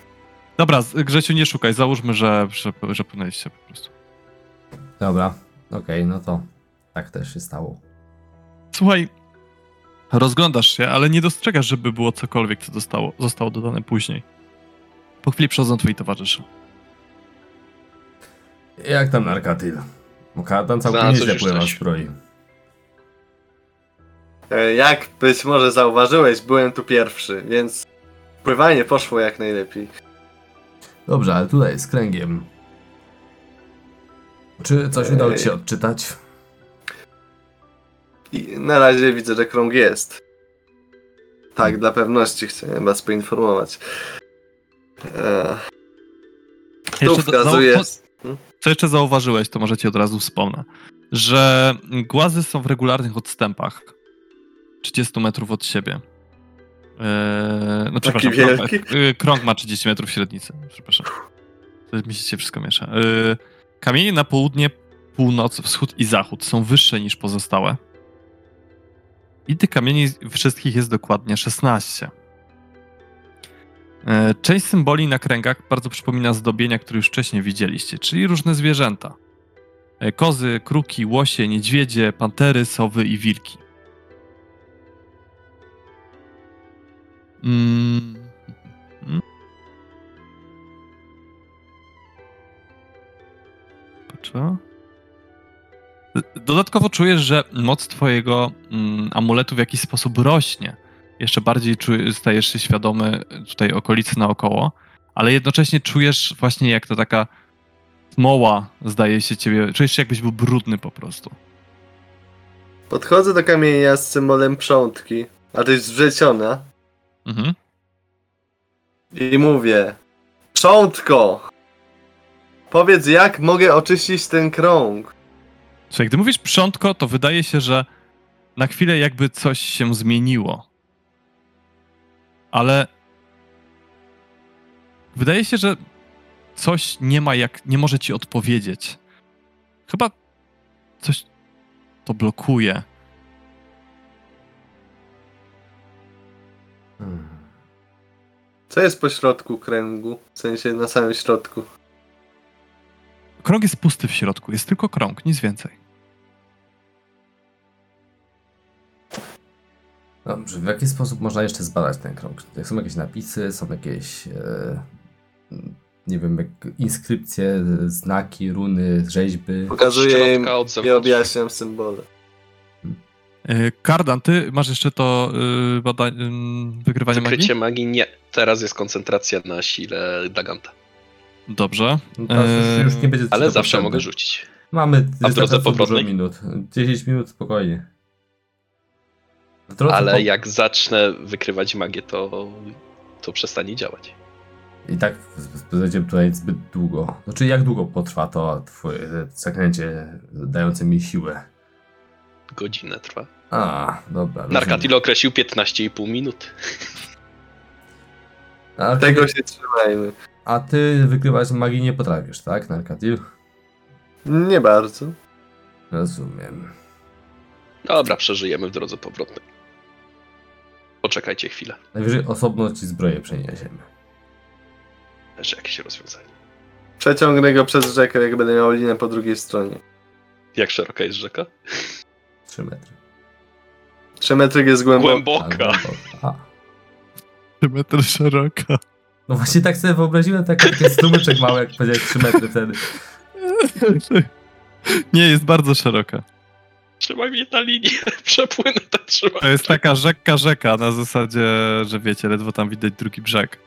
Dobra, Grzesiu, nie szukaj. Załóżmy, że, że, że płynęliście po prostu. Dobra, okej, no to tak też się stało. Słuchaj, rozglądasz się, ale nie dostrzegasz, żeby było cokolwiek, co zostało, zostało dodane później. Po chwili przychodzą twoi towarzysze. Jak tam Narkatil? Bo Katan całkiem nieźle pływa w zbroi. E, Jak być może zauważyłeś, byłem tu pierwszy, więc pływanie poszło jak najlepiej. Dobrze, ale tutaj z kręgiem. Czy coś udało ci się Ej. odczytać? I na razie widzę, że krąg jest. Tak, dla pewności chciałem was poinformować. Tu Jeszcze do- wskazuje... zau- Co jeszcze zauważyłeś, to może ci od razu wspomnę, że głazy są w regularnych odstępach 30 metrów od siebie. Eee, no przepraszam, krąg, wielki? e, krąg ma 30 metrów średnicy. Przepraszam. To mi się wszystko miesza. Eee, kamienie na południe, północ, wschód i zachód są wyższe niż pozostałe. I tych kamieni wszystkich jest dokładnie 16. E, Część symboli na kręgach bardzo przypomina zdobienia, które już wcześniej widzieliście, czyli różne zwierzęta. E, Kozy, kruki, łosie, niedźwiedzie, pantery, sowy i wilki. Mm. Dodatkowo czujesz, że moc twojego mm, amuletu w jakiś sposób rośnie. Jeszcze bardziej czuj, stajesz się świadomy tutaj okolicy naokoło, ale jednocześnie czujesz właśnie jak to taka smoła zdaje się ciebie, czujesz się jakbyś był brudny po prostu. Podchodzę do kamienia z symbolem przątki, a to jest wrzeciona. Mhm. I mówię: Przątko! Powiedz, jak mogę oczyścić ten krąg? Słuchaj, gdy mówisz przątko, to wydaje się, że na chwilę jakby coś się zmieniło. Ale wydaje się, że coś nie ma jak, nie może ci odpowiedzieć. Chyba coś to blokuje. Hmm. Co jest po środku kręgu? W sensie na samym środku. Krąg jest pusty w środku, jest tylko krąg, nic więcej. Dobrze, w jaki sposób można jeszcze zbadać ten krąg? Są jakieś napisy, są jakieś, e, nie wiem, jak inskrypcje, znaki, runy, rzeźby. Pokazuję im i objaśniam symbole. Yy, Kardan, ty masz jeszcze to yy, bada- yy, wykrywanie Wykrycie magii? magii nie. Teraz jest koncentracja na sile Daganta. Dobrze. No teraz już, już nie będzie Ale zawsze potrzebne. mogę rzucić. Mamy A w drodze powrotnej? minut. 10 minut spokojnie. W drodze Ale po- jak zacznę wykrywać magię, to, to przestanie działać. I tak będzie tutaj zbyt długo. Znaczy, jak długo potrwa to twoje zaklęcie dające mi siłę? Godzinę trwa. A, dobra. Narkatil określił 15,5 minut. Ale Tego się trzymajmy. A ty wykrywać magii nie potrafisz, tak, Narkatil? Nie bardzo. Rozumiem. Dobra, przeżyjemy w drodze powrotnej. Poczekajcie chwilę. Najwyżej osobno ci zbroję przeniesiemy. Też jakieś rozwiązanie. Przeciągnę go przez rzekę, jak będę miał linę po drugiej stronie. Jak szeroka jest rzeka? 3 metry. Trzy metry jest głęboko. Głęboka. Albo- A. Metr szeroka. No właśnie tak sobie wyobraziłem taki taki strumyczek mały, jak powiedziałeś 3 metry wtedy. Nie, jest bardzo szeroka. Trzymaj mnie na linii, przepłynę tak trzymaj. To jest taka rzeka, rzeka, na zasadzie, że wiecie, ledwo tam widać drugi brzeg.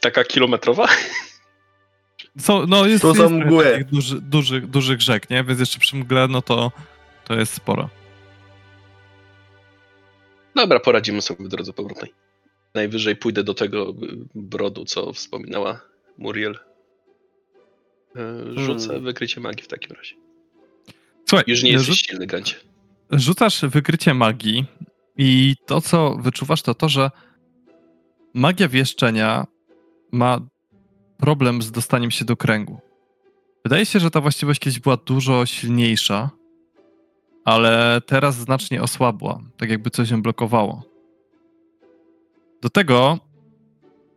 Taka kilometrowa? Co, no jest, Tu są jest mgły. takich duży, dużych, dużych rzek, nie? Więc jeszcze przy mgle, no to, to jest sporo. Dobra, poradzimy sobie w drodze powrotnej. Najwyżej pójdę do tego brodu, co wspominała Muriel. Y, Rzucę Hmm. wykrycie magii w takim razie. Słuchaj, Już nie jesteś rzu- silny, Gancie. rzucasz wykrycie magii i to, co wyczuwasz, to to, że magia wieszczenia ma problem z dostaniem się do kręgu. Wydaje się, że ta właściwość kiedyś była dużo silniejsza, ale teraz znacznie osłabła, tak jakby coś ją blokowało. Do tego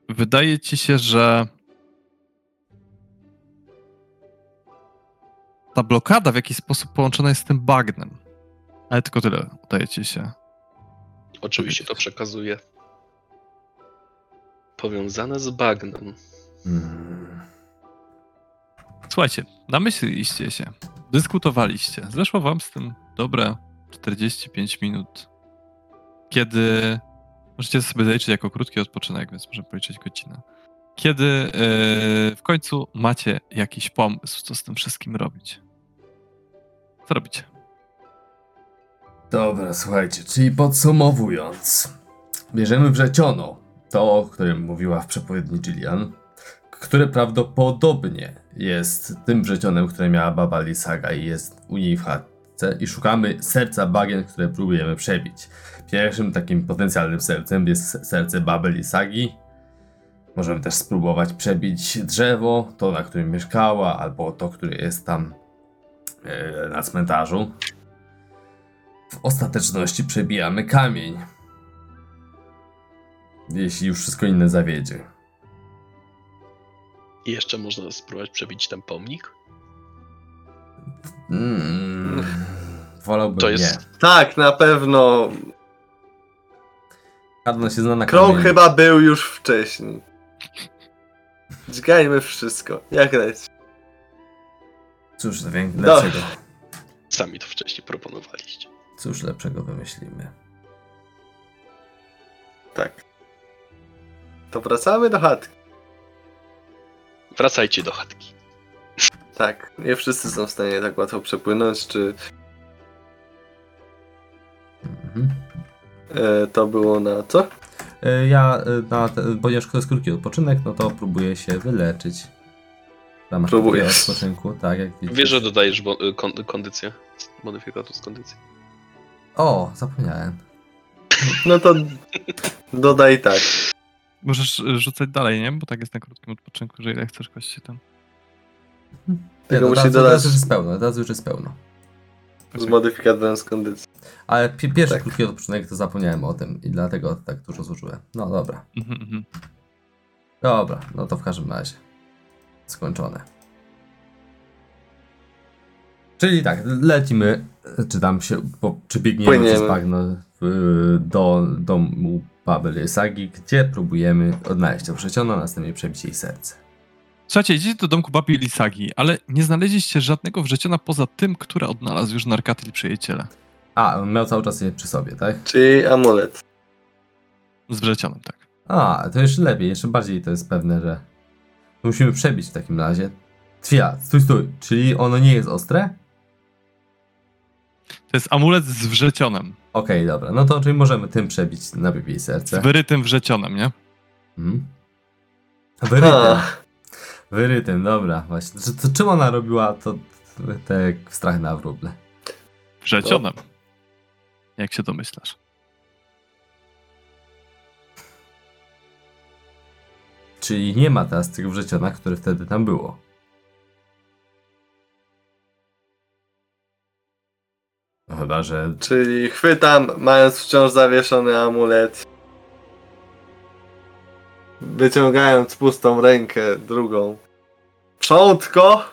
wydaje ci się, że ta blokada w jakiś sposób połączona jest z tym bagnem. Ale tylko tyle udaje ci się. Oczywiście to przekazuję. Powiązane z bagnem. Hmm. Słuchajcie, namyśliliście się, dyskutowaliście. Zeszło wam z tym dobre 45 minut. Kiedy możecie sobie zaliczyć jako krótki odpoczynek, więc możemy policzyć godzinę. Kiedy yy, w końcu macie jakiś pomysł, co z tym wszystkim robić. Co robicie? Dobra, słuchajcie, czyli podsumowując, bierzemy wrzeciono, to o którym mówiła w przepowiedni Gillian, które prawdopodobnie jest tym wrzecionem, które miała baba Lisaga i jest u niej w chatce i szukamy serca bagien, które próbujemy przebić. Pierwszym takim potencjalnym sercem jest serce baby Lisagi. Możemy też spróbować przebić drzewo, to na którym mieszkała, albo to, które jest tam na cmentarzu. W ostateczności przebijamy kamień. Jeśli już wszystko inne zawiedzie. I jeszcze można spróbować przebić ten pomnik? Mm, wolałbym To jest- nie. Tak, na pewno. Karno się zna na Krąg kamieniu. chyba był już wcześniej. Dźgajmy wszystko. Jak leci. Cóż, wie- No. lepszego, Sami to wcześniej proponowaliście. cóż lepszego wymyślimy. Tak. To wracamy do chatki. Wracajcie do chatki. Tak. Nie wszyscy są w stanie tak łatwo przepłynąć, czy Mhm. e, to było na co? E, Ja, e, na ponieważ to jest krótki odpoczynek, no to próbuję się wyleczyć. Ramach krótkiego odpoczynku, tak jak widzisz. Wiesz, że dodajesz bo- y, kon- kondycję. Modyfikator z kondycji. O, zapomniałem. No to dodaj tak. Możesz y, rzucać dalej, nie? Bo tak jest na krótkim odpoczynku, że ile chcesz kości tam. Tylko no, musi teraz, dodać- teraz już jest pełno, teraz już jest pełno. Z modyfikatorem z kondycji. Ale pi- pierwszy Tak. krótki odpoczynek to zapomniałem o tym i dlatego tak dużo zużyłem. No dobra. Mhm, mhm. Dobra, no to w każdym razie. Skończone. Czyli tak, lecimy, czy tam się, po, czy biegniemy Płyniemy. przez bagno do domu Babel Sagi, gdzie próbujemy odnaleźć to wrzeciono, a następnie przebić jej serce. Słuchajcie, idziecie do domku babi Lisagi, ale nie znaleźliście żadnego wrzeciona poza tym, które odnalazł już Narkatyl przyjaciele. A, on miał cały czas je przy sobie, tak? Czyli amulet. Z wrzecionem, tak. A, to jeszcze lepiej, jeszcze bardziej to jest pewne, że musimy przebić w takim razie. Chwila, stój, stój, czyli ono nie jest ostre? To jest amulet z wrzecionem. Okej, dobra, no to czyli możemy tym przebić na jej Z serce. wyrytym wrzecionem, nie? Mhm. Wyrytym. Wyrytym, dobra, właśnie. To, to czym ona robiła to te strach na wróble? Wrzecionem. Jak się domyślasz. Czyli nie ma teraz tych wrzecionach, które wtedy tam było. No chyba, że Czyli chwytam, mając wciąż zawieszony amulet. Wyciągając pustą rękę, drugą. Przątko!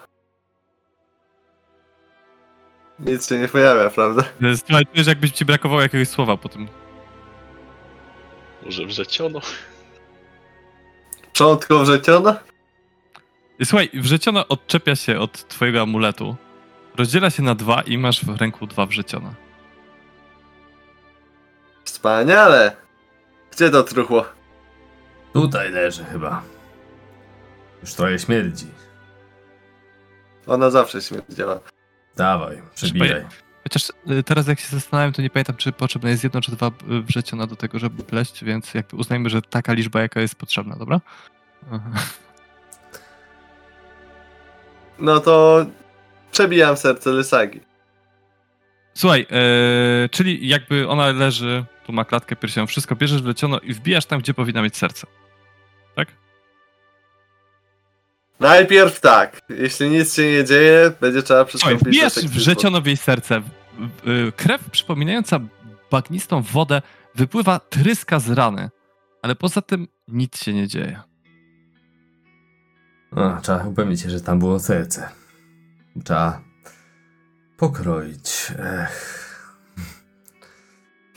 Nic się nie pojawia, prawda? E, Słuchaj, czujesz jakbyś ci brakowało jakiegoś słowa po tym. Może wrzeciono? Przątko wrzeciono? Słuchaj, wrzeciono odczepia się od twojego amuletu, rozdziela się na dwa i masz w ręku dwa wrzeciona. Wspaniale! Gdzie to truchło? tutaj leży chyba. Już trochę śmierdzi. Ona zawsze śmierdziała. Dawaj, przebijaj. Chociaż y, teraz jak się zastanawiam, to nie pamiętam, czy potrzebne jest jedno czy dwa y, wrzeciona do tego, żeby pleść, więc jakby uznajmy, że taka liczba, jaka jest potrzebna, dobra? Aha. No to przebijam serce Lysagi. Słuchaj, e, czyli jakby ona leży, tu ma klatkę piersiową, wszystko bierzesz wleciono i wbijasz tam, gdzie powinna mieć serce. Tak? Najpierw tak. Jeśli nic się nie dzieje, będzie trzeba Słuchaj, przystąpić do wbijasz sekcji wrzeciono w jej serce. Y, Krew przypominająca bagnistą wodę wypływa tryska z rany, ale poza tym nic się nie dzieje. A, trzeba upewnić się, że tam było serce. Trzeba pokroić. Ech.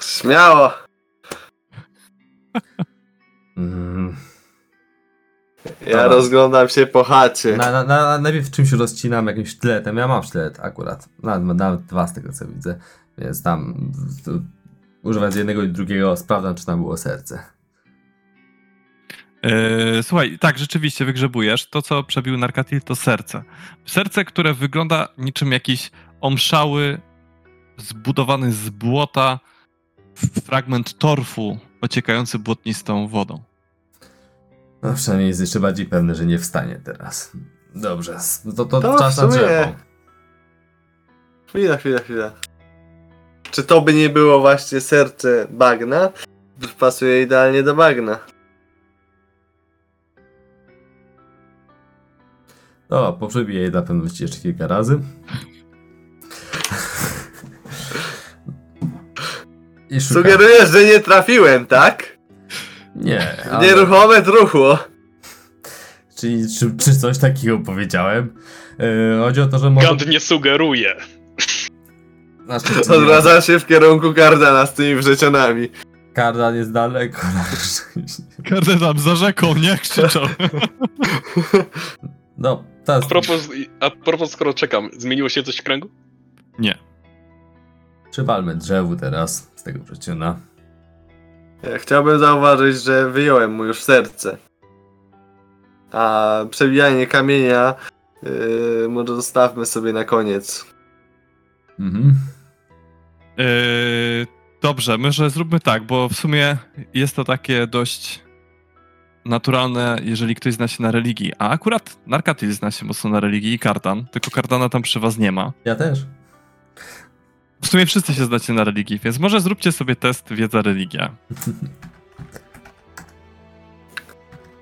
Śmiało! Mm. Ja Dobra. rozglądam się po chacie. Na, na, na, najpierw czymś rozcinam, jakimś sztyletem. Ja mam sztylet akurat. Nawet, nawet dwa z tego co widzę. Więc tam używając jednego i drugiego sprawdzam, czy tam było serce. E, słuchaj, tak, rzeczywiście wygrzebujesz. To, co przebił Narkatil, to serce. Serce, które wygląda niczym jakiś omszały, zbudowany z błota fragment torfu ociekający błotnistą wodą. No przynajmniej jest jeszcze bardziej pewny, że nie wstanie teraz. Dobrze, to, to, To czas na drzewo. Chwila, chwila, chwila. Czy to by nie było właśnie serce bagna? Pasuje idealnie do bagna. No, poprzebiję je dla pewności jeszcze kilka razy. Sugerujesz, że nie trafiłem, tak? Nie, ale... Nieruchome truchło. Czyli czy, czy coś takiego powiedziałem? Yy, chodzi o to, że może... Gand nie sugeruje. Znaczy, nie- Odwraca się w kierunku Kardana z tymi wrzecionami. Kardan jest daleko. Każdy tam za rzeką, nie? Krzyczał. No, teraz... A propos, a propos, skoro czekam, zmieniło się coś w kręgu? Nie. Przywalmy drzewu teraz z tego przeciona. Ja chciałbym zauważyć, że wyjąłem mu już serce. A przebijanie kamienia yy, może zostawmy sobie na koniec. Mhm. Yy, dobrze, może zróbmy tak, bo w sumie jest to takie dość naturalne, jeżeli ktoś zna się na religii. A akurat Narkatil zna się mocno na religii i Kardan, tylko Kardana tam przy was nie ma. Ja też. W sumie wszyscy się znacie na religii, więc może zróbcie sobie test wiedza religia.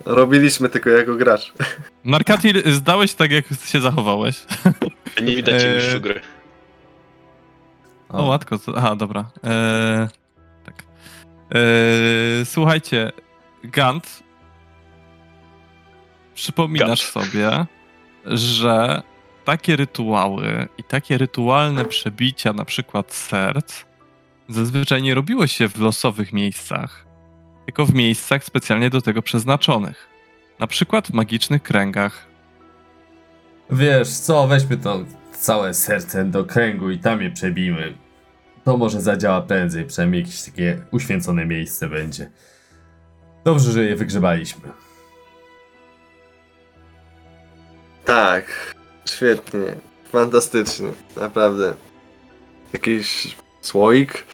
Robiliśmy tylko jako gracz. Narkatil, zdałeś tak, jak się zachowałeś. Nie widać Eee. mistrzu gry. O, łatko. co- Aha, dobra. Eee, tak. Eee, słuchajcie, Gant, przypominasz sobie, że takie rytuały i takie rytualne przebicia, na przykład serc, zazwyczaj nie robiło się w losowych miejscach, tylko w miejscach specjalnie do tego przeznaczonych. Na przykład w magicznych kręgach. Wiesz co, weźmy to całe serce do kręgu i tam je przebijmy. To może zadziała prędzej, przynajmniej jakieś takie uświęcone miejsce będzie. Dobrze, że je wygrzebaliśmy. Tak, świetnie. Fantastycznie, naprawdę. Jakiś słoik?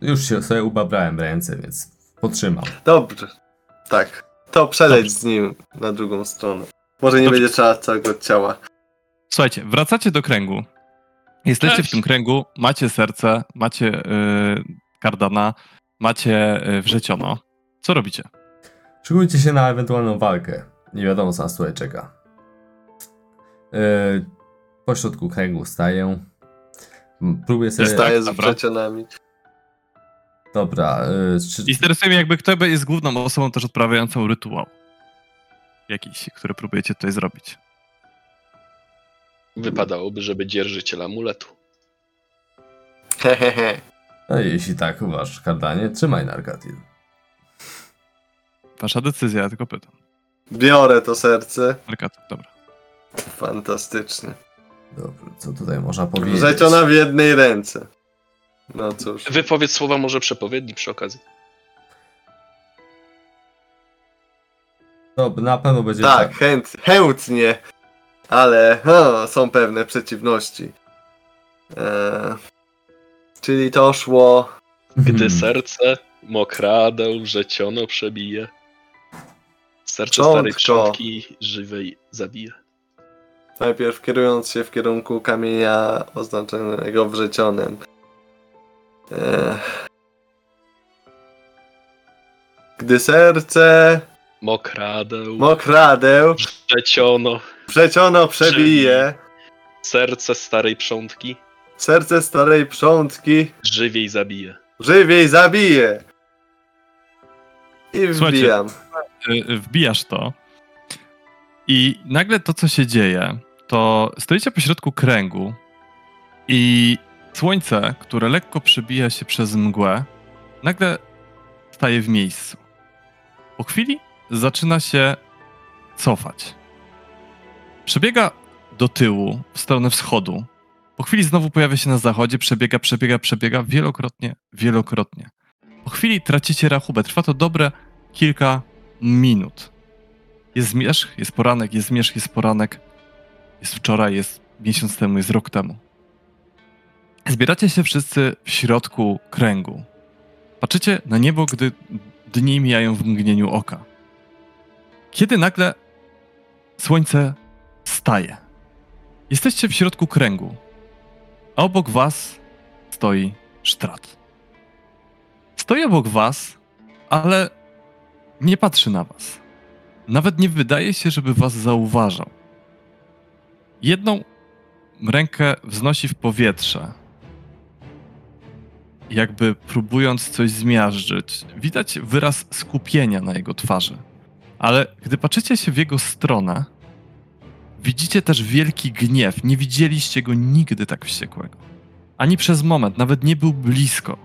Już się sobie ubabrałem ręce, więc potrzymam. Dobrze. Tak. To przeleć Dobrze. z nim na drugą stronę. Może nie Dobrze. będzie trzeba całego ciała. Słuchajcie, wracacie do kręgu. Jesteście w tym kręgu, macie serce, macie y, kardana, macie y, wrzeciono. Co robicie? Szykujcie się na ewentualną walkę. Nie wiadomo, co nas tutaj czeka. Yy, po środku kręgu staję. Próbuję sobie... Staję z dobra. wrzecionami. Dobra, yy, czy... I interesuje mnie jakby kto jest główną osobą też odprawiającą rytuał. Jakiś, który próbujecie tutaj zrobić. Wypadałoby, żeby dzierżyciel amuletu. Hehehe. No jeśli tak uważasz, Kardanie, trzymaj Nargatil. Wasza decyzja, ja tylko pytam. Biorę to serce. Arkat, dobra. Fantastycznie. Dobrze, co tutaj można powiedzieć? Wrzeciona w jednej ręce. No cóż. Wypowiedz słowa może przepowiedni przy okazji. No, na pewno będzie Tak, chęt, chętnie. Ale o, są pewne przeciwności. Eee, czyli to szło. Gdy Mhm. serce mokradeł wrzeciono przebije. Serce Czątko. starej przątki żywej zabije. Najpierw kierując się w kierunku kamienia oznaczonego wrzecionem. Gdy serce Mokradeł mokradeł wrzeciono. wrzeciono przebije, Serce starej przątki serce starej przątki żywiej zabije. żywiej zabije. I wbijam. Y, Wbijasz to i nagle to, co się dzieje, to stoicie pośrodku kręgu i słońce, które lekko przebija się przez mgłę, nagle staje w miejscu. Po chwili zaczyna się cofać. Przebiega do tyłu, w stronę wschodu. Po chwili znowu pojawia się na zachodzie, przebiega, przebiega, przebiega, wielokrotnie, wielokrotnie. Po chwili tracicie rachubę. Trwa to dobre kilka minut. Jest zmierzch, jest poranek, jest zmierzch, jest poranek. Jest wczoraj, jest miesiąc temu, jest rok temu. Zbieracie się wszyscy w środku kręgu. Patrzycie na niebo, gdy dni mijają w mgnieniu oka. Kiedy nagle słońce staje. Jesteście w środku kręgu, a obok was stoi sztrat. Stoi obok was, ale nie patrzy na was. Nawet nie wydaje się, żeby was zauważał. Jedną rękę wznosi w powietrze, jakby próbując coś zmiażdżyć. Widać wyraz skupienia na jego twarzy. Ale gdy patrzycie się w jego stronę, widzicie też wielki gniew. Nie widzieliście go nigdy tak wściekłego. Ani przez moment, nawet nie był blisko.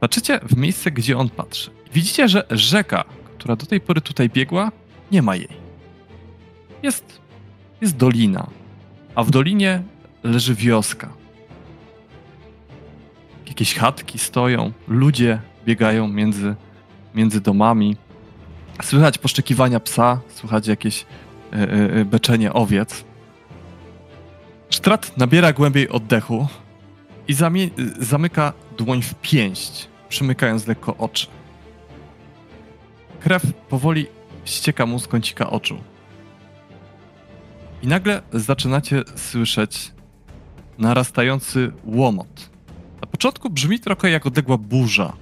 Patrzycie w miejsce, gdzie on patrzy. Widzicie, że rzeka, która do tej pory tutaj biegła, nie ma jej. Jest, jest dolina, a w dolinie leży wioska. Jakieś chatki stoją, ludzie biegają między, między domami. Słychać poszczekiwania psa, słychać jakieś e, beczenie owiec. Sztrat nabiera głębiej oddechu i zamyka dłoń w pięść, przymykając lekko oczy. Krew powoli ścieka mu z kącika oczu. I nagle zaczynacie słyszeć narastający łomot. Na początku brzmi trochę jak odległa burza.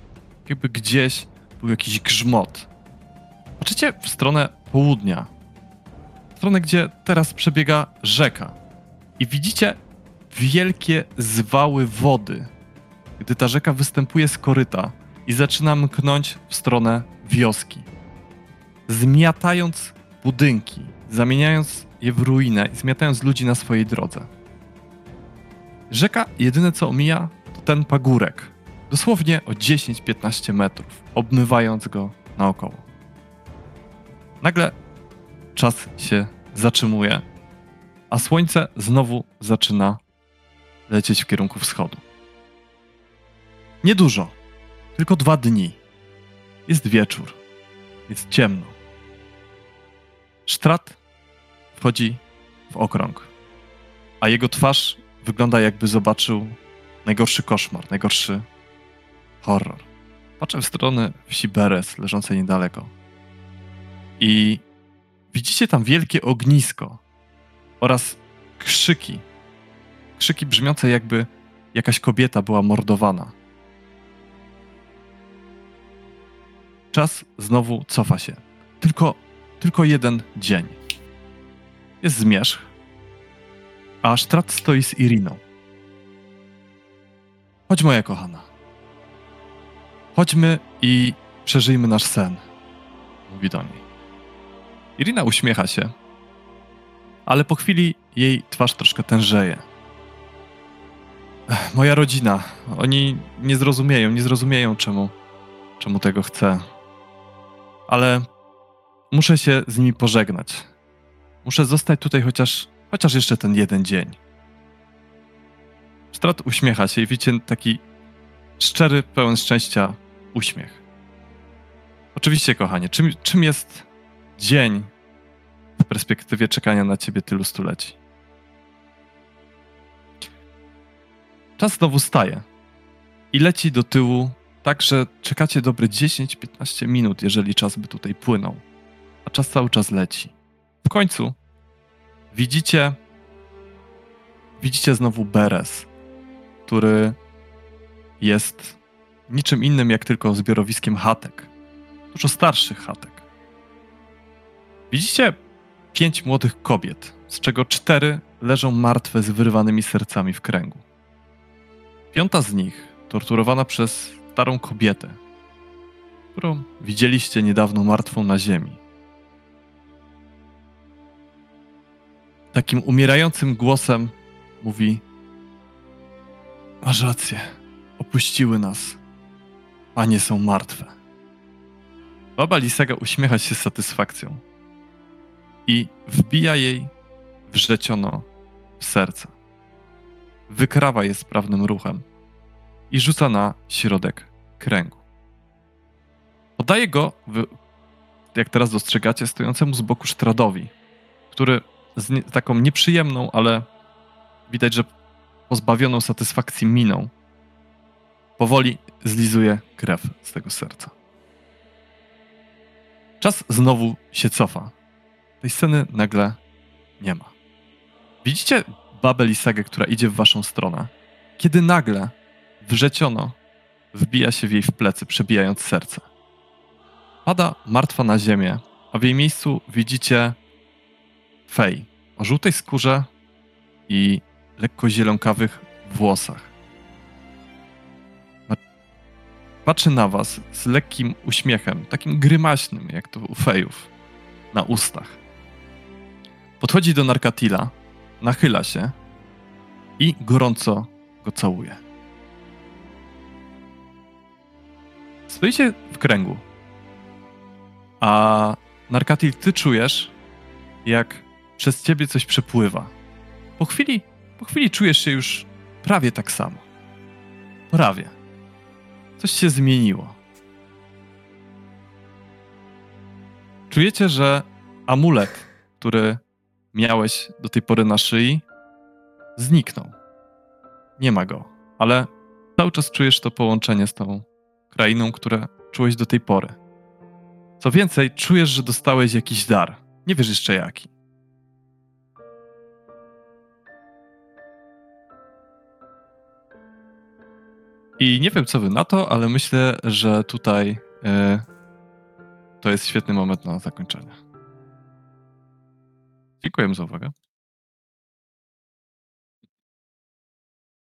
Jakby gdzieś był jakiś grzmot. Patrzycie w stronę południa. W stronę, gdzie teraz przebiega rzeka. I widzicie wielkie zwały wody, gdy ta rzeka występuje z koryta i zaczyna mknąć w stronę wioski. Zmiatając budynki, zamieniając je w ruinę i zmiatając ludzi na swojej drodze. Rzeka jedyne co omija to ten pagórek. Dosłownie o 10-15 metrów, obmywając go naokoło. Nagle czas się zatrzymuje, a słońce znowu zaczyna lecieć w kierunku wschodu. Niedużo, tylko dwa dni. Jest wieczór, jest ciemno. Sztrat wchodzi w okrąg, a jego twarz wygląda jakby zobaczył najgorszy koszmar, najgorszy horror. Patrzę w stronę wsi Beres, leżącej niedaleko. I widzicie tam wielkie ognisko oraz krzyki. Krzyki brzmiące jakby jakaś kobieta była mordowana. czas znowu cofa się. Tylko, tylko jeden dzień. Jest zmierzch, a Sztrat stoi z Iriną. Chodź, moja kochana. Chodźmy i przeżyjmy nasz sen, mówi do niej. Irina uśmiecha się, ale po chwili jej twarz troszkę tężeje. Moja rodzina, oni nie zrozumieją, nie zrozumieją czemu, czemu tego chcę. Ale muszę się z nimi pożegnać. Muszę zostać tutaj chociaż, chociaż jeszcze ten jeden dzień. Strat uśmiecha się i widzicie taki szczery, pełen szczęścia uśmiech. Oczywiście, kochanie, czym, czym jest dzień w perspektywie czekania na ciebie tylu stuleci? Czas znowu staje i leci do tyłu, tak że czekacie dobre 10-15 minut, jeżeli czas by tutaj płynął. A czas cały czas leci. W końcu widzicie widzicie znowu Beres, który jest niczym innym jak tylko zbiorowiskiem chatek. Dużo starszych chatek. Widzicie pięć młodych kobiet, z czego cztery leżą martwe z wyrwanymi sercami w kręgu. Piąta z nich, torturowana przez starą kobietę, którą widzieliście niedawno martwą na ziemi. Takim umierającym głosem mówi: Masz rację, opuściły nas. Panie są martwe. Baba Lisega uśmiecha się z satysfakcją i wbija jej wrzeciono w serce. Wykrawa je sprawnym ruchem i rzuca na środek kręgu. Podaje go, jak teraz dostrzegacie, stojącemu z boku Sztradowi, który z nie, taką nieprzyjemną, ale widać, że pozbawioną satysfakcji miną powoli zlizuje krew z tego serca. Czas znowu się cofa. Tej sceny nagle nie ma. Widzicie babę Lisagę, która idzie w waszą stronę, kiedy nagle wrzeciono wbija się w jej w plecy, przebijając serce. Pada martwa na ziemię, a w jej miejscu widzicie Fej o żółtej skórze i lekko zielonkawych włosach. Patrzy na was z lekkim uśmiechem, takim grymaśnym, jak to u fejów, na ustach. Podchodzi do Narkatila, nachyla się i gorąco go całuje. Stoicie w kręgu, a Narkatil, ty czujesz, jak przez ciebie coś przepływa. Po chwili, po chwili czujesz się już prawie tak samo. Prawie. Coś się zmieniło. Czujecie, że amulet, który miałeś do tej pory na szyi, zniknął. Nie ma go, ale cały czas czujesz to połączenie z tą krainą, które czułeś do tej pory. Co więcej, czujesz, że dostałeś jakiś dar. Nie wiesz jeszcze jaki. I nie wiem, co wy na to, ale myślę, że tutaj e, to jest świetny moment na zakończenie. Dziękuję za uwagę.